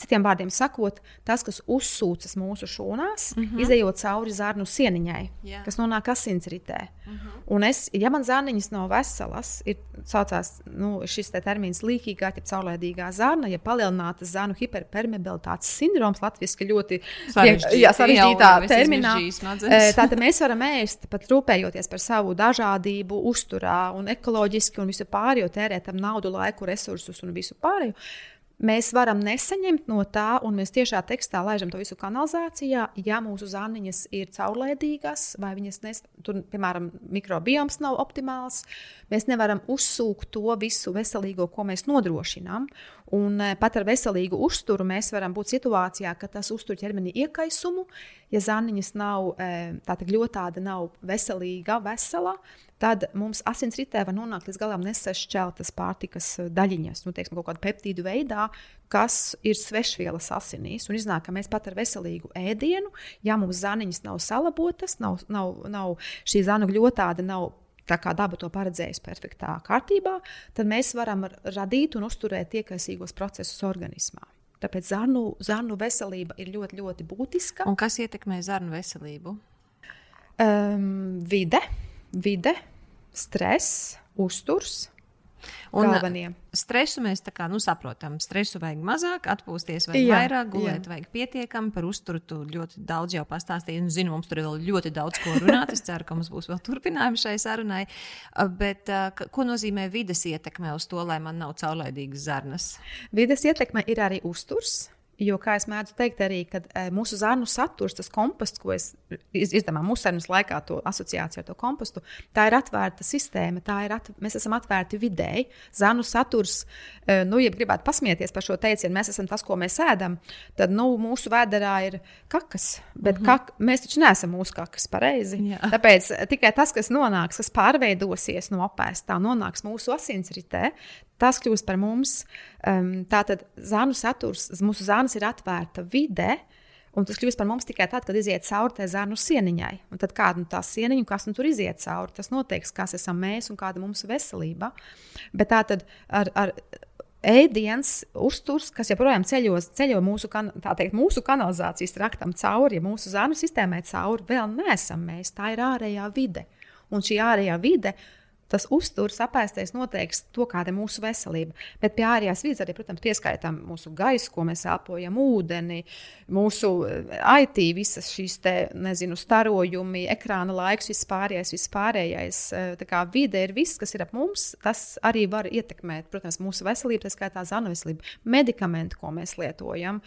Citiem vārdiem sakot, tas, kas uzsūcas mūsu šūnās, mm -hmm. izējot cauri zarnu sieniņai, yeah. kas nonāk asinsritē. Mm -hmm. Un es, ja man zarniņas nav veselas, ir saucās, nu, šis te termins līkīgā, ja caurlaidīgā zarna, ja palielināta zarnu hiperpermeabilitātes sindroms, latviešu ļoti sarežģītā terminā. Tātad mēs varam ēst, pat rūpējoties par savu dažādību, uzturā un ekoloģiski un visu pārējo, tērēt tam naudu, laiku, resursus un visu pārējo mēs varam nesaņemt no tā, un mēs tiešā tekstā laižam to visu kanalizācijā, ja mūsu zāniņas ir caurlaidīgas, vai viņas, nes, tur, piemēram, mikrobioms nav optimāls, mēs nevaram uzsūkt to visu veselīgo, ko mēs nodrošinām. Un e, pat ar veselīgu uzturu mēs varam būt situācijā, ka tas uztur ķermeni iekaisumu, ja zāniņas nav e, tāda ļoti tāda nav veselīga, vesela, tad mums asinsritē var nonākt līdz galam nesašķeltas pārtikas eh, daļiņas, nu, teiksim, kaut kāda peptīdu veidā, kas ir svešvielas asinīs. Un iznāk, ka mēs pat ar veselīgu ēdienu, ja mums zāniņas nav salabotas, nav, nav, nav šī zānu gļotāda, nav tā kā daba to paredzējusi perfektā kārtībā, tad mēs varam radīt un uzturēt iekaisīgos procesus organismā. Tāpēc zarnu, zarnu veselība ir ļoti, ļoti būtiska. Un kas ietekmē zarnu veselību? Um, vide, vide, stress, uzturs. Un galvenie. stresu mēs kā, nu, saprotam. Stresu vajag mazāk, atpūsties vajag jā, vairāk, gulēt jā. vajag pietiekami. Par uzturu tu ļoti daudz jau pastāstīji. Un, zinu, mums tur ir vēl ļoti daudz ko runāt. Es ceru, ka mums būs vēl turpinājumi šai sarunai. Bet ko nozīmē vides ietekme uz to, lai man nav caurlaidīgas zarnas? Vides ietekme ir arī uzturs. Jo, kā es mēdzu teikt, arī kad, e, mūsu zarnu saturs, tas komposts, ko es izdomāju mūsu sarunas laikā, to asociāciju ar to kompostu, tā ir atvērta sistēma. Ir at, mēs esam atvērti vidēji. Zarnu saturs, e, nu, ja gribētu pasmieties par šo teicienu, mēs esam tas, ko mēs ēdam, tad nu, mūsu vēderā ir kakas. Bet mm -hmm. kak, mēs taču neesam mūsu kakas pareizi. Jā. Tāpēc e, tikai tas, kas nonāks, kas pārveidosies no apēstā, nonāks mūsu asinsritē, tas kļūst par mums. Um, tātad zānu saturs, mūsu zānas ir atvērta vide. Un tas kļūst par mums tikai tad, kad iziet cauri tai zārnu sieniņai. Un tad kāda nu tā sieniņa, kas nu tur iziet cauri, tas noteiks, kas esam mēs un kāda mums veselība. Bet tā tad ar, ar ēdienas, uzturs, kas joprojām ceļos, ceļo mūsu, kan, teikt, mūsu kanalizācijas traktam cauri, ja mūsu zārnu sistēmai cauri, vēl neesam mēs. Tā ir ārējā vide. Un šī ārējā vide tas uzturs, apēstais noteiks to, kāda ir mūsu veselība. Bet pie ārējās vidas arī, protams, pieskaitām mūsu gaisu, ko mēs elpojam, ūdeni, mūsu eh, IT, visas šīs te, nezinu, starojumi, ekrāna laiks, viss pārējais, viss pārējais. Eh, tā kā vide ir viss, kas ir ap mums, tas arī var ietekmēt, protams, mūsu veselību, tā skaitā zanu veselību, medikamenti, ko mēs lietojam.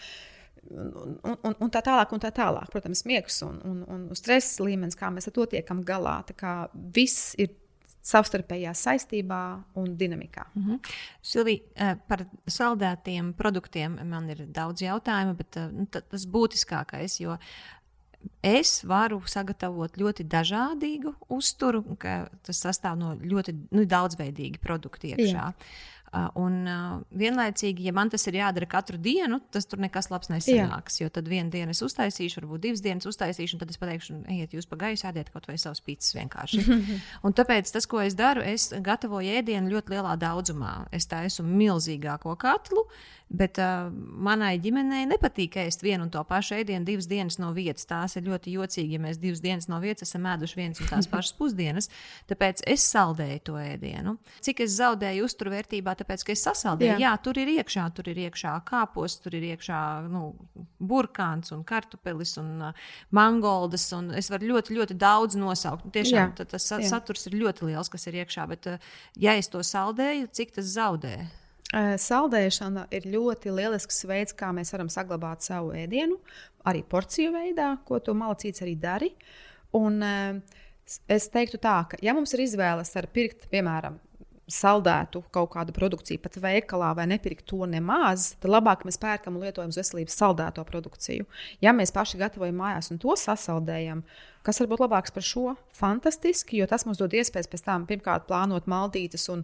Un, un, un tā tālāk, un tā tālāk. Protams, miegs un, un, un stresa līmenis, kā mēs ar to tiekam galā. Viss ir savstarpējā saistībā un dinamikā. Mm -hmm. Silvija, eh, par saldētiem produktiem man ir daudz jautājumu, bet eh, nu, tas būtiskākais, jo es varu sagatavot ļoti dažādīgu uzturu, ka tas sastāv no ļoti nu, daudzveidīgi produkti iekšā. Jā. Un uh, vienlaicīgi, ja man tas ir jādara katru dienu, tas tur nekas labs nesanāks. Jā. Jo tad vienu dienu es uztaisīšu, varbūt divas dienas uztaisīšu, un tad es pateikšu, ejiet, jūs pa gaisu ēdiet kaut vai savus pīcis vienkārši. (laughs) un tāpēc tas, ko es daru, es gatavoju ēdienu ļoti lielā daudzumā. Es taisu milzīgāko katlu, Bet uh, manai ģimenei nepatīk ēst vienu un to pašu ēdienu divas dienas no vietas. Tās ir ļoti jocīgi, ja mēs divas dienas no vietas esam ēduši vienas un tās (laughs) pašas pusdienas. Tāpēc es saldēju to ēdienu. Cik es zaudēju uzturvērtībā, tāpēc ka es sasaldēju. Jā. Jā, tur ir iekšā, tur ir iekšā kāpos, tur ir iekšā nu, burkāns un kartupelis un uh, mangoldas. Un es varu ļoti, ļoti daudz nosaukt. Tiešām Jā. tas Jā. saturs ir ļoti liels, kas ir iekšā. Bet, uh, ja es to saldēju, cik tas zaudēju? Saldēšana ir ļoti lielisks veids, kā mēs varam saglabāt savu ēdienu, arī porciju veidā, ko to malacīts arī dara. Un es teiktu tā, ka, ja mums ir izvēle starp pirkt, piemēram, saldētu kaut kādu produkciju pat veikalā vai nepirkt to nemaz, tad labāk mēs pērkam un lietojam uz veselības saldēto produkciju. Ja mēs paši gatavojam mājās un to sasaldējam, Kas var būt labāks par šo? Fantastiski, jo tas mums dod iespējas pēc tam pirmkārt plānot maldītes un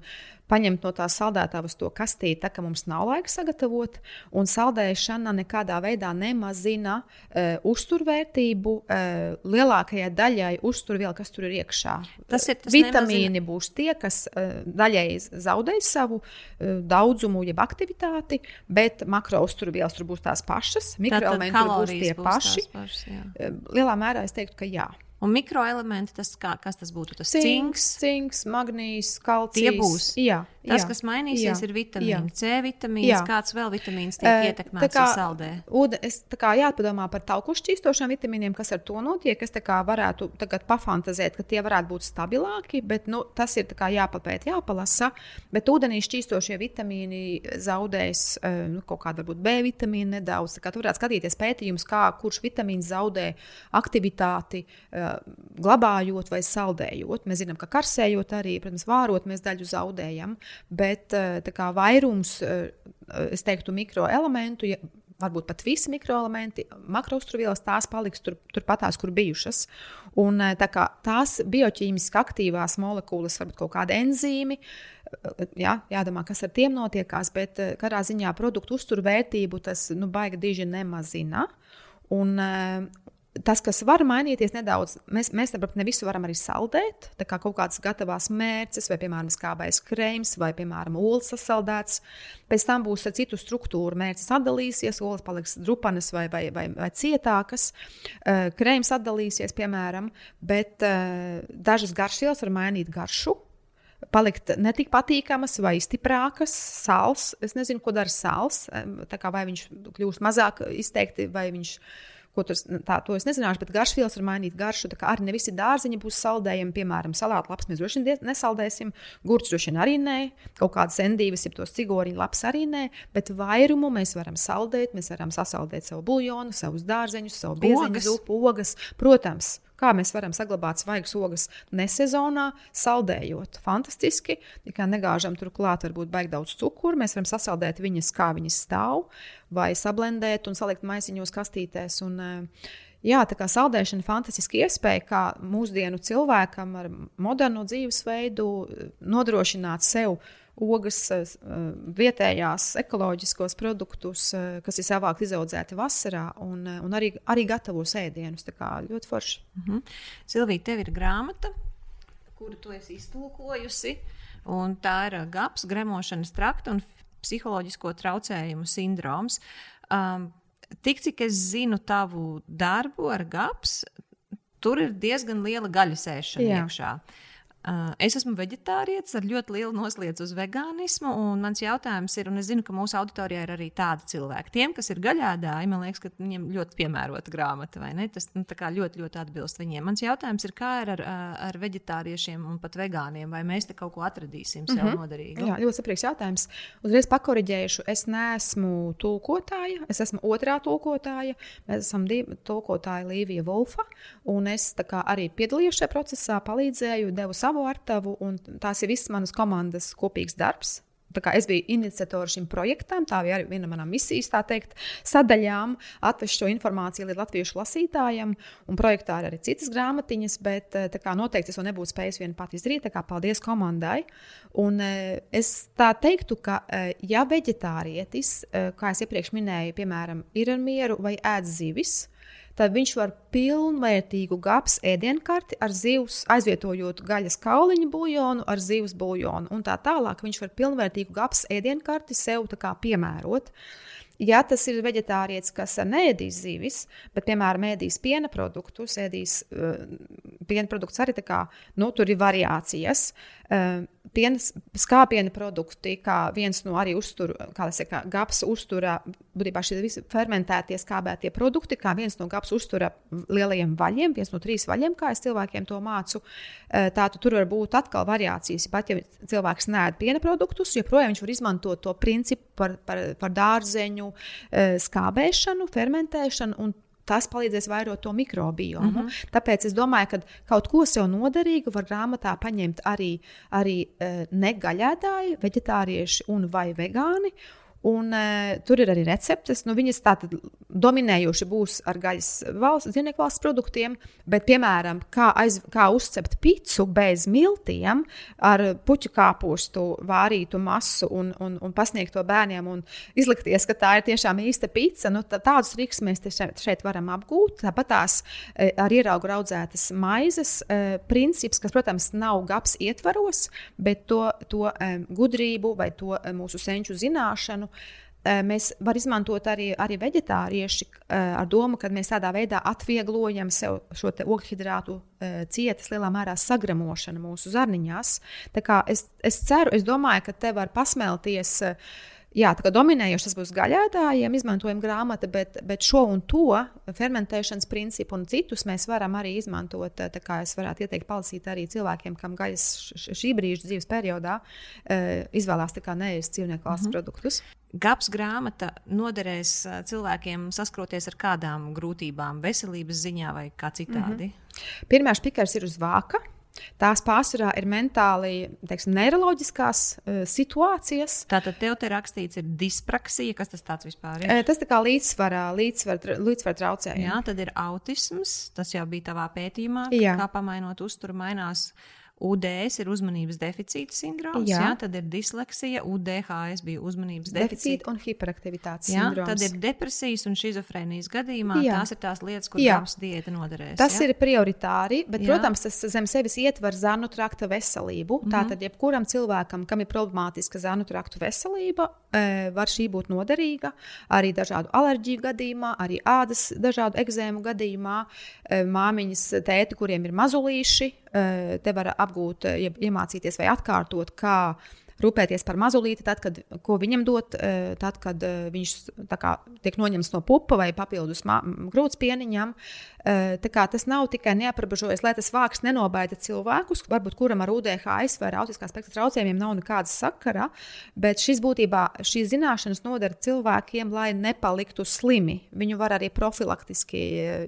paņemt no tās saldētājas to kastīti, tā ka mums nav laika sagatavot. Un saldēšana nekādā veidā nemazina uh, uzturvērtību uh, lielākajai daļai uzturvielu, kas tur ir iekšā. Tas ir tas Vitamīni nemazina. būs tie, kas uh, daļai zaudēs savu uh, daudzumu, jeb aktivitāti, bet makro uzturvielas tur būs tās pašas, mikroelementi būs tie būs paši. Pašas, jā. Lielā mērā es teiktu, ka jā. Un mikroelementi, tas kā, kas tas būtu? Tas cinks, cinks magnīs, kalcijs. Tie būs. Jā, tas, jā, kas mainīsies, jā, ir vitamīns, C vitamīns, jā. kāds vēl vitamīns tiek uh, ietekmēts kā, saldē. Ūde, es kā jāpadomā par tauku šķīstošiem vitamīniem, kas ar to notiek. Es varētu tagad pafantazēt, ka tie varētu būt stabilāki, bet nu, tas ir jāpapēt, jāpalasa. Bet ūdenī šķīstošie vitamīni zaudēs uh, nu, kaut kādu varbūt B vitamīnu nedaudz. Tur varētu skatīties pētījumus, kā kurš vitamīns zaudē aktivitāti. Uh, glabājot vai saldējot. Mēs zinām, ka karsējot arī, protams, vārot mēs daļu zaudējam, bet eh, kā, vairums, eh, es teiktu, mikroelementu. Ja, Varbūt pat visi mikroelementi, makrostruvielas, tās paliks tur, turpatās, kur bijušas. Un eh, kā tās bioķīmiski aktīvās molekulas, varbūt kaut kāda enzīmi, jā, jādomā, kas ar tiem notiekās, bet katrā ziņā produktu uzturvērtību tas nu, baigi diži nemazina. Un, tas, kas var mainīties nedaudz, mēs, mēs tāpat ne visu varam arī saldēt. Tā kā kaut kādas gatavās mērces, vai, piemēram, skābais krēms, vai, piemēram, olas sasaldēts. Pēc tam būs ar citu struktūru. Mērces atdalīsies, olas paliks drupanas vai, vai, vai, vai cietākas. Uh, krēms atdalīsies, piemēram, bet uh, dažas garšvielas var mainīt garšu palikt ne tik patīkamas vai stiprākas, sāls. Es nezinu, ko dara sāls. Vai viņš kļūst mazāk izteikti, vai viņš ko tur tā, to es nezināšu, bet garšvielas var mainīt garšu. Tā kā arī ne visi dārziņi būs saldējami, piemēram, salātu lapas mēs droši vien nesaldēsim, gurķus droši vien arī nē, kaut kādas endīvas, ja tos cigoriņu lapas arī nē, bet vairumu mēs varam saldēt, mēs varam sasaldēt savu buļļonu, savus dārzeņus, savu biezeņu zupu, ogas, protams. Kā mēs varam saglabāt svaigas ogas nesezonā, saldējot? Fantastiski. Tikai negāžam turklāt, varbūt baig daudz cukuru. Mēs varam sasaldēt viņas, kā viņas stāv, vai sablendēt un salikt maisiņos, kastītēs. Un, uh, Jā, tā kā saldēšana ir fantastiska iespēja, kā mūsdienu cilvēkam ar modernu dzīvesveidu nodrošināt sev ogas, eh, vietējās ekoloģiskos produktus, eh, kas ir savākt izaudzēti vasarā, un, eh, un arī, arī gatavos ēdienus. Tā kā ļoti forši. Mm -hmm. Silvija, tev ir grāmata, kuru tu esi iztulkojusi, un tā ir GAPS, gremošanas trakta un psiholoģisko traucējumu sindroms. Um, tik cik es zinu tavu darbu ar GAPS, tur ir diezgan liela gaļasēšana iekšā. Uh, es esmu vegetārietis ar ļoti lielu noslēdzu uz vegānismu, un mans jautājums ir, un es zinu, ka mūsu auditorijā ir arī tādi cilvēki. Tiem, kas ir gaļādāji, man liekas, ka viņiem ļoti piemērota grāmata, vai ne? Tas nu, ļoti, ļoti atbilst viņiem. Mans jautājums ir, kā ir ar, ar vegetāriešiem un pat vegāniem, vai mēs te kaut ko atradīsim sev mm -hmm. noderīgu? Jā, ļoti saprīgs jautājums. Uzreiz pakoriģējuši, es neesmu tulkotāja, es esmu otrā tulkotāja, mēs esam divi tulkotāji Līvija Volfa, un es arī piedalījos šajā procesā, palīdzēju, devu savu savu artavu, un tās ir visas manas komandas kopīgs darbs. Es biju iniciators šim projektam, tā bija arī viena no manām misijas, tā teikt, sadaļām, atvest šo informāciju līdz latviešu lasītājiem. Un projektā ir arī citas grāmatiņas, bet eh, kā, noteikti es to nebūtu spējis vien pat izdarīt. Kā paldies komandai. Un, eh, es tā teiktu, ka, eh, ja vegetārietis, kā jau iepriekš minēju, piemēram, ir ar mieru vai ēd zivis, tad viņš var pilnvērtīgu gaps ēdienkarti ar zivs, aizvietojot gaļas kauliņu buļļonu ar zivs buļļonu un tā tālāk. Viņš var pilnvērtīgu gaps ēdienkarti sev piemērot. Ja tas ir vegetārietis, kas neēdīs zivis, bet, piemēram, ēdīs piena produktus, ēdīs uh, piena produktus arī tā kā nu, tur ir variācijas. Uh, Pienas, skāpiena produkti, kā viens no arī uzturu, kā ir, gaps uzturā, būtībā šie visi fermentētie skābētie produkti, kā viens no gaps uzturā lielajiem vaļiem, viens no trīs vaļiem, kā es cilvēkiem to mācu. Uh, Tātad tur var būt atkal variācijas. Pat ja cilvēks nēd piena produktus, joprojām viņš var izmantot to principu par, par, par dārzeņu Eh, skābēšanu, fermentēšanu. Tas palīdzēs vairot to mikrobiomu. Mm -hmm. Tāpēc es domāju, ka kaut ko sev noderīgu var grāmatā paņemt arī, arī uh, negaļētāji, vegetārieši un vai vegāni. Un, uh, tur ir arī receptes. Nu, viņas tātad dominējoši būs ar gaļas valsts, dzīvnieku valsts produktiem, bet, piemēram, kā, aiz, kā uzcept picu bez miltiem ar puķu kāpostu, vārītu masu un, un, un pasniegt to bērniem un izlikties, ka tā ir tiešām īsta pica. Nu, tādus rīks mēs šeit, šeit varam apgūt. Tāpat tās uh, ar ieraugu audzētas maizes uh, princips, kas, protams, nav gaps ietvaros, bet to, to um, gudrību vai to um, mūsu senču zināšanu mēs varam izmantot arī, arī vegetārieši eh, ar domu, ka mēs tādā veidā atvieglojam sev šo ogļhidrātu eh, cietas lielā mērā sagramošanu mūsu zarniņās. Es, es ceru, es domāju, ka te var pasmelties. Jā, tā kā dominējoši tas būs gaļētājiem, izmantojam grāmatu, bet, bet šo un to fermentēšanas principu un citus mēs varam arī izmantot. Tā kā es varētu ieteikt palasīt arī cilvēkiem, kam gaļas šī brīža dzīves periodā izvēlās neēst dzīvnieku valsts mm -hmm. produktus. GAPS grāmata noderēs cilvēkiem saskroties ar kādām grūtībām, veselības ziņā vai kā citādi? Mm -hmm. Pirmā spīkers ir uz vāka. Tās pārsvarā ir mentāli, teiksim, neiroloģiskās uh, situācijas. Tātad tev te rakstīts, ir dispraksija, kas tas vispār ir? Tas tā kā līdzsvarā, līdzsvar, līdzsvar traucējumi. Jā, tad ir autisms, tas jau bija tavā pētījumā, kā pamainot uzturu mainās. Uh, UDS ir uzmanības deficīta sindroms, jā. Jā, tad ir disleksija, UDHS bija uzmanības deficīta un hiperaktivitātes jā, sindroms. Tad ir depresijas un šizofrēnijas gadījumā. Jā. Tās ir tās lietas, kur kāps diēta noderēs. Tas jā? ir prioritāri, bet, jā. protams, tas zem sevis ietver zarnu trakta veselību. Mm -hmm. Tātad, jebkuram cilvēkam, kam ir problemātiska zarnu trakta veselība, e, var šī būt noderīga arī dažādu alerģiju gadījumā, arī ādas dažādu ekzēmu gadījumā, e, māmiņas, tēti, kuriem ir mazulīši, te var apgūt apgūt, iemācīties vai atkārtot, kā rūpēties par mazulīti, tad, kad viņam dot, eh, tad, kad eh, viņš kā, tiek noņemts no pupa vai papildus grūts pieniņam. Eh, tas nav tikai neaprobežojies, lai tas vāks nenobaida cilvēkus, varbūt kuram ar UDHS vai autiskā spektra traucējumiem nav nekāda sakara, bet šis būtībā šīs zināšanas nodara cilvēkiem, lai nepaliktu slimi. Viņu var arī profilaktiski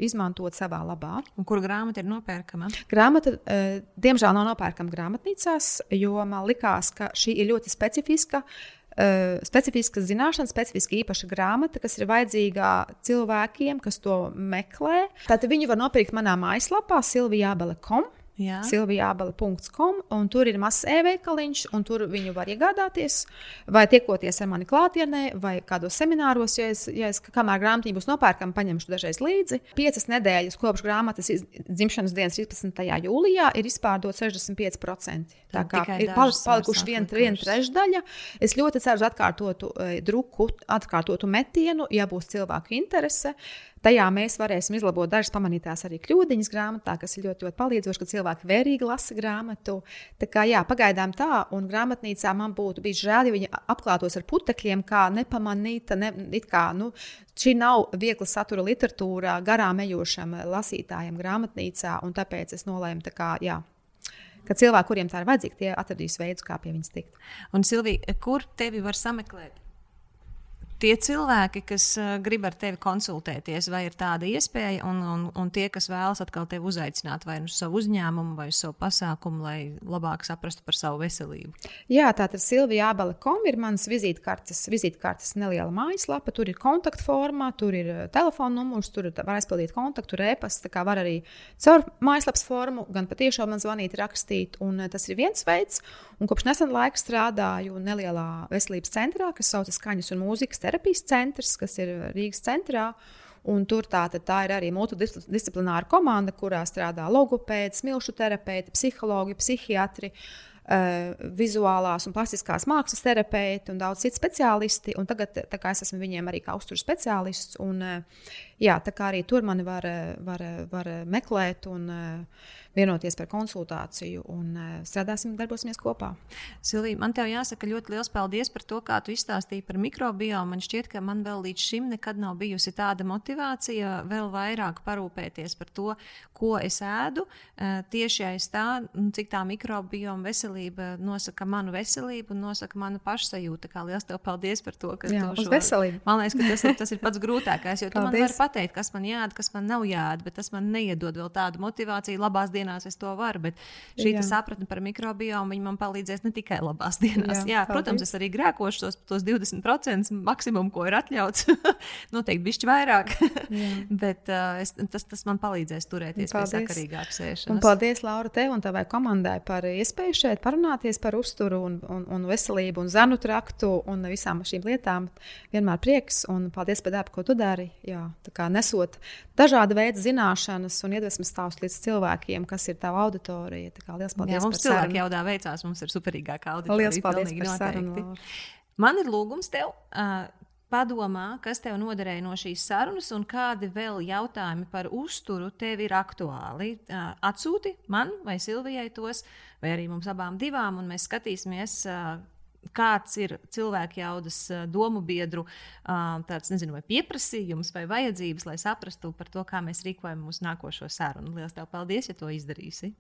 izmantot savā labā. Un kur grāmata ir nopērkama? Grāmata, diemžēl, nav nopērkama grāmatnīcās, jo man likās, ka šī ir ir ļoti specifiska. Uh, specifiska zināšana, specifiska īpaša grāmata, kas ir vajadzīga cilvēkiem, kas to meklē. Tātad viņi var nopirkt manā mājaslapā silvijābele.com. Silvijābala.com, un tur ir mazs e-veikaliņš, un tur viņu var iegādāties. Vai tiekoties ar mani klātienē, vai kādos semināros, ja es, ja es kamēr grāmatiņa būs nopērkama, paņemšu dažreiz līdzi. Piecas nedēļas kopš grāmatas dzimšanas dienas 13. jūlijā ir izpārdot 65%. Tā kā ir palikuši viena vien trešdaļa. Es ļoti ceru uz atkārtotu uh, druku, atkārtotu metienu, ja būs cilvēku interese. Tajā mēs varēsim izlabot dažas pamanītās arī kļūdiņas grāmatā, kas ir ļoti, ļoti palīdzoši, ka cilvēki vērīgi lasa grāmatu. Tā kā jā, pagaidām tā, un grāmatnīcā man būtu bijis žēl, ja viņi apklātos ar putekļiem, kā nepamanīta, ne, it kā, nu, šī nav viegla satura literatūra garām ejošam lasītājam grāmatnīcā, un tāpēc es nolēmu, tā kā, jā, ka cilvēki, kuriem tā ir vajadzīga, tie atradīs veidus, kā pie viņas tikt. Un, Silvija, kur tevi var sameklēt? Tie cilvēki, kas uh, grib ar tevi konsultēties, vai ir tāda iespēja, un, un, un tie, kas vēlas atkal tevi uzaicināt vai nu uz savu uzņēmumu, vai uz savu pasākumu, lai labāk saprastu par savu veselību. Jā, tā ir Silvija Abele.com, ir mans vizītkartes, vizītkartes neliela mājaslapa. Tur ir kontaktformā, tur ir telefona numurs, tur var aizpildīt kontaktu, rēpas. Tā kā var arī caur mājaslapas formu, gan patiešām man zvanīt, rakstīt. Un tas ir viens veids. Un kopš nesen laika strādāju nelielā veselības centrā, kas saucas Skaņas un mūzikas terapijas centrs, kas ir Rīgas centrā. Un tur tā, tā ir arī multidisciplināra komanda, kurā strādā logopēdi, smilšu terapeiti, psihologi, psihiatri. Uh, vizuālās un plastiskās mākslas terapeiti un daudz citu speciālisti. Un tagad es esmu viņiem arī kā uzturu speciālists. Un, uh, jā, tā kā arī tur mani var, var, var meklēt. Un, uh, vienoties par konsultāciju un uh, strādāsim, darbosimies kopā. Silvija, man te jāsaka ļoti liels paldies par to, kā tu izstāstīji par mikrobiomu. Man šķiet, ka man vēl līdz šim nekad nav bijusi tāda motivācija vēl vairāk parūpēties par to, ko es ēdu. Uh, tieši aiz tā, nu, cik tā mikrobioma veselība nosaka manu veselību un nosaka manu pašsajūtu. Kā liels tev paldies par to, ka tu šo veselību. Man liekas, ka tas ir, tas ir pats grūtākais, jo tu paldies. man vari pateikt, kas man jādara, kas man nav jādara, bet tas man neiedod vēl tādu motivāciju labās dienās es to varu, bet šī sapratne par mikrobiomu man palīdzēs ne tikai labās dienās. Jā, Jā protams, es arī grēkošu tos, tos 20% maksimumu, ko ir atļauts. (laughs) Noteikti bišķi vairāk, (laughs) bet uh, es, tas, tas man palīdzēs turēties paldies. pie sakarīgākas ēšanas. Un paldies, Laura, tev un tavai komandai par iespēju šeit parunāties par uzturu un, un, un veselību un zanu traktu un visām šīm lietām. Vienmēr prieks un paldies par darbu, ko tu dari. Jā, kā nesot dažāda veida zināšanas un iedvesmas stāstus līdz cilvēkiem, kas ir tava auditorija. Tā liels paldies! Jā, mums cilvēki jau tā veicās, mums ir superīgākā auditorija. Liels paldies sarunu! Man ir lūgums tev. Uh, Padomā, kas tev noderēja no šīs sarunas, un kādi vēl jautājumi par uzturu tev ir aktuāli. Uh, atsūti man vai Silvijai tos, vai arī mums abām divām, un mēs skatīsimies, uh, kāds ir cilvēku jaudas domu biedru tāds, nezinu, vai pieprasījums vai vajadzības, lai saprastu par to, kā mēs rīkojam mūsu nākošo sarunu. Lielas tev paldies, ja to izdarīsi!